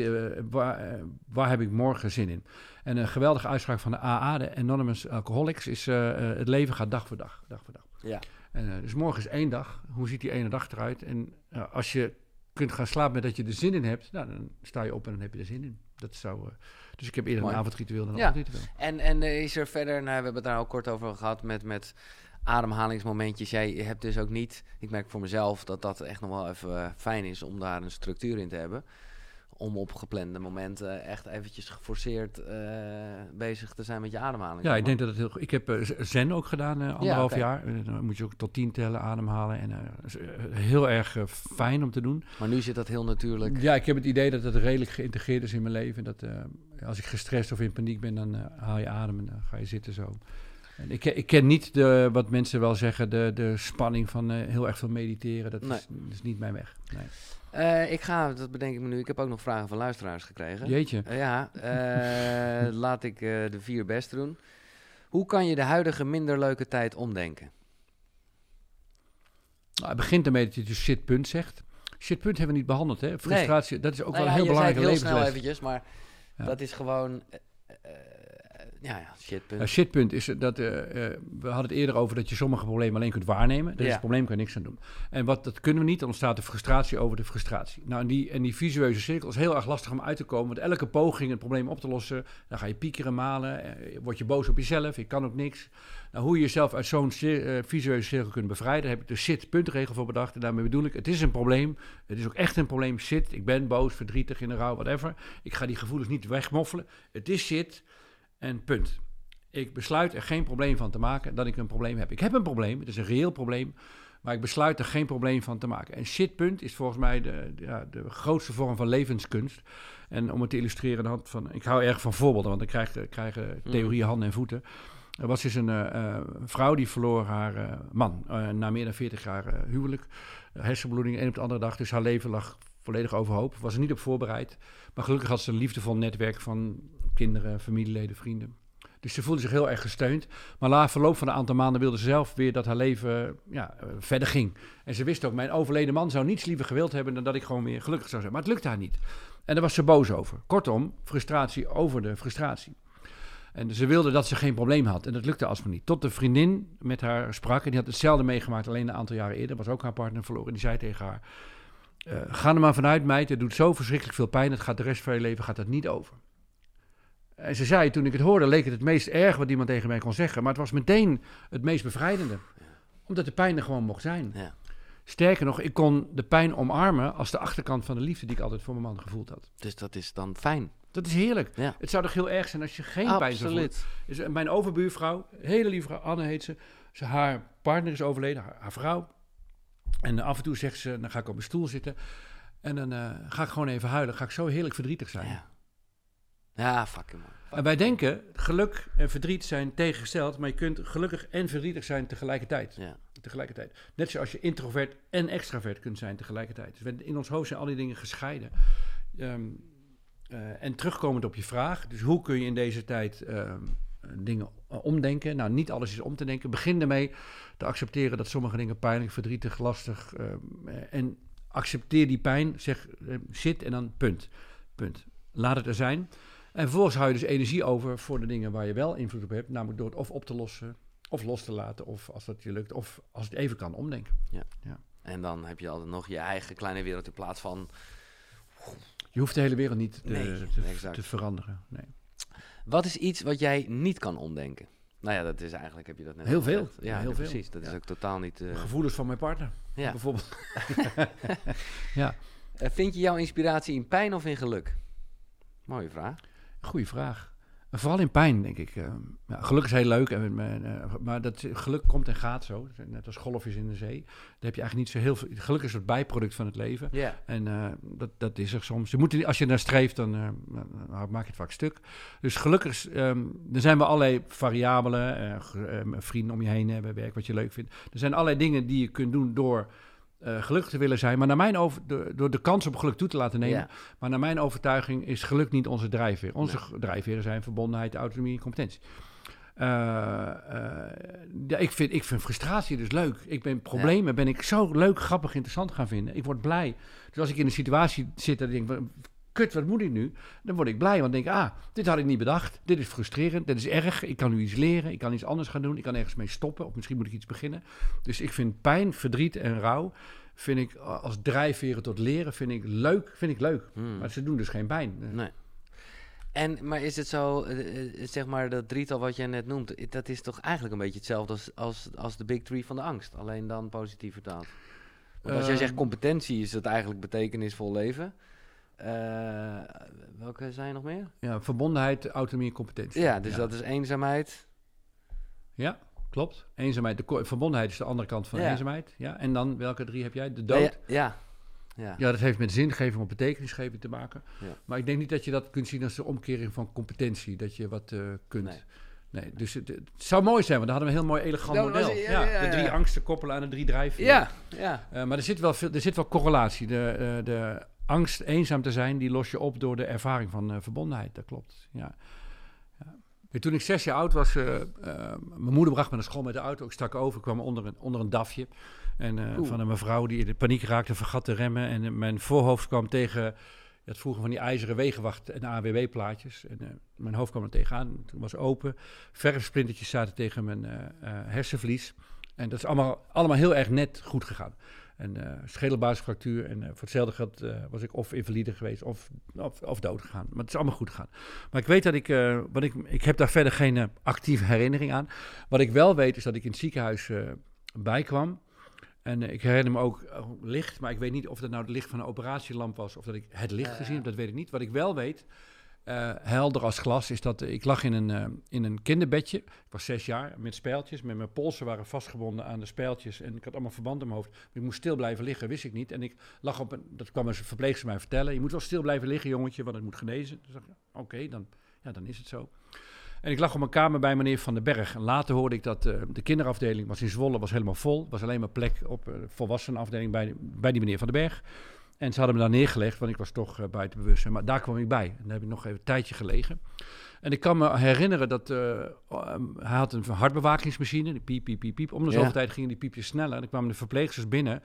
waar, waar heb ik morgen zin in? En een geweldige uitspraak van de AA, de Anonymous Alcoholics, is het leven gaat dag voor dag, dag voor dag. Ja. En, dus morgen is één dag. Hoe ziet die ene dag eruit? En als je kunt gaan slapen met dat je er zin in hebt, nou, dan sta je op en dan heb je er zin in. Dat zou, eh, dus ik heb eerder Mooi. een avondritueel dan een Ja. ochtendritueel. En, en eh, is er verder, nou, we hebben het daar al kort over gehad, met, met ademhalingsmomentjes. Jij hebt dus ook niet, ik merk voor mezelf dat dat echt nog wel even eh, fijn is om daar een structuur in te hebben. Om op geplande momenten echt eventjes geforceerd eh, bezig te zijn met je ademhaling. Ja, ik denk dat het heel goed. Ik heb eh, zen ook gedaan, eh, anderhalf jaar. Dan moet je ook tot tien tellen, ademhalen. En heel erg fijn om te doen. Maar nu zit dat heel natuurlijk. Ja, ik heb het idee dat het redelijk geïntegreerd is in mijn leven. Dat als ik gestrest of in paniek ben, dan haal je adem en dan ga je zitten zo. Ik, ken- ik ken niet de, wat mensen wel zeggen, de, de spanning van eh, heel erg veel mediteren. Dat, Nee. is, dat is niet mijn weg. Nee. Eh, ik ga, dat bedenk ik me nu, ik heb ook nog vragen van luisteraars gekregen. Jeetje. Eh, ja, (laughs) laat ik de vier best doen. Hoe kan je de huidige minder leuke tijd omdenken? Nou, het begint ermee dat je dus shitpunt zegt. Shitpunt hebben we niet behandeld, hè? Frustratie, dat is ook Nou wel ja, een heel je zei belangrijke het heel snel levensles. eventjes, maar Ja. dat is gewoon... ja, ja, shit, punt. Een shitpunt is dat, eh, eh, we hadden het eerder over dat je sommige problemen alleen kunt waarnemen. Dat is het probleem, kan je niks aan doen. En wat, dat kunnen we niet, dan ontstaat de frustratie over de frustratie. Nou, en die, en die visueuze cirkel is heel erg lastig om uit te komen. Want elke poging het probleem op te lossen, dan ga je piekeren, malen. eh, word je boos op jezelf, ik kan ook niks. Nou, hoe je jezelf uit zo'n visueuze cirkel kunt bevrijden, daar heb ik de shit-puntregel voor bedacht. En daarmee bedoel ik, het is een probleem. Het is ook echt een probleem. Shit, ik ben boos, verdrietig, in de rouw, whatever. Ik ga die gevoelens niet wegmoffelen. Het is shit en punt. Ik besluit er geen probleem van te maken dat ik een probleem heb. Ik heb een probleem, het is een reëel probleem, maar ik besluit er geen probleem van te maken. En shitpunt is volgens mij de, de- ja, de grootste vorm van levenskunst. En om het te illustreren, hand van, ik hou erg van voorbeelden, want dan krijgen, krijgen theorieën handen en voeten. Er was dus een eh, eh, vrouw die verloor haar eh, man eh, na meer dan 40 jaar eh, huwelijk. hersenbloeding, een op de andere dag. Dus haar leven lag volledig overhoop. Was er niet op voorbereid. Maar gelukkig had ze een liefdevol netwerk van kinderen, familieleden, vrienden. Dus ze voelde zich heel erg gesteund. Maar na verloop van een aantal maanden wilde ze zelf weer dat haar leven ja, eh, verder ging. En ze wist ook, mijn overleden man zou niets liever gewild hebben dan dat ik gewoon weer gelukkig zou zijn. Maar het lukte haar niet. En daar was ze boos over. Kortom, frustratie over de frustratie. En ze wilde dat ze geen probleem had. En dat lukte alsmaar niet. Tot de vriendin met haar sprak. En die had hetzelfde meegemaakt, alleen een aantal jaren eerder. Was ook haar partner verloren. En die zei tegen haar... eh, ga er maar vanuit, meid. Het doet zo verschrikkelijk veel pijn. Het gaat de rest van je leven gaat dat niet over. En ze zei, toen ik het hoorde, leek het het meest erg wat iemand tegen mij kon zeggen. Maar het was meteen het meest bevrijdende. Omdat de pijn er gewoon mocht zijn. Ja. Sterker nog, ik kon de pijn omarmen als de achterkant van de liefde die ik altijd voor mijn man gevoeld had. Dus dat is dan fijn. Dat is heerlijk. Ja. Het zou toch heel erg zijn als je geen pijn zou voelen. Dus eh, mijn overbuurvrouw, hele lieve vrouw, Anne heet ze. ze haar partner is overleden, haar, haar vrouw. En eh, af en toe zegt ze, dan ga ik op mijn stoel zitten. En dan eh, ga ik gewoon even huilen. Ga ik zo heerlijk verdrietig zijn. Ja, ja fucking man. En wij denken, geluk en verdriet zijn tegengesteld. Maar je kunt gelukkig en verdrietig zijn tegelijkertijd. Ja. tegelijkertijd. Net zoals je introvert en extravert kunt zijn tegelijkertijd. Dus in ons hoofd zijn al die dingen gescheiden. Ehm, eh, en terugkomend op je vraag, dus hoe kun je in deze tijd ehm, dingen eh, omdenken? Nou, niet alles is om te denken. Begin ermee te accepteren dat sommige dingen pijnlijk, verdrietig, lastig. ehm, eh, en accepteer die pijn, zeg eh, zit en dan punt. Punt. Laat het er zijn. En vervolgens hou je dus energie over voor de dingen waar je wel invloed op hebt. Namelijk door het of op te lossen, of los te laten, of als dat je lukt, of als het even kan omdenken. En dan heb je altijd nog je eigen kleine wereld in plaats van... Je hoeft de hele wereld niet te, Nee, te, veranderen. Nee. Wat is iets wat jij niet kan omdenken? Nou ja, dat is eigenlijk, heb je dat net Heel veel. gezegd. Ja, Ja, heel ja, veel. precies. Dat is Ja. ook totaal niet... eh, gevoelens van mijn partner, ja. bijvoorbeeld. (laughs) ja, Eh, vind je jouw inspiratie in pijn of in geluk? Mooie vraag. Goede vraag. Vooral in pijn, denk ik. Eh, ja, geluk is heel leuk, en, eh, maar dat geluk komt en gaat zo. Net als golfjes in de zee. Daar heb je eigenlijk niet zo heel veel. Geluk is het bijproduct van het leven. En eh, dat, dat is er soms. Je moet, als je naar streeft, dan, eh, maak je het vaak stuk. Dus gelukkig, ehm, er zijn wel allerlei variabelen. vrienden om je heen hebben, werk wat je leuk vindt. Er zijn allerlei dingen die je kunt doen door eh, gelukkig te willen zijn. Maar naar mijn over, door, door de kans op geluk toe te laten nemen. Ja. Maar naar mijn overtuiging is geluk niet onze drijfveer. Onze g- drijfveren zijn verbondenheid, autonomie en competentie. Eh, eh, ja, ik, vind, ik vind frustratie dus leuk. Ik ben problemen ben ik zo leuk, grappig, interessant gaan vinden. Ik word blij. Dus als ik in een situatie zit en denk, van, kut, wat moet ik nu? Dan word ik blij, want denk ik, ah, dit had ik niet bedacht. Dit is frustrerend, dit is erg. Ik kan nu iets leren, ik kan iets anders gaan doen. Ik kan ergens mee stoppen of misschien moet ik iets beginnen. Dus ik vind pijn, verdriet en rouw, vind ik als drijfveren tot leren, vind ik leuk. Vind ik leuk. Hmm. Maar ze doen dus geen pijn. Nee. En, maar is het zo, eh, eh, zeg maar, dat drietal wat jij net noemt, dat is toch eigenlijk een beetje hetzelfde als, als, als de Big Three van de angst, alleen dan positief vertaald. Want als jij zegt Ehm. competentie, is het eigenlijk betekenisvol leven. Eh, welke zijn er nog meer? Ja, verbondenheid, autonomie en competentie. Ja, dus dat is eenzaamheid. Ja, klopt. Eenzaamheid, de verbondenheid is de andere kant van Ja. eenzaamheid. Ja, en dan, welke drie heb jij? De dood. Nee, ja, ja. Ja, dat heeft met zingeving of betekenisgeving te maken. Ja. Maar ik denk niet dat je dat kunt zien als de omkering van competentie. Dat je wat eh, kunt. Nee. Nee. dus het, het zou mooi zijn, want dan hadden we een heel mooi elegant Dat model. ja, ja, ja, de drie ja. angsten koppelen aan de drie drijfveren. Ja, ja. Eh, maar er zit, wel veel, er zit wel correlatie. De, de angst eenzaam te zijn, die los je op door de ervaring van eh, verbondenheid. Dat klopt, ja. ja. Toen ik zes jaar oud was, eh, eh, mijn moeder bracht me naar school met de auto. Ik stak over, kwam onder een, onder een dafje. En van een mevrouw die in de paniek raakte, vergat te remmen. En mijn voorhoofd kwam tegen... Had vroeger van die ijzeren wegenwacht en AWW-plaatjes. En mijn hoofd kwam er tegenaan. Toen was open. Verfsplintertjes zaten tegen mijn eh, hersenvlies. En dat is allemaal, allemaal heel erg net goed gegaan. En eh schedelbasisfractuur. En eh, voor hetzelfde geld eh, was ik of invalide geweest of, of, of dood gegaan. Maar het is allemaal goed gegaan. Maar ik weet dat ik, wat ik, ik heb daar verder geen actieve herinnering aan. Wat ik wel weet is dat ik in het ziekenhuis bijkwam. En ik herinner me ook licht, maar ik weet niet of dat nou het licht van een operatielamp was of dat ik het licht gezien heb, dat weet ik niet. Wat ik wel weet, eh, helder als glas, is dat eh, ik lag in een, eh, in een kinderbedje. Ik was zes jaar, met spijltjes. Met mijn polsen waren vastgebonden aan de spijltjes. En ik had allemaal verband in mijn hoofd. Maar ik moest stil blijven liggen, wist ik niet. En ik lag op een, dat kwam een verpleegster mij vertellen. Je moet wel stil blijven liggen, jongetje, want het moet genezen. Dus dacht ik, oké, dan, ja, dan is het zo. En ik lag op mijn kamer bij meneer Van den Berg. En later hoorde ik dat de kinderafdeling was in Zwolle, was helemaal vol. was alleen maar plek op de volwassenenafdeling bij, bij die meneer Van den Berg. En ze hadden me daar neergelegd, want ik was toch eh, buiten bewustzijn. Maar daar kwam ik bij. En daar heb ik nog even een tijdje gelegen. En ik kan me herinneren dat eh, um, hij had een hartbewakingsmachine. Die piep, piep, piep, piep. Om de Ja. zoveel tijd gingen die piepjes sneller. En dan kwamen de verpleegsters binnen.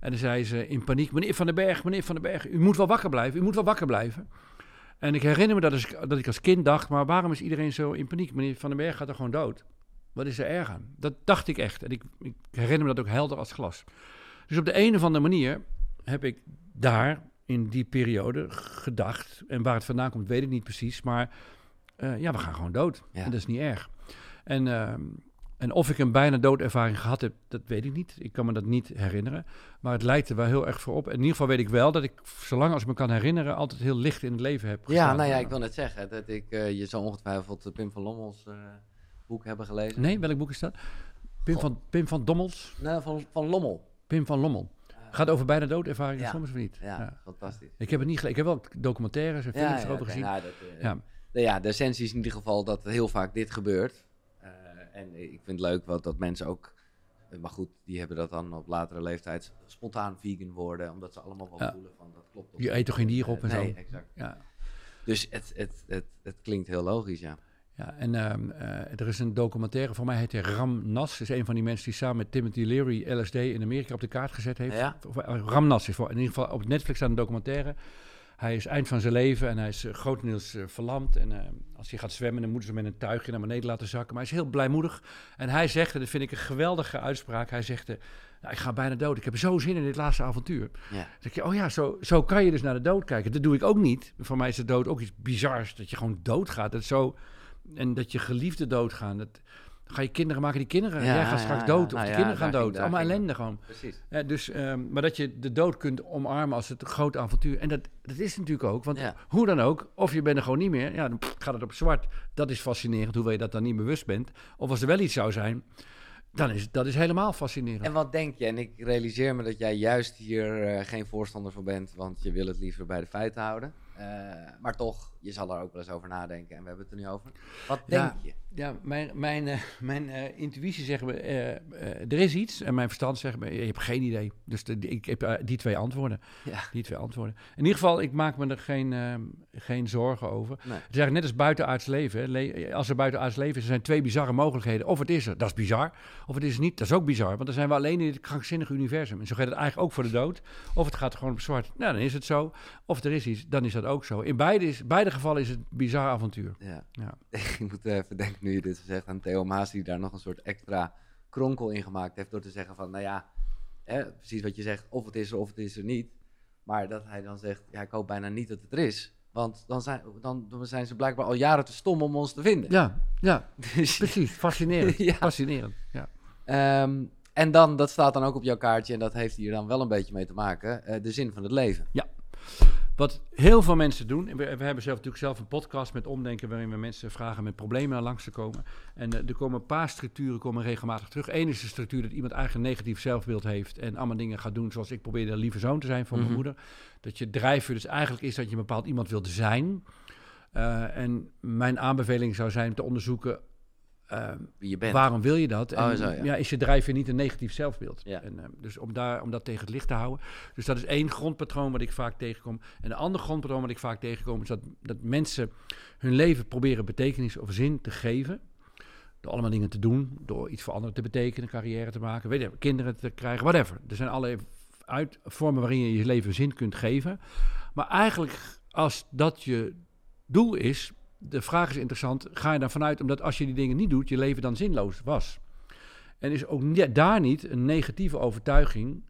En dan zei ze in paniek, meneer Van den Berg, meneer Van den Berg, u moet wel wakker blijven, u moet wel wakker blijven. En ik herinner me dat, als ik, dat ik als kind dacht, maar waarom is iedereen zo in paniek? Meneer Van den Berg gaat er gewoon dood. Wat is er erg aan? Dat dacht ik echt. En ik, ik herinner me dat ook helder als glas. Dus op de een of andere manier heb ik daar in die periode gedacht. En waar het vandaan komt, weet ik niet precies. Maar eh, ja, we gaan gewoon dood. Ja. En dat is niet erg. En, ehm, en of ik een bijna doodervaring gehad heb, dat weet ik niet. Ik kan me dat niet herinneren. Maar het lijkt er wel heel erg voor op. In ieder geval weet ik wel dat ik, zolang als ik me kan herinneren, altijd heel licht in het leven heb Ja, gestaan. nou ja, ik wil net zeggen dat ik, eh, je zou ongetwijfeld eh, Pim van Lommels boek hebben gelezen. Nee, welk boek is dat? Pim God. van, Pim van Dommels? Nee, van, van Lommel. Pim van Lommel. Gaat over bijna doodervaringen Ja. soms of niet? Ja, fantastisch. Ik heb het niet gelezen. Ik heb wel documentaires en films erover gezien. nou, dat, eh, Ja. de, ja, de essentie is in ieder geval dat heel vaak dit gebeurt. Eh, en ik vind het leuk wat, dat mensen ook, eh, maar goed, die hebben dat dan op latere leeftijd spontaan vegan worden, omdat ze allemaal wel voelen van dat klopt. Je eet toch geen dier op en nee, zo? exact. Ja. Dus het, het, het, het klinkt heel logisch, ja. Ja, en ehm, eh, er is een documentaire, voor mij heet hij Ram Nas. is een van die mensen die samen met Timothy Leary LSD in Amerika op de kaart gezet heeft. Ja? Of, eh, Ram Nas is voor, in ieder geval op Netflix staat een documentaire. Hij is eind van zijn leven en hij is eh, grotendeels verlamd. En eh, als hij gaat zwemmen, dan moeten ze hem met een tuigje naar beneden laten zakken. Maar hij is heel blijmoedig. En hij zegt, en dat vind ik een geweldige uitspraak, hij zegt... nou, ik ga bijna dood. Ik heb zo zin in dit laatste avontuur. ja. Dan zeg je, oh ja, zo, zo kan je dus naar de dood kijken. Dat doe ik ook niet. Voor mij is de dood ook iets bizars. Dat je gewoon doodgaat. Dat is zo, en dat je geliefden doodgaan. Dat, ga je kinderen maken die kinderen. Ja, jij gaat straks ja. dood. Of Nou de ja, kinderen gaan ging- dood. Allemaal ellende gewoon. Precies. Ja, dus, ehm, maar dat je de dood kunt omarmen als het groot avontuur. En dat, dat is natuurlijk ook. Want hoe dan ook, of je bent er gewoon niet meer. Ja, dan gaat het op zwart. Dat is fascinerend, hoewel je dat dan niet bewust bent. Of als er wel iets zou zijn, dan is dat is helemaal fascinerend. En wat denk je? En ik realiseer me dat jij juist hier eh, geen voorstander van bent, want je wil het liever bij de feiten houden. Eh, maar toch, je zal er ook wel eens over nadenken en we hebben het er nu over. Wat denk Ja. je? Ja, mijn, mijn, eh, mijn eh, intuïtie zegt me, er is iets. En mijn verstand zegt me, je hebt geen idee. Dus de, ik heb die twee antwoorden. Ja. Die twee antwoorden. In ieder geval, ik maak me er geen, geen zorgen over. Nee. Het is eigenlijk net als buitenaards leven. hè. Le- als er buitenaards leven is, er zijn twee bizarre mogelijkheden. Of het is er, dat is bizar. Of het is niet, dat is ook bizar. Want dan zijn we alleen in dit krankzinnige universum. En zo gaat het eigenlijk ook voor de dood. Of het gaat gewoon op zwart. Nou, dan is het zo. Of er is iets, dan is dat ook zo. In beide, is, beide gevallen is het bizar avontuur. Ja. Ja. (laughs) ik moet even denken nu je dit zegt aan Theo Maas, die daar nog een soort extra kronkel in gemaakt heeft door te zeggen van, nou ja, hè, precies wat je zegt, of het is er of het is er niet. Maar dat hij dan zegt, ja, ik hoop bijna niet dat het er is. Want dan zijn, dan, dan zijn ze blijkbaar al jaren te stom om ons te vinden. Ja, ja, (laughs) Dus, precies. Fascinerend. (laughs) Ja. Fascinerend. Ja. ehm, en dan, dat staat dan ook op jouw kaartje, en dat heeft hier dan wel een beetje mee te maken, eh, de zin van het leven. Wat heel veel mensen doen, en we, we hebben zelf natuurlijk zelf een podcast met omdenken waarin we mensen vragen met problemen langs te komen. En eh, er komen een paar structuren komen regelmatig terug. Eén is de structuur dat iemand eigen negatief zelfbeeld heeft en allemaal dingen gaat doen zoals ik probeerde een lieve zoon te zijn voor Mhm. mijn moeder. Dat je drijfveer dus eigenlijk is dat je een bepaald iemand wilt zijn. Eh, en mijn aanbeveling zou zijn te onderzoeken eh, Wie je bent. Waarom wil je dat? En, Oh, zo, ja. is je drijfveer niet een negatief zelfbeeld? Ja. En, eh, dus om, daar, om dat tegen het licht te houden. Dus dat is één grondpatroon wat ik vaak tegenkom. En een ander grondpatroon wat ik vaak tegenkom... is dat, dat mensen hun leven proberen betekenis of zin te geven. Door allemaal dingen te doen. Door iets voor anderen te betekenen, carrière te maken. Weet je, kinderen te krijgen, whatever. Er zijn allerlei uit, vormen waarin je je leven zin kunt geven. Maar eigenlijk, als dat je doel is... De vraag is interessant, ga je dan vanuit, omdat als je die dingen niet doet, je leven dan zinloos was. En is ook daar niet een negatieve overtuiging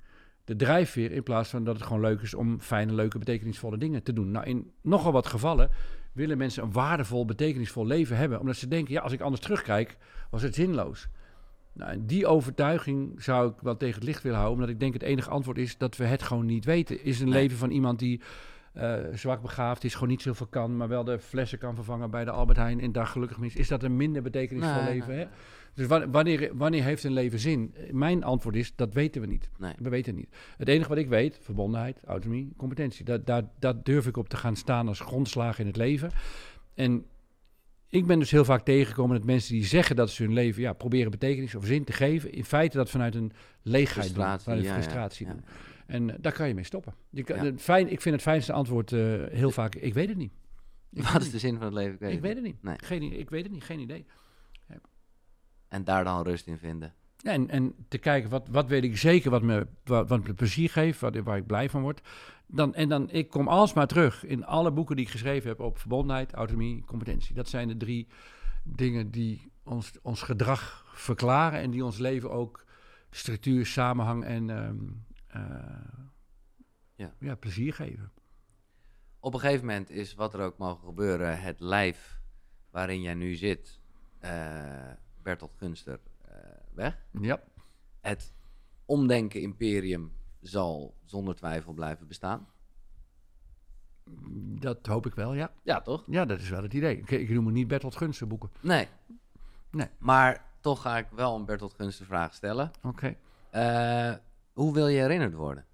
de drijfveer in plaats van dat het gewoon leuk is om fijne, leuke, betekenisvolle dingen te doen. Nou, in nogal wat gevallen willen mensen een waardevol, betekenisvol leven hebben, omdat ze denken, ja, als ik anders terugkijk, was het zinloos. Nou, en die overtuiging zou ik wel tegen het licht willen houden, omdat ik denk het enige antwoord is dat we het gewoon niet weten. Is een Nee. leven van iemand die eh, zwak begaafd is, gewoon niet zoveel kan, maar wel de flessen kan vervangen bij de Albert Heijn en daar gelukkig mee is. Dat een minder betekenisvol Nee, leven? nee, Hè? Dus wa- wanneer, wanneer heeft een leven zin? Mijn antwoord is, dat weten we niet. Nee. We weten het niet. Het enige wat ik weet, verbondenheid, autonomie, competentie. Dat, daar, daar durf ik op te gaan staan als grondslagen in het leven. En ik ben dus heel vaak tegengekomen dat mensen die zeggen dat ze hun leven ja, proberen betekenis of zin te geven, in feite dat vanuit een leegheid doen, Frustratie, vanuit ja, ja, frustratie ja. doen. En eh, daar kan je mee stoppen. Je kan, Ja. fijn, ik vind het fijnste antwoord eh, heel vaak, ik weet het niet. Ik Wat is de zin van het leven? Ik weet, Ik het weet het niet. Nee. Geen, ik weet het niet, geen idee. En daar dan rust in vinden. Ja, en, en te kijken, wat, wat weet ik zeker wat me, wat, wat me plezier geeft, wat, waar ik blij van word. Dan, en dan, ik kom alsmaar terug in alle boeken die ik geschreven heb op verbondenheid, autonomie, competentie. Dat zijn de drie dingen die ons, ons gedrag verklaren en die ons leven ook structuur, samenhang en ehm, eh, Ja. ja, plezier geven. Op een gegeven moment is wat er ook mogen gebeuren, het lijf waarin jij nu zit, eh Bertolt Gunster, eh, weg. Ja, Het omdenken imperium zal zonder twijfel blijven bestaan. dat hoop ik wel, ja. Ja, toch? Ja, dat is wel het idee. Ik, ik noem het niet Bertolt Gunster boeken. Nee. Nee. Maar toch ga ik wel een Bertolt Gunster vraag stellen. Oké. Eh, hoe wil je herinnerd worden?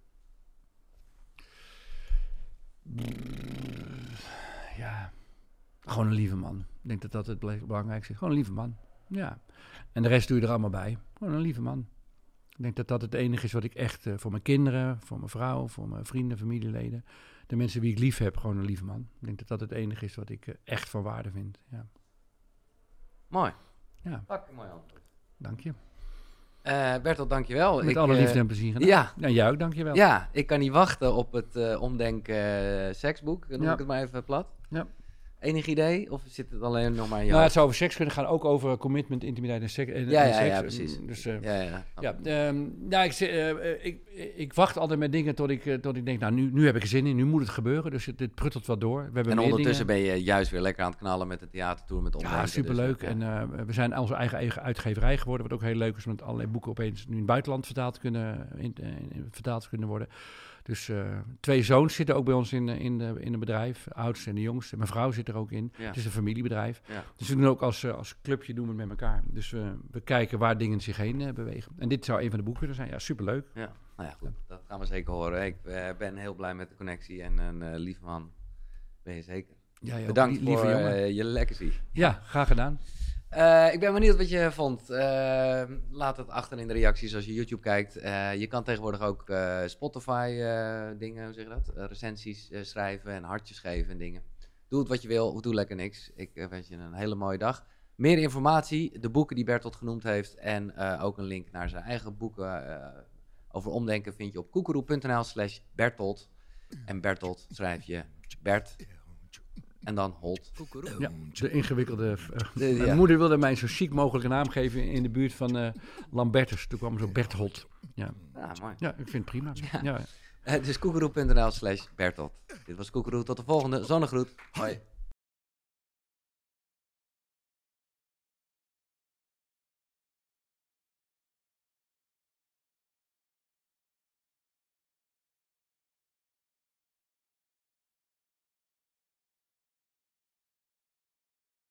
Ja, gewoon een lieve man. Ik denk dat dat het belangrijkste is. Gewoon een lieve man. Ja. En de rest doe je er allemaal bij. Gewoon een lieve man. Ik denk dat dat het enige is wat ik echt eh, voor mijn kinderen, voor mijn vrouw, voor mijn vrienden, familieleden, de mensen die ik lief heb, gewoon een lieve man. Ik denk dat dat het enige is wat ik eh, echt van waarde vind. Ja, Mooi. ja Fucking mooi antwoord. dank je. Eh Bertolt, dankjewel. Met Ik, alle eh, liefde en plezier gedaan. Ja, En jij ook, dank je wel. ja, ik kan niet wachten op het eh, omdenken eh, seksboek. Noem Ja. ik het maar even plat. Ja. Enig idee? Of zit het alleen nog maar in je Nou, het zou over seks kunnen gaan, ook over commitment, intimiteit en seks. En, Ja, en ja, seks. ja, precies. Dus, eh, Ja, ja. Ja, ehm, ja ik, ze- eh, eh, ik, ik wacht altijd met dingen tot ik, eh, tot ik denk, nou, nu, nu heb ik er zin in, nu moet het gebeuren. Dus het, dit pruttelt wat door. We hebben En ondertussen dingen. ben je juist weer lekker aan het knallen met de theatertour met omdenken. Ja, superleuk. Dus, en eh, we zijn onze eigen, eigen uitgeverij geworden, wat ook heel leuk is, met allerlei boeken opeens nu in het buitenland vertaald kunnen, in, eh, in- vertaald kunnen worden. Dus eh, twee zoons zitten ook bij ons in, eh, in, de, in het bedrijf, de oudste en de jongste. Mijn vrouw zit er ook in. Ja. Het is een familiebedrijf. Ja. Dus we doen ook als, eh, als clubje doen we het met elkaar. Dus we we kijken waar dingen zich heen bewegen. En dit zou een van de boeken kunnen zijn. Ja, superleuk. Ja, nou ja, goed. Dat gaan we zeker horen. Ik ben heel blij met de connectie en een lieve man ben je zeker. Ja, Bedankt lie- lieve voor jongen. je legacy. Ja, graag gedaan. Eh, ik ben benieuwd wat je vond. Eh, laat het achter in de reacties als je YouTube kijkt. Eh, je kan tegenwoordig ook Spotify dingen, hoe zeg je dat? Recensies schrijven en hartjes geven en dingen. Doe het wat je wil doe lekker niks. Ik wens je een hele mooie dag. Meer informatie, de boeken die Bertolt genoemd heeft en ook een link naar zijn eigen boeken over omdenken vind je op koekeroe.nl slash Bertolt. En Bertolt schrijf je Bert en dan Holt. Ja, de ingewikkelde. eh, mijn moeder wilde mij zo chic mogelijke naam geven in de buurt van eh, Lambertus. Toen kwam zo Berthold. Ja. Ja, mooi. ja, ik vind het prima. Ja. Ja. Het is koekeroe.nl slash Bertolt. Dit was Koekeroe. Tot de volgende. Zonnegroet. Hoi.